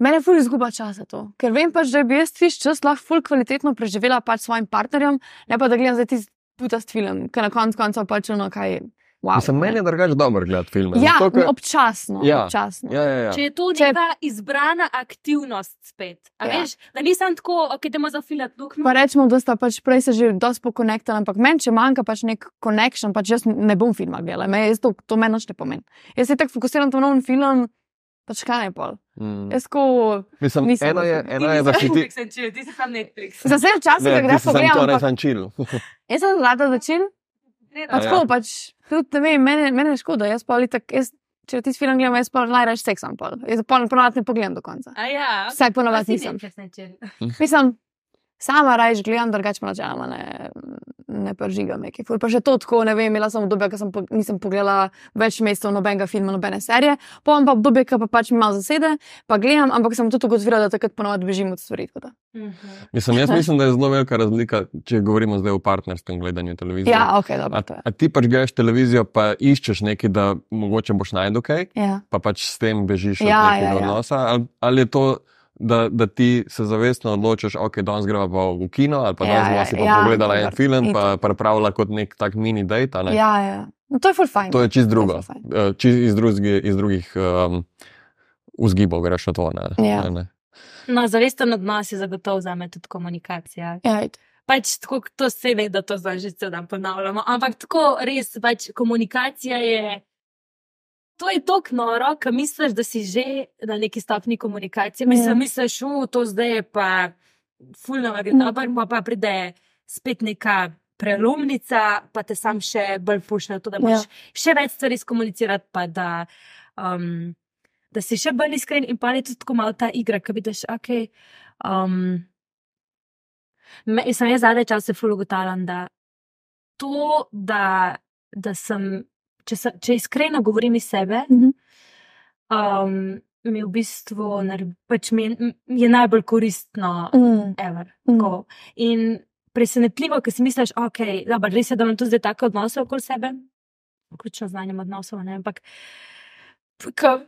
Mene ful izguba časa to, ker vem pač, da bi jaz viš čas lahko ful kvalitetno preživela pač s svojim partnerjem, ne pa da gledam zdaj tisti putast film, ker na koncu koncev pač ono kaj. Wow. Mislim, meni je drugače dobro gledati filme. Ja, zato, ker- občasno. Ja. občasno. ja, ja, ja. Če je to Če- neka izbrana aktivnost spet. A Ja. Veš, da nisem tako, ok, idemo zafilati luknjo. Pa rečemo, da sta pač prej se že dosti pokonektali, ampak meni, če manjka pač nek connection, pač jaz ne bom filma gledala, me, to, to meni nič ne pomeni. Jaz se tako fokusiram na nov film, pač kaj je pol. Mm. Jaz ko. Mislim, nisem eno je, eno je, da si ti. ti si sam Netflix. Za vse včasih, da greš sam čil. jaz sem rada začel. Pa A ja. tako pač, tudi ne vem, mene, mene je škoda, jaz pa ali tako, jaz, če tisti film gledam, jaz pa najraje seksam pol. Jaz pa ponovadi ne pogledam do konca. A ja. Vsaj ponovadi nisem. Mislim, sama raje gledam, drugače pa načeloma ne, ne pržigam neki ful. Pa še to tako, ne vem, imela sem obdobje, ko sem po, nisem pogledala več mesecev nobenega filma, nobene serije, potem pa obdobje, ko pa pač mi malo zasede, pa gledam, ampak sem tudi ugotovila, da takrat ponovadi bežim od stvari. Mhm. Mislim, jaz mislim, da je zelo velika razlika, če govorimo zdaj o partnerskem gledanju televizije. Ja, ok, dobro, A, to je. a ti pač gledaš televizijo, pa iščeš nekaj, da mogoče boš najdel kaj, Ja. pa pač s tem bežiš od Ja, nekega ja, ja. odnosa. Ali, ali je to, da, da ti se zavestno odločiš, ok, danes greva pa v kino, ali pa Ja, danes ja, si pa ja, pogledala en dober. film, In pa pripravila kot nek tak mini date. a ne? Ja, ja. No, to je full fajn. To je čist drugo. Je. Eh, Čist iz, drugih, iz drugih um, vzgibov greš na to. Ne? Ja. Ne, ne. No, zavesten odnos je zagotovo za me tudi komunikacija. Ja, it- Pač tako, to se ve, da to zdaj že cel dan ponavljamo. Ampak tako res, pač komunikacija je. To je tako noro, ko misliš, da si že na neki stopni komunikacije. Mislim, Ja. misliš, da to zdaj je pa fulno, gre Mm. dobro, pa, pa pride spet neka prelomnica, pa te sam še bolj pušne, to, da moraš Ja. še več stvari skomunicirati, pa da, um, da si še bolj iskren in pa je tudi tako malo ta igra, ki vidiš, ok. Um, me, sem jaz zadnje čase ful ugotavljam, da to, da, da sem, če, sem, če iskreno govorim iz sebe, Mhm. um, mi v bistvu nar- pač mi, je- najbolj koristno, Mm, ever. mm. Tako. In presenetljivo, ker si misliš, ok, dobro, res je, da imam tu zdaj take odnose okoli sebe, vključno z znanjem odnosov, ne, ampak ko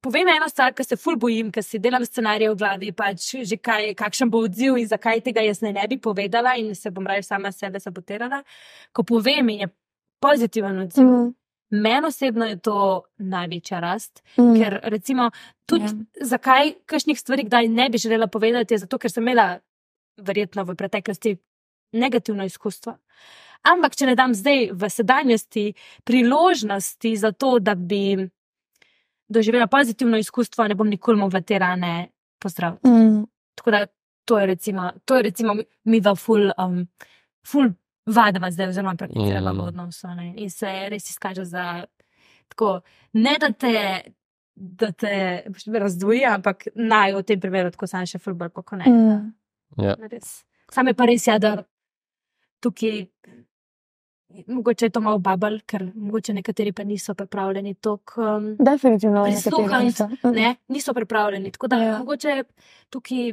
povem eno stvar, ki se ful bojim, ker si delam scenarije v glavi, pač že kaj, kakšen bo odziv in zakaj tega jaz ne, ne bi povedala in se bom raje sama sebe sabotirala. Ko povem in je pozitiven odziv, mm. Meni osebno je to največja rast, mm. ker recimo tudi Ja. ja. zakaj kakšnih stvari kdaj ne bi želela povedati, je zato, ker sem imela verjetno v preteklosti negativno izkustvo. Ampak, če ne dam zdaj v sedanjosti priložnosti za to, da bi doživela pozitivno izkustvo, ne bom nikoli mogla te rane pozdraviti. Mm, Tako da to je recimo, to je recimo mi dva ful, um, ful vadva zdaj, oziroma prakticiramo Mm. v odnosu. Ne? In se res izkaže za tako, ne da te, da te razdvoji, ampak naj v tem primeru tako sam še ful bolj pokonaj. mm. Ja. Sam je pa res, ja, da tukaj. Mogoče je to malo babel, ker mogoče nekateri pa niso pripravljeni tako. Um, Definitivno niso. Mm. ne, niso pripravljeni. Tako da Ja. ja. mogoče tukaj,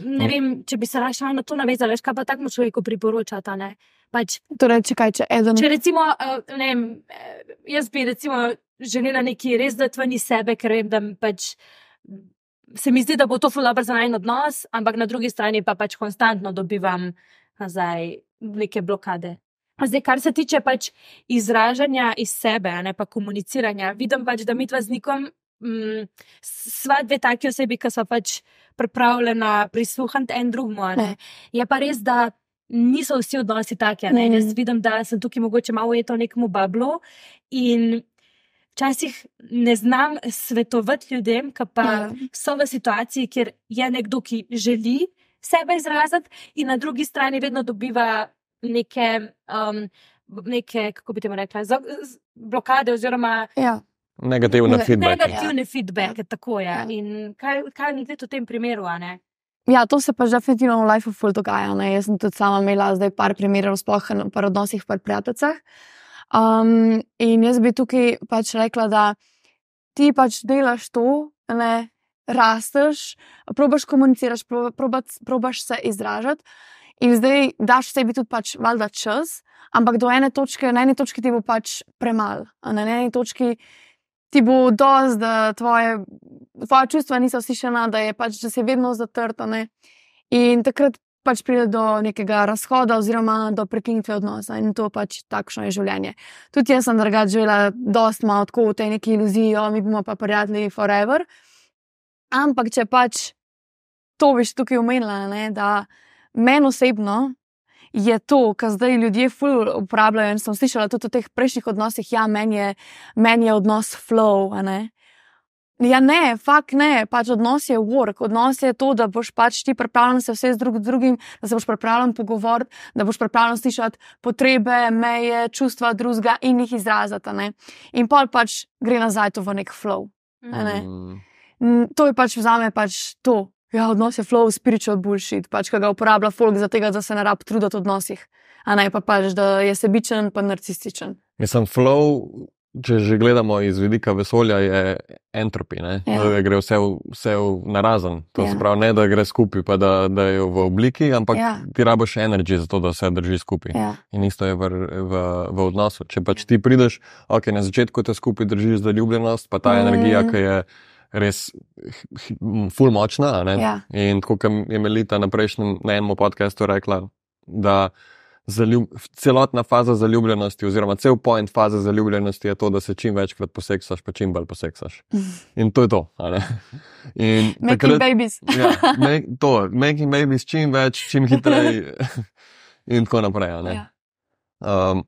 ne vem, če bi se raje na to navezali, veš, kaj pa takmu človeku priporočata. Ne? Pač, Torej, če kaj, če eden. če recimo, eh, ne vem, eh, jaz bi recimo želela nekaj res dati ven iz sebe, ker vem, da pač. Se mi zdi, da bo to ful dobro za en odnos, ampak na drugi strani pa pač konstantno dobivam nazaj neke blokade. Zdaj, kar se tiče pač izražanja iz sebe, ne pa komuniciranja, vidim pač, da mi dva z nikom, mm, sva dve taki osebi, ki so pač pripravljena prisluhniti en drugemu. Je pa res, da niso vsi odnosi taki. Mm. Jaz vidim, da sem tukaj mogoče malo ujeto v nekem bablu in včasih ne znam svetovati ljudem, ki pa Ja. so v situaciji, kjer je nekdo, ki želi sebe izraziti, in na drugi strani vedno dobiva neke, um, neke kako bi temu rekla, blokade oziroma Ja. Negativne Ne- feedbacke. negativne feedbacke. Tako je. Ja. In kaj, kaj narediti v tem primeru? a ne? Ja, to se pa že definitivno v lifeu ful dogaja. Ne? Jaz sem tudi sama imela zdaj par primerov, sploh na par odnosih, par prijateljcah. Um, in jaz bi tukaj pač rekla, da ti pač delaš to, ne rasteš, probaš komuniciraš, proba- probaš, probaš se izražati. In zdaj daš sebi tudi pač valjda čas, ampak do ene točke, na eni točki ti bo pač premalo. Na eni točki ti bo dosti, da tvoje, tvoje čustva niso slišena, da je pač, da si vedno zatrt. a ne. In takrat pač pride do nekega razhoda oziroma do prekinitve odnosa in to pač takšno je življenje. Tudi jaz sem drugače živela dost malo tako v tej neki iluziji, jo, mi bomo pa prijatelji forever. Ampak če pač to veš tukaj omenila, ne, da meni osebno je to, kar zdaj ljudje ful uporabljajo in sem slišala tudi v teh prejšnjih odnosih, ja, meni je, men je odnos flow, ne. Ja, ne, fakt ne, pač odnos je work, odnos je to, da boš pač ti pripravljen se vse z drug, drugim, da se boš pripravljen pogovoriti, da boš pripravljen slišati potrebe, meje, čustva drugega in jih izraziti. In pol pač gre nazaj to v nek flow. Ne? Mm. To je pač vzame pač to. Ja, odnos je flow, spiritual bullshit, pač ga uporablja folk za tega, da se ne rab truditi v odnosih. A ne pa pač, da je sebičen, pa narcističen. Mislim, flow, če že gledamo iz vidika vesolja, je entropi. Ja. Ja. Gre vse v, vse v narazen. To ja. Se pravi, ne da gre skupaj, pa da, da je v obliki, ampak ja. Ti rabiš energijo za to, da se drži skupaj. Ja. In isto je v, v, v odnosu. Če pač ti prideš, ok, na začetku te skupaj držiš zaljubljenost, pa ta. Mm. energija, ki je res ful močna. Ja. In tako kot je Melita na prejšnjem, na enem podkastu rekla, da zaljub, celotna faza zaljubljenosti, oziroma cel point faze zaljubljenosti je to, da se čim večkrat poseksaš, pa čim bolj poseksaš. In to je to. Making babies. ja, make, to, making babies čim več, čim hitreje, in tako naprej. Ja. Um,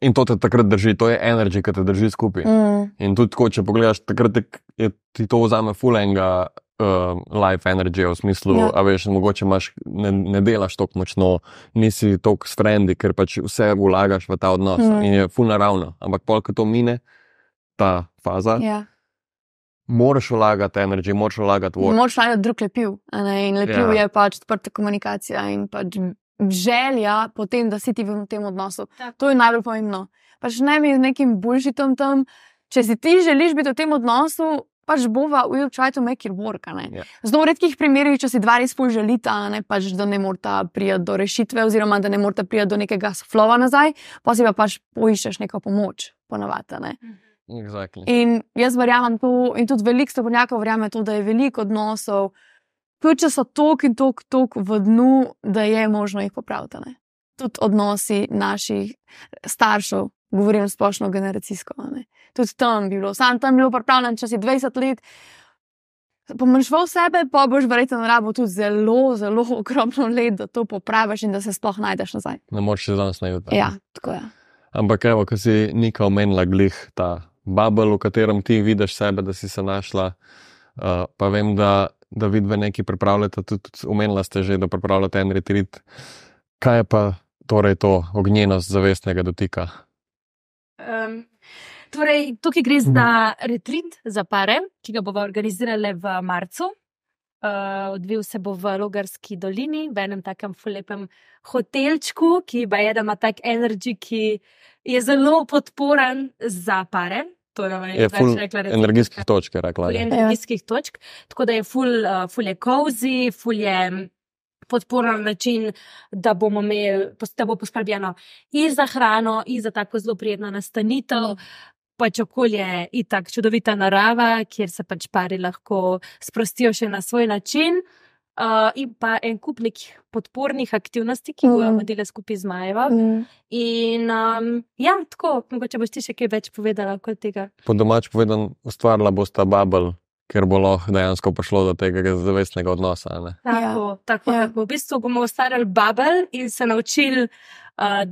in to te takrat drži, to je energija, ki te drži skupaj. Mm. In tudi tako, če pogledaš, takrat je, je, ti to vzame fulenga. Uh, life energy v smislu, Ja. ja. a veš, mogoče imaš, ne, ne delaš tako močno, nisi tako s frendi, ker pač vse vlagaš v ta odnos Mm. in je ful naravno. Ampak polk to mine, ta faza, ja. Moraš vlagati energijo, moraš vlagati work. Moč najti drug lepiv. ne, In lepiv Ja. ja. je pač odprta komunikacija in pač želja po tem, da si ti v tem odnosu. Tako. To je najbolj pomembno. Pač ne mi z nekim bulžitom tam. Če si ti želiš biti v tem odnosu, pač bova, we'll try to make it work. a ne. Ja. V zelo redkih primerih, če si dva res pol želita, a ne, pač, da ne morata priti do rešitve, oziroma da ne morata priti do nekega flova nazaj, pa si pa pač poiščeš neko pomoč, ponavadi. a ne. Exactly. In jaz verjamem to, in tudi veliko strokovnjakov verjame to, da je veliko odnosov, tudi če so tok in tok, tok v dnu, da je možno jih popraviti. Ne? Tudi odnosi naših staršev, govorim splošno generacijsko. ne. Tudi tam bi bilo, sam tam bi bil pripravljen, če si 20 let. Pomršval sebe, pa boš verjetno rabo tudi zelo, zelo ogromno let, da to popraviš in da se sploh najdeš nazaj. Ne moreš se danes najti. Ja, tako je. Ampak, evo, ko si Nika omenila, glih ta bubble, v katerem ti vidiš sebe, da si se našla. Uh, pa vem, da, da vidve nekaj pripravljate, tudi omenila ste že, da pripravljate en retrit. Kaj je pa torej to ognjenost zavestnega dotika? Um, torej, tukaj gre za retrit za pare, ki ga bomo organizirali v marcu. Uh, odvil se bo v Logarski dolini, v enem takem fulepem hotelčku, ki je, da ima tak energy, ki je zelo podporen za pare. To je, več ful rekla, retreat. energijskih točk, je rekla. je. energijskih točk, tako da je ful, uh, ful je cozy, ful je podporen način, da imeli, da bo poskrbljeno in za hrano, in za tako zelo prijetno nastanitev. Pač okolje je tako čudovita narava, kjer se pač pari lahko sprostijo še na svoj način. Uh, in pa en kup nekih podpornih aktivnosti, ki bojo Mm. vodile skupaj z Majevo. Mm. In um, ja, tako, mogoče boš ti še kaj več povedala kot tega. Po domač povedan, ustvarila bosta bubble, ker bo lahko dejansko prišlo do tega zavestnega odnosa. a ne. Tako, ja. tako, Ja. tako. V bistvu bomo ustvarjali bubble in se naučili uh,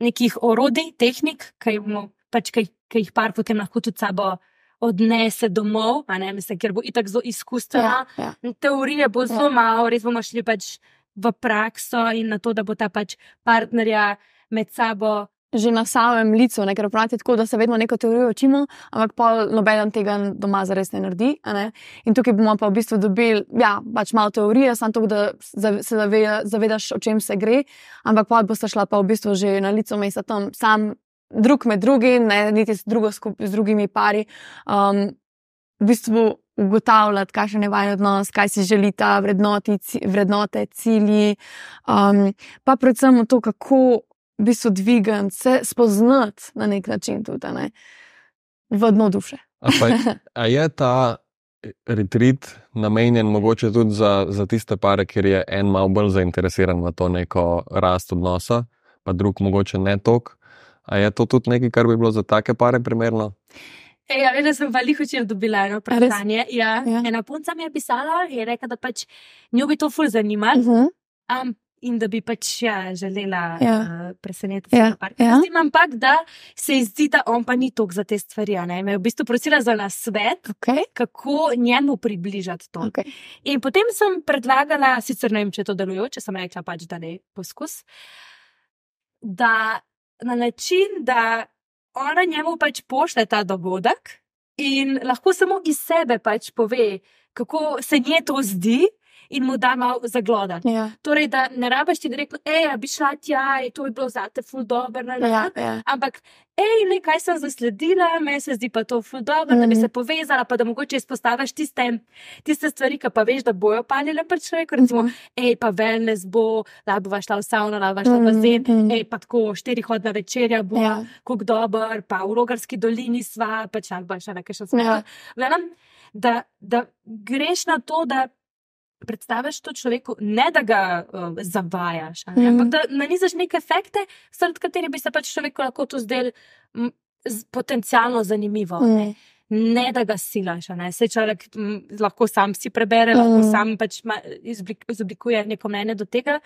nekih orodij, tehnik, ki jih, bomo, pač, ki, ki jih par potem lahko tudi sabo odnese domov, ne, mislim, ker bo itak zelo izkustvena. Ja, ja. Teorije bo zelo Ja. malo, res bomo šli pač v prakso in na to, da bo ta pač partnerja med sabo. že na samem licu, ne, ker pravite tako, da se vedno neko teorijo učimo, ampak pa noben tega doma zares ne naredi. a Ne? In tukaj bomo pa v bistvu dobili, ja, pač malo teorije, samo to, da za- se zave, zavedaš, o čem se gre, ampak pa boste šla pa v bistvu že na licu mesta tam sam. Drug med drugim, ne niti z, drugo skup, z drugimi pari, um, v bistvu ugotavljati, kakšen je vaš odnos, kaj si želita, vrednoti, vrednote, cilji, um, pa predvsem to, kako v bistvu dvigati, se spoznati na nek način tudi ne, v dno duše. A, pa, a je ta retreat namenjen mogoče tudi za, za tiste pare, kjer je en malo bolj zainteresiran v to neko rast odnosa, pa drug mogoče ne tok. A je to tudi nekaj, kar bi bilo za take pare primerno? Ej, ja, da sem veliko včeraj dobila eno vprašanje. Ja, ja. Ena punca mi je pisala in je rekla, da pač njo bi to ful zanimalo. Uh -huh. Um, in da bi pač ja, želela Ja. uh, presenetiti Ja, ja. tem ampak, da se ji zdi, da on pa ni tok za te stvari. Me je v bistvu prosila za nasvet, Okay. kako njemu približati to. Okay. In potem sem predlagala, sicer ne vem, če to delujoče, sem rekla pač, da ne poskus, da na način, da ona njemu pač pošle ta dogodek in lahko samo iz sebe pač pove, kako se nje to zdi. In mu da malo zaglodati. Ja. Torej, da ne rabiš ti reči, hej, bi šla tja, je to bi bilo zate, ful dobro. ne, ne, Ja, ne." ja. Ampak, hej, le kaj sem zasledila, meni se zdi pa to ful dobro, mm. da bi Mhm. se povezala, pa da mogoče izpostaviš tiste, tiste stvari, ki pa veš, da bojo palile pri človeku. Recimo, Mhm. hej, pa wellness bo, da bo šla v savno, da bo šla v Mhm, bazen, mhm. hej, pa tako štirihodna večerja bo, Ja. kako dober, pa v Rogarski dolini sva, pa če bo še nekaj še sva. Ja. Da, da greš na to, da predstaviš to človeku, ne da ga uh, zavajaš, ne, Mhm. ampak da nanizaš neke efekte, zaradi katerih bi se pač človeku lahko to zdelo mm, z- potencialno zanimivo. Mm. Ne da ga silaš, ne. Sej človek m, lahko sam si prebere, lahko Mhm. sam pač ma, izoblik, izoblikuje neko mnenje do tega.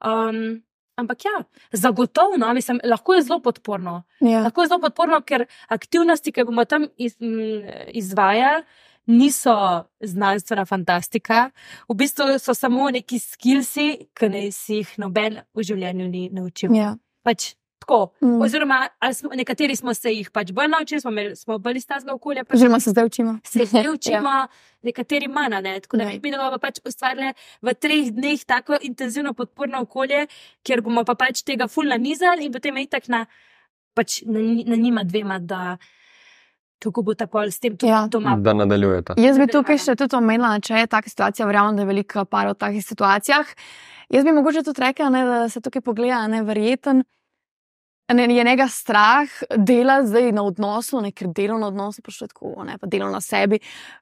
Um, ampak ja, zagotovo, no, mislim, lahko je zelo podporno. Ja. Lahko je zelo podporno, ker aktivnosti, ki bomo tam iz, m, izvajali, niso znanstvena fantastika. V bistvu so samo neki skilsi, ki ne si jih noben v življenju ni naučil. Ja. Pač tako. Mm. Oziroma, smo, nekateri smo se jih pač bolj naučili, smo, imeli, smo bolj iz tazga okolja, pač Oziroma se zdaj učimo. se ne učimo, Ja. nekateri manj. Ne? Tako da Ja. mi bomo pa pač ustvarjali v treh dneh tako intenzivno podporno okolje, kjer bomo pa pač tega ful nanizali in potem je itak na, pač na, na njima dvema, da kako bo tako ali s tem tudi Ja. doma. Da nadaljujete. Jaz bi tukaj še tudi omenila, če je taka situacija, verjamem, da je veliko parov v takih situacijah. Jaz bi mogoče tudi rekla, ne, da se tukaj pogleda, ne verjeten. Ne, je njega strah dela zdaj na odnosu, ne, ker delo na odnosu, pa še tako, ne, pa delo na sebi.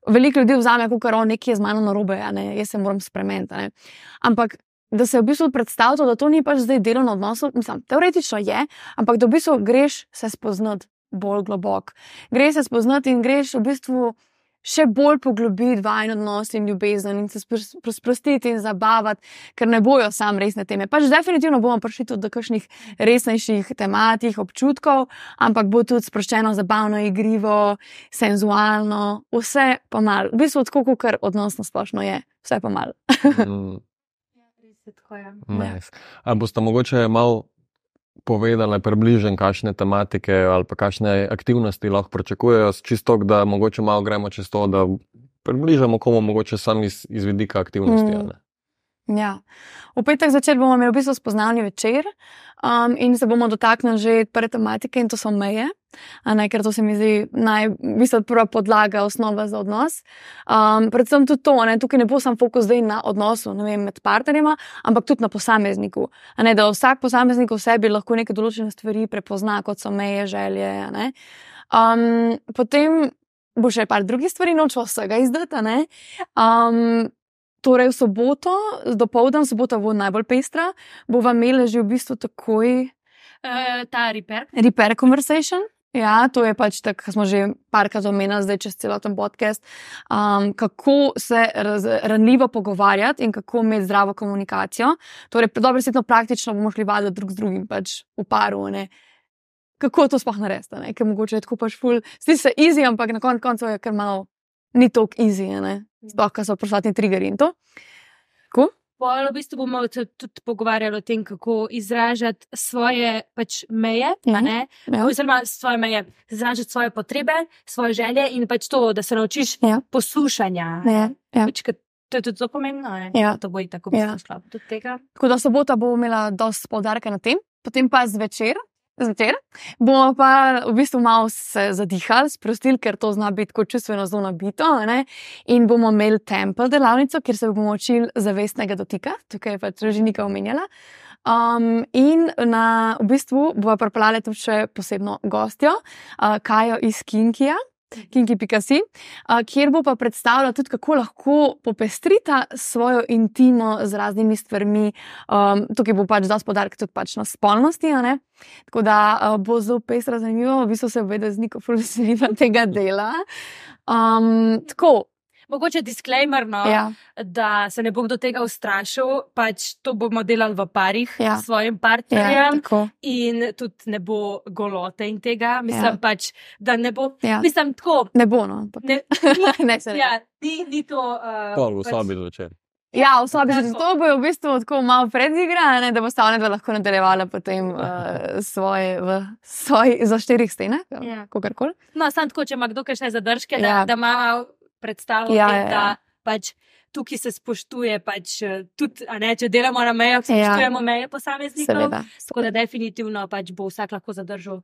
Veliko ljudi vzame, kot kar nekaj je z mano narobe, a ne, jaz se moram spremeniti. a ne. Ampak da se v bistvu predstavlja, da to ni pač zdaj delo na odnosu, mislim, teoretično je, ampak da v bistvu greš se spoznati bolj globoko. Greš se spoznati in greš v bistvu še bolj poglobiti vajen odnos in ljubezen in se spros- spros- sprostiti in zabavati, ker ne bojo sam resne teme. Pač definitivno bomo prišli tudi do kakšnih resnejših tematih, občutkov, ampak bo tudi sproščeno, zabavno, igrivo, senzualno, vse pa malo. V bistvu tako, kot odnos na splošno je, vse pa malo. Mm, Ja, res je tako, ja. nice. A boste mogoče malo povedali, približen, kakšne tematike ali pa kakšne aktivnosti lahko pričakujejo, čisto, da mogoče malo gremo čez to, da približamo komu mogoče sam iz, iz vidika aktivnosti. Mm. Ja. V petek zvečer bomo imeli v bistvu spoznavni večer um, in se bomo dotaknili že prve tematike, in to so meje, ne, ker to se mi zdi naj, v bistvu prva podlaga, osnova za odnos. Um, predvsem tudi to, ne, tukaj ne bo sam fokus zdaj na odnosu vem, med partnerjema, ampak tudi na posamezniku. Ne, da vsak posameznik v sebi lahko neke določene stvari prepozna, kot so meje, želje. Um, potem bo še par drugih stvari, nočemo vsega izdati. a ne. Um, Torej, v soboto, do povdan, sobota bo najbolj pestra, bova imela že v bistvu takoj Uh, ta reper. repair conversation. Ja, to je pač tako, kar smo že parkrat omenili, zdaj čez celoten podcast. Um, kako se raz, ranljivo pogovarjati in kako imeti zdravo komunikacijo. Torej, dobro, svetno praktično bomo šli vaditi drug z drugim, pač v paru. Ne. Kako to sploh narediti, ker mogoče je tako pač ful, zdi se easy, ampak na koncu koncev je kar malo ni tako easy, ne. Sploh, ker so proslatni triggeri in to. Tako? Pol v bistvu bomo se tudi pogovarjali o tem, kako izražati svoje pač meje, a ne? Ja. oziroma svoje meje, izražati svoje potrebe, svoje želje in pač to, da se naučiš Ja. poslušanja. Ja, ja. Pač, to je tudi zelo pomembno, ne? Ja. to bo i tako Ja. poslušala ja. tudi tega. Tako da sobota bo imela dosti poudarka na tem, potem pa zvečer. Zvečer bomo pa v bistvu malo se zadihali, sprostili, ker to zna biti kot čustveno zelo nabito. ne. In bomo imeli tempo delavnico, kjer se bomo učili zavestnega dotika, tukaj je pač Rožinika omenjala. Um, in na, v bistvu bomo pripeljali tudi posebno gostjo, uh, Kajo iz Kinkija. kinki.si, kjer bo pa predstavila tudi, kako lahko popestrita svojo intimo z raznimi stvarmi. Um, tukaj bo pač dosti podarek tudi pač na spolnosti. Tako da uh, bo zelo pestra, zanimivo, v bistvu se vede z neko fulveseliva tega dela. Um, tako, Mogoče disclaimer, no, ja, da se ne bo kdo tega ustrašil, pač to bomo delali v parih Ja. s svojim ja, partnerjem. tako. In tudi ne bo golote in tega. Mislim, Ja. ja. pač, da ne bo. Ja. Mislim, tako. Ne bo, no. Ne, ne, se ne. ja, ni, ni to. Uh, Pol v sobi zvečer. Ja, v sobi že to bojo v bistvu tako malo predigrane, da bo stavne dva lahko nadaljevala potem uh, svoje, v svoj, za štirih stenah, Ja. kogarkoli. No, samo tako, če ima kdo kakšne zadržke, Ja. da, da ima predstavo, Ja, tem, ja, ja. da pač tukaj se spoštuje, pač, eh, tudi, ne, če delamo na mejah, Ja. spoštujemo meje posameznikov. Seveda. Tako da definitivno pač bo vsak lahko zadržal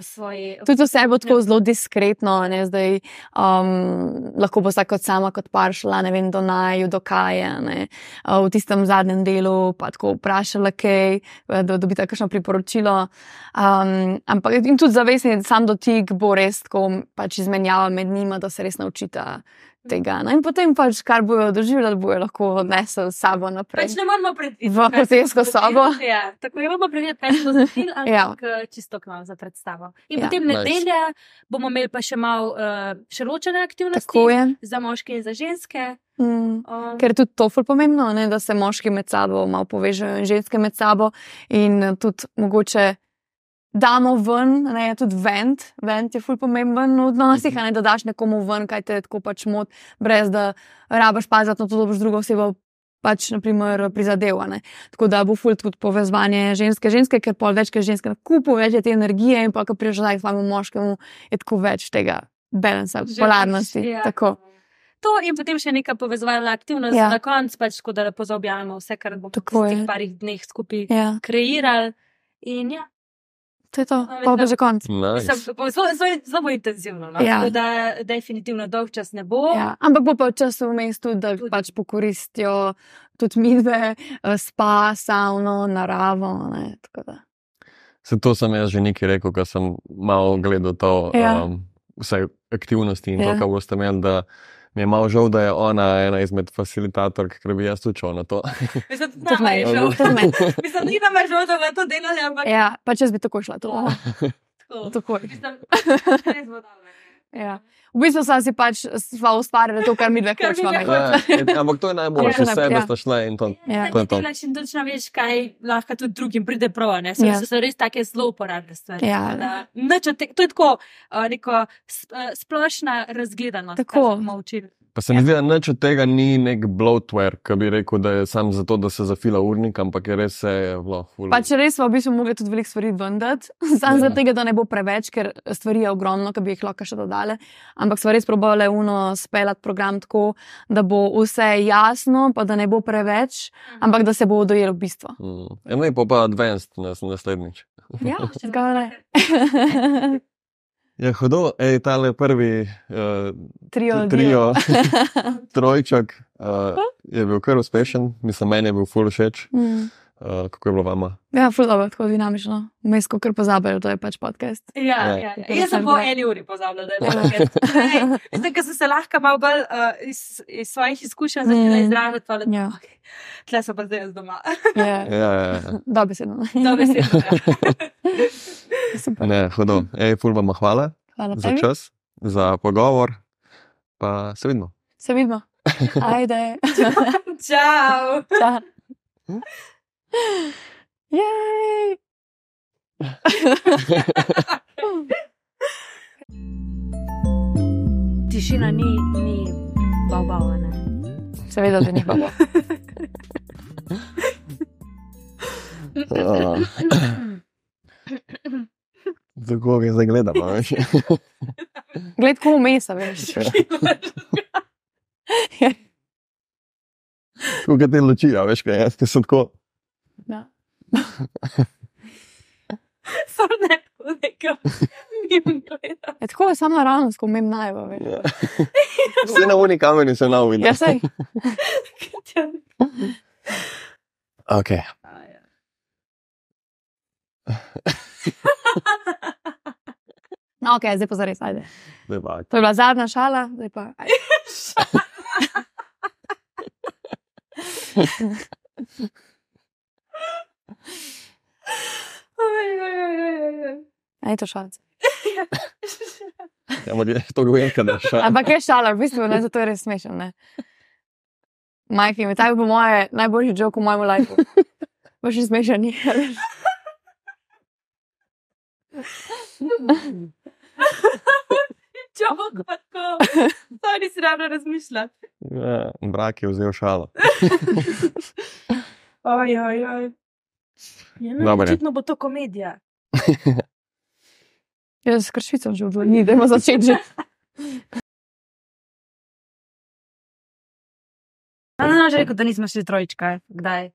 svoji. Tudi vse bo tako zelo diskretno, ne zdaj. Um, lahko bo vsak kot sama, kot par šla, ne vem, do naju, do kaja. Ne, uh, v tistem zadnjem delu pa tako vprašala, kaj, eh, da dobita kakšno priporočilo. Um, ampak in tudi zavestni, sam dotik bo res tako pač izmenjava med njima, da se res naučita. Tega. No, in potem, pač, kar bojo doživljali, bojo lahko odnesli s sabo naprej. Pač ne moramo predvideti. V hotelsko sobo. Ja, tako je, moramo predvideti, kaj so zatil, Ja. ampak ja. čisto k nam za predstavo. In Ja. potem Nice. nedelja bomo imeli pa še malo uh, še ločene aktivnosti. Za moške in za ženske. Mm. Um, Ker je tudi to pomembno, ne, da se moški med sabo malo povežejo in ženske med sabo, in eh, tudi mogoče damo ven, ne, tudi vent, vent je ful pomemben v odnosih, ne da daš nekomu ven, kaj te tako pač mot, brez da rabaš paziti na to, da boš drugo osebo. Pač, naprimer, prizadevane. Tako da bo ful tudi povezovanje ženske-ženske, ker pol več, ker ženske na kupu, več je te energije, in pa, ko k svojemu moškemu, je tako več tega balansa, polarnosti. ja. Tako. To in potem še neka povezovalna aktivnost Ja. na koncu, pač, tako da lepo zaobjamemo vse, kar bomo v teh parih dneh skupaj Ja, kreirali. In ja, to je to, No, pa bo mislim- že konc. Nice. Bo zelo, zelo, zelo bo intenzivno. No? Ja. Da definitivno dolg čas ne bo. Ja, ampak bo pa čas vmes tudi, da Tudi. pač pokoristijo tudi midve, eh, spa, savno, naravo. Ne, tako da. Se to sem jaz že nekaj rekel, ko sem malo gledal to, Ja. um, vse aktivnosti in Ja. to, kar boste imeli. Da Mi je malo žal, da je ona ena izmed facilitatork, ker bi jaz šel na to. Mislim, da nama je žal. Mislim, ni nam je žal, da bomo to delali, ampak Ja, pač jaz bi tako šla. To. tako. Takoj. Mislim, res bo dobro. Ja. V bistvu sem si pač sva ustvarila to, kar mi dve hočemo. Ja, ampak to je najboljše, Ja. vse sebe Ja. ste šle in to. Ja. To to. Delaš in točno veš, kaj lahko tudi drugim pride prav. Ne? So, Ja. ja. so res take zelo uporabne stvari. Ja. Tako da od te- To je tako uh, neko s- uh, splošna razgledanost. Tako. kar smo učili. Pa se mi zdi, da nič od tega ni nek bloatware, ki bi rekel, da je sam zato, da se zafila urnik, ampak je res vse vlo. ful. Pač res smo v bistvu mogli tudi veliko stvari vendati, samo Ja. ja. zato, da ne bo preveč, ker stvari je ogromno, ki bi jih lahko še dodali. Ampak smo res probali uno speljati program tako, da bo vse jasno, pa da ne bo preveč, ampak da se bo dojelo bistvo. Mm. Eno je pa pa advanced nas, naslednjič. Ja, zgoraj. Ja, hudo, ej, tale prvi uh, Trio. trio, trojček uh, je bil kar uspešen, mislim, meni je bil full všeč. Mm. Uh, kako je bilo vama? Ja, ful dobro, tako dinamično. Vmes, ko kar pozabijo, to je pač podcast. Ja, Ja. ja, ja. Da Jaz sem po eni uri pozabila, da je Ja. nekaj. Mislim, da sem se lahko malo bolj uh, iz, iz svojih izkušenj začela Mm. izražati. pa da- Ja. Okay. Tle so pa zdaj jaz doma. Ja, Ja, ja, ja. dobesedno. Dobesedno, ja. Super. Ne, hudo. Ej, ful vam hvala Hvala za tebi. čas, za pogovor, pa se vidimo. Se vidimo. Ajde. Čau! Čau. Jej! Tišina ni, ni bavbava, ne. Seveda, da ni babo. Uh, Tako ga zdaj gledamo. veš. Gled, ko umesa, veš. Tako kot te luči, a veš, kaj jaz, ki sem tako. Ja. So ne tako nekam. Mimo gleda. Je tako je samo naravnost, ko umem najvo, veš. Ja. Vse na uni kameri sem na uni. Ja, sej. Ok. No, ok, zdaj pa zares, ajde. Zdaj pa. To je bila zadnja šala, zdaj pa. ajde. Aj to šalce. Ja, ampak je to gojenka, da še. Ampak je šala, v bistvu, ne, zato je res smešen. ne. Majki, mi tako po moje najboljši jok v mojem lifeu. Boš še smešen. je, Čau, kako. To nisi ravno razmišljal. Ja, Brak je vzel šalo. Oj, oj, oj. Ja, no, očitno bo to komedija. Jaz s kršicom že v dvojni, da ima začeti že. A ne, že rekel, da nismo šli trojčka. Kdaj?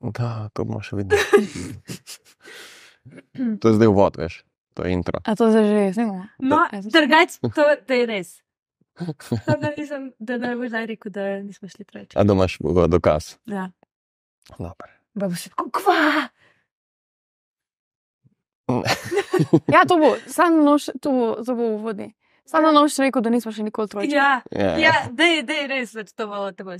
Da, to bomo še videli. To je zdaj uvod, veš. To je intro. A to zdaj že snimamo? No, Ja, zdaj- drugač, to, to je res. To, da, nisem, da ne boš zdaj rekel, da nismo šli trojčka. A da imaš dokaz. Ja. Dobar. Pa bo še tako, kva. Ja, to bo, samo noč, to, to bo v vodi. Samo noč rekel, da nismo še nikoli trojčki. Ja, Ja, ja dej, dej, res, več to bo, to bo